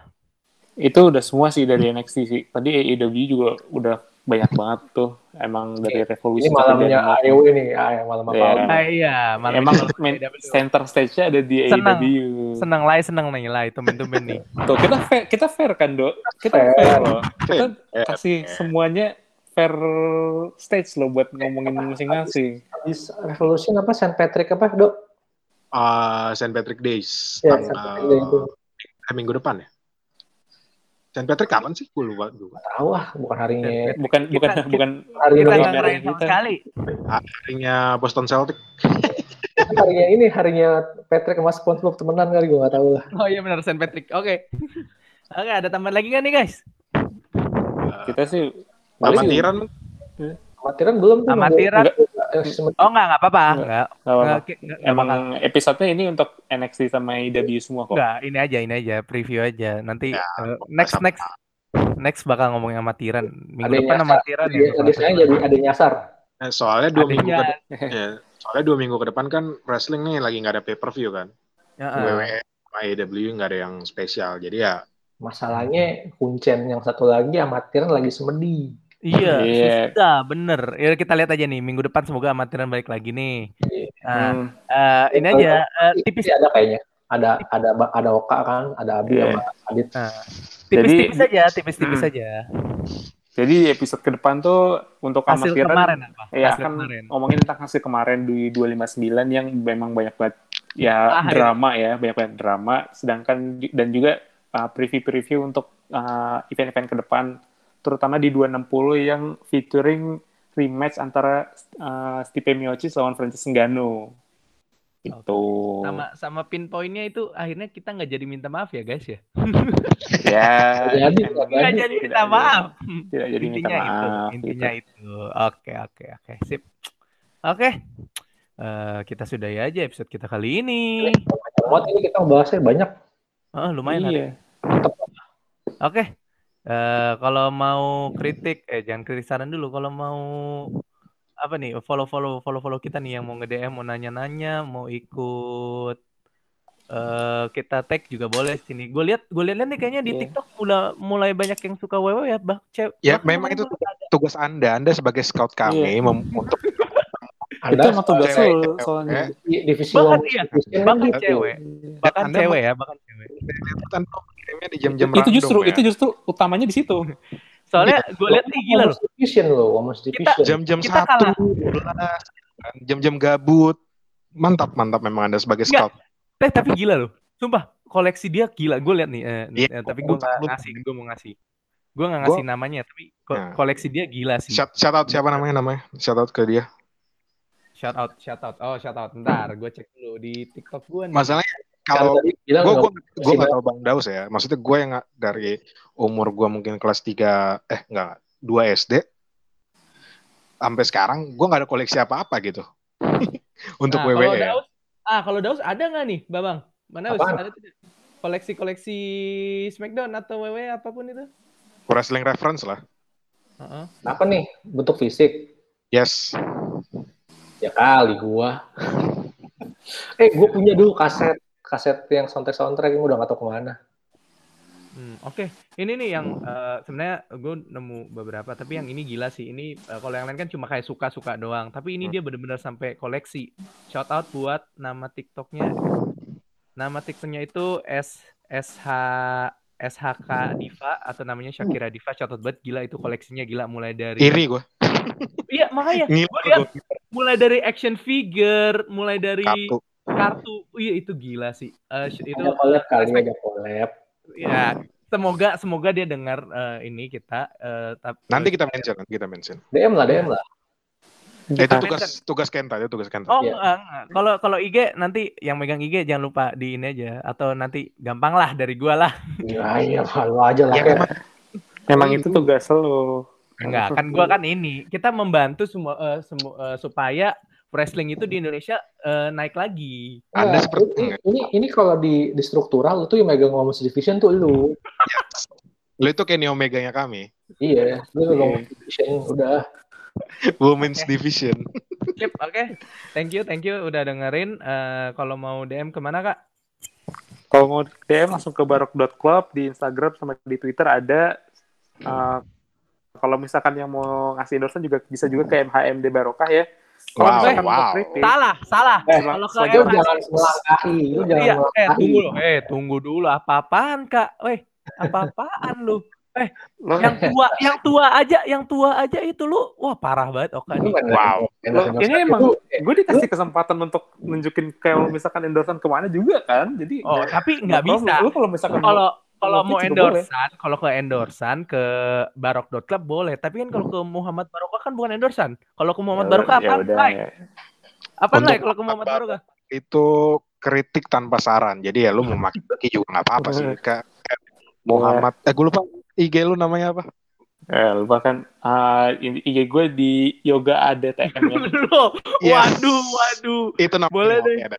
[SPEAKER 4] itu udah semua sih dari NXT sih. Tadi AEW juga udah banyak banget tuh. Emang dari revolusi.
[SPEAKER 3] Ini malamnya AEW nih, ah, yang malam apa?
[SPEAKER 4] Iya.
[SPEAKER 1] Ah, iya, malam
[SPEAKER 4] Emang main
[SPEAKER 1] AEW.
[SPEAKER 4] center stage-nya ada di
[SPEAKER 1] Senang.
[SPEAKER 4] AEW.
[SPEAKER 1] seneng lah, seneng nih lah itu tumben nih. (laughs)
[SPEAKER 4] Tuh, kita fair, kita fair kan, Dok? Kita
[SPEAKER 3] Fair.
[SPEAKER 4] fair loh. Kita kasih semuanya fair stage loh buat ngomongin masing-masing.
[SPEAKER 3] Revolution apa? Saint Patrick apa, Dok?
[SPEAKER 2] uh, St. Patrick Days
[SPEAKER 3] Ya,
[SPEAKER 2] tanggal
[SPEAKER 3] Saint Patrick Day itu.
[SPEAKER 2] eh, minggu depan ya St. Patrick kapan sih gue lupa juga
[SPEAKER 3] Tahu ah, bukan harinya
[SPEAKER 4] Bukan bukan
[SPEAKER 1] Kita-
[SPEAKER 4] bukan
[SPEAKER 3] hari
[SPEAKER 1] Kita nggak ngerayain sama
[SPEAKER 4] kita.
[SPEAKER 1] sekali.
[SPEAKER 2] harinya Boston Celtic
[SPEAKER 3] harinya ini harinya Patrick sama SpongeBob temenan kali gue gak tahu lah.
[SPEAKER 1] Oh iya benar Saint Patrick. Oke. Oke, ada tambahan lagi nggak nih guys?
[SPEAKER 4] kita sih
[SPEAKER 2] amatiran
[SPEAKER 3] Amatiran belum tuh.
[SPEAKER 1] Amatiran.
[SPEAKER 3] eh,
[SPEAKER 1] Oh enggak, enggak apa-apa.
[SPEAKER 4] Nggak.
[SPEAKER 1] Enggak.
[SPEAKER 4] Emang episode-nya ini untuk NXT sama AEW semua kok.
[SPEAKER 1] Enggak, ini aja, ini aja, preview aja. Nanti
[SPEAKER 2] Ya,
[SPEAKER 1] eh, next next next bakal ngomongin amatiran. Minggu
[SPEAKER 3] Ada yang
[SPEAKER 1] depan
[SPEAKER 3] nyasar.
[SPEAKER 1] amatiran ya.
[SPEAKER 3] Ada ada saya jadi ada nyasar.
[SPEAKER 2] Eh, soalnya dua minggu ke (laughs) ya, soalnya dua minggu ke depan kan wrestling nih lagi nggak ada pay per view kan
[SPEAKER 1] ya, eh.
[SPEAKER 2] WWE sama AEW nggak ada yang spesial jadi ya
[SPEAKER 3] Masalahnya kuncen yang satu lagi amatiran lagi semedi.
[SPEAKER 1] Iya,
[SPEAKER 4] Iya.
[SPEAKER 1] susah, bener. Ya kita lihat aja nih minggu depan semoga amatiran balik lagi nih. Nah,
[SPEAKER 4] Hmm.
[SPEAKER 1] eh, ini aja eh, tipis
[SPEAKER 3] ada kayaknya. Ada ada ada Oka kan, ada Abi
[SPEAKER 4] Iya.
[SPEAKER 3] sama Adit.
[SPEAKER 1] Nah, tipis-tipis aja, tipis-tipis
[SPEAKER 4] Hmm.
[SPEAKER 1] aja.
[SPEAKER 4] Jadi episode ke depan tuh untuk
[SPEAKER 1] Hasil
[SPEAKER 4] amatiran
[SPEAKER 1] kemarin apa?
[SPEAKER 4] ya
[SPEAKER 1] Hasil
[SPEAKER 4] akan
[SPEAKER 1] kemarin.
[SPEAKER 4] ngomongin tentang hasil kemarin di 259 yang memang banyak banget ya
[SPEAKER 1] Ah, iya.
[SPEAKER 4] drama ya, banyak banget drama sedangkan dan juga uh, preview-preview untuk uh, event-event ke depan terutama di 260 yang featuring rematch antara uh, Stipe Miocic lawan Francis Ngannou. Itu.
[SPEAKER 1] Sama sama pinpointnya itu akhirnya kita nggak jadi minta maaf ya guys ya. (laughs)
[SPEAKER 4] ya
[SPEAKER 3] Nggak jadi, nggak Jadi,
[SPEAKER 1] jadi
[SPEAKER 4] tidak
[SPEAKER 1] minta
[SPEAKER 4] jadi-
[SPEAKER 1] maaf.
[SPEAKER 4] Tidak jadi minta
[SPEAKER 1] intinya itu,
[SPEAKER 4] maaf.
[SPEAKER 1] intinya
[SPEAKER 4] gitu.
[SPEAKER 1] itu. Oke oke oke sip. Oke. Eh, kita sudahi aja episode kita kali ini.
[SPEAKER 3] Muat ini kita bahasnya banyak.
[SPEAKER 1] Oh, lumayan.
[SPEAKER 4] Iya.
[SPEAKER 1] Oke. Eh kalau mau kritik, eh jangan kritik saran dulu. Kalau mau apa nih follow follow follow follow kita nih yang mau nge DM mau nanya nanya mau ikut eh kita tag juga boleh sini. Gue lihat gue lihat nih kayaknya di
[SPEAKER 3] Iya.
[SPEAKER 1] TikTok mulai mulai banyak yang suka wewe ya bah.
[SPEAKER 2] Ya
[SPEAKER 1] bahkan
[SPEAKER 2] memang itu tugas anda anda sebagai scout kami
[SPEAKER 4] Iya.
[SPEAKER 2] mem- untuk
[SPEAKER 4] Itu
[SPEAKER 3] Anda
[SPEAKER 4] emang tugas
[SPEAKER 2] cewek,
[SPEAKER 4] lo soalnya.
[SPEAKER 3] di divisi
[SPEAKER 1] Bahkan iya, bahkan cewek, bahkan cewek ya, bahkan cewek.
[SPEAKER 2] Kan kirimnya di jam-jam
[SPEAKER 4] itu justru
[SPEAKER 2] random
[SPEAKER 4] itu
[SPEAKER 2] ya.
[SPEAKER 4] justru utamanya di situ. (laughs)
[SPEAKER 1] Soalnya gue lihat nih gila loh.
[SPEAKER 3] Loh,
[SPEAKER 1] Kita-
[SPEAKER 3] Division.
[SPEAKER 2] jam-jam satu
[SPEAKER 1] kalah.
[SPEAKER 2] belas, jam-jam gabut mantap mantap memang anda sebagai scout
[SPEAKER 1] Eh tapi gila loh. Sumpah, koleksi dia gila. Gue lihat nih, eh,
[SPEAKER 2] Iya,
[SPEAKER 1] eh, tapi gue nggak
[SPEAKER 2] lu-
[SPEAKER 1] ngasih, gue mau ngasih. Gue nggak ngasih namanya, tapi ko-
[SPEAKER 2] Nah.
[SPEAKER 1] koleksi dia gila sih.
[SPEAKER 2] shout, shout out siapa namanya namanya shout out ke dia
[SPEAKER 1] Shout out, shout out. Oh, shout out. Ntar gue cek dulu di TikTok gue nih.
[SPEAKER 2] masalahnya
[SPEAKER 3] Kan
[SPEAKER 2] kalau gue gue gue nggak tahu bang Daus ya maksudnya gue yang nggak- dari umur gue mungkin kelas 3 eh enggak 2 SD sampai sekarang gue nggak ada koleksi apa-apa gitu (laughs) untuk
[SPEAKER 1] Nah,
[SPEAKER 2] WWE
[SPEAKER 1] kalau
[SPEAKER 2] ya.
[SPEAKER 1] Daus, ah kalau Daus ada nggak nih, Babang? Mana Daus? Ada tidak? Koleksi-koleksi Smackdown atau WWE apa pun itu?
[SPEAKER 2] wrestling reference lah
[SPEAKER 1] Heeh.
[SPEAKER 3] apa nih bentuk fisik?
[SPEAKER 2] yes
[SPEAKER 3] Ya kali gua. eh, gua punya dulu kaset kaset yang soundtrack soundtrack yang udah nggak tahu ke mana.
[SPEAKER 1] Hmm, Oke, ini nih yang eh, sebenarnya gue nemu beberapa, tapi yang ini gila sih. Ini eh, kalau yang lain kan cuma kayak suka-suka doang, tapi ini dia bener-bener sampai koleksi. Shout out buat nama TikToknya. Nama TikToknya itu S SH SHK Diva atau namanya Shakira Diva. Shout out banget gila itu koleksinya gila mulai dari
[SPEAKER 2] iri gue
[SPEAKER 1] Iya, makanya Gua
[SPEAKER 2] gue
[SPEAKER 1] mulai dari action figure, mulai dari
[SPEAKER 2] kartu
[SPEAKER 1] kartu. Iya, itu gila sih. Eh, itu
[SPEAKER 3] Ada collab kali ada collab.
[SPEAKER 1] ya semoga semoga dia dengar eh, ini kita eh, tap-
[SPEAKER 2] nanti kita mention nanti kita mention
[SPEAKER 3] DM lah, DM lah.
[SPEAKER 2] Eh, itu tugas
[SPEAKER 1] mention.
[SPEAKER 2] tugas Kenta itu tugas Kenta
[SPEAKER 1] oh
[SPEAKER 3] Iya.
[SPEAKER 1] enggak, enggak. kalau kalau IG nanti yang megang IG jangan lupa di ini aja atau nanti gampang lah dari gua lah
[SPEAKER 3] Ya, iya, lu aja lah.
[SPEAKER 2] Ya,
[SPEAKER 3] kayak.
[SPEAKER 2] memang
[SPEAKER 4] Memang itu tugas lo.
[SPEAKER 1] enggak kan gua kan ini kita membantu semua eh, semu- eh, supaya wrestling itu di Indonesia uh, naik lagi.
[SPEAKER 2] Anda
[SPEAKER 3] Nah,
[SPEAKER 2] seperti
[SPEAKER 3] ini, ini ini kalau di di struktural lu tuh yang megang Women's Division tuh lu.
[SPEAKER 2] lu itu Kenny Omega-nya kami.
[SPEAKER 3] Iya, lu megang Women's Division udah.
[SPEAKER 2] Women's
[SPEAKER 1] Oke.
[SPEAKER 2] Division.
[SPEAKER 1] Sip, oke. Thank you, thank you udah dengerin. Eh, kalau mau DM ke mana kak?
[SPEAKER 4] Kalau mau DM langsung ke barok.club di Instagram sama di Twitter ada. Uh, kalau misalkan yang mau ngasih endorsement juga bisa juga ke MHMD Barokah ya. Kalau
[SPEAKER 2] Wow,
[SPEAKER 4] misalkan
[SPEAKER 2] wow.
[SPEAKER 4] kritik,
[SPEAKER 1] Salah, salah.
[SPEAKER 4] Eh,
[SPEAKER 1] kalau ke
[SPEAKER 3] Lu jangan melangkahi, lu jangan
[SPEAKER 1] Iya, eh tunggu loh, eh tunggu dulu apa-apaan kak? Weh, apa-apaan lu?
[SPEAKER 4] lo,
[SPEAKER 1] Yang tua, yang tua aja, yang tua aja itu lu, wah parah banget Oka
[SPEAKER 3] Lu
[SPEAKER 1] nih.
[SPEAKER 3] kan
[SPEAKER 2] Wow.
[SPEAKER 3] endorse-endorse
[SPEAKER 4] ini emang
[SPEAKER 3] eh,
[SPEAKER 4] gue dikasih kesempatan untuk nunjukin kalau misalkan endorsean ke mana juga kan. Jadi
[SPEAKER 1] Oh, tapi nggak bisa.
[SPEAKER 4] Lu kalau misalkan
[SPEAKER 1] Kalau kalau
[SPEAKER 4] Mau
[SPEAKER 1] endorsan, kalau ke endorsan ke Barok.club boleh, tapi kan kalau ke Muhammad Barokah kan bukan endorsan. Kalau ke Muhammad Barokah
[SPEAKER 4] ya
[SPEAKER 1] apa? Lai? Apa
[SPEAKER 2] Untuk
[SPEAKER 1] lah kalau ke Muhammad Barokah?
[SPEAKER 2] Itu kritik tanpa saran. Jadi ya lu mau (laughs) maki juga nggak apa-apa sih. (laughs) Kayak kayak Muhammad, eh gue lupa IG lu namanya apa?
[SPEAKER 4] Eh, lupa kan ah, ini IG gue di yoga ada TM ya. (laughs)
[SPEAKER 2] Yes.
[SPEAKER 1] waduh, waduh.
[SPEAKER 2] Itu namanya.
[SPEAKER 1] Boleh deh.
[SPEAKER 2] Ada.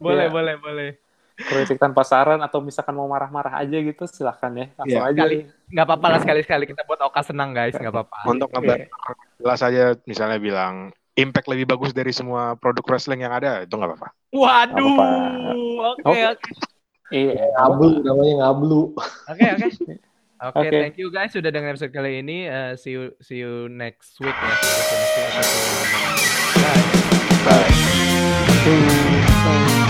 [SPEAKER 1] Boleh,
[SPEAKER 4] Iya.
[SPEAKER 1] boleh, boleh.
[SPEAKER 4] Kritik tanpa saran atau misalkan mau marah-marah aja gitu silahkan ya. Langsung
[SPEAKER 2] Iya.
[SPEAKER 4] aja.
[SPEAKER 1] Kali. Nggak apa-apa lah sekali-sekali kita buat Oka senang guys, nggak apa-apa.
[SPEAKER 2] Untuk ngebantu jelas aja misalnya bilang impact lebih bagus dari semua produk wrestling yang ada itu nggak apa-apa.
[SPEAKER 1] Waduh, oke,
[SPEAKER 4] Oke.
[SPEAKER 1] oke.
[SPEAKER 4] Iya.
[SPEAKER 3] Ngablu namanya ngablu.
[SPEAKER 1] Oke, oke. Oke, thank you guys sudah dengar episode kali ini. Eh, see you see you next week ya. Next week. Bye.
[SPEAKER 4] Bye.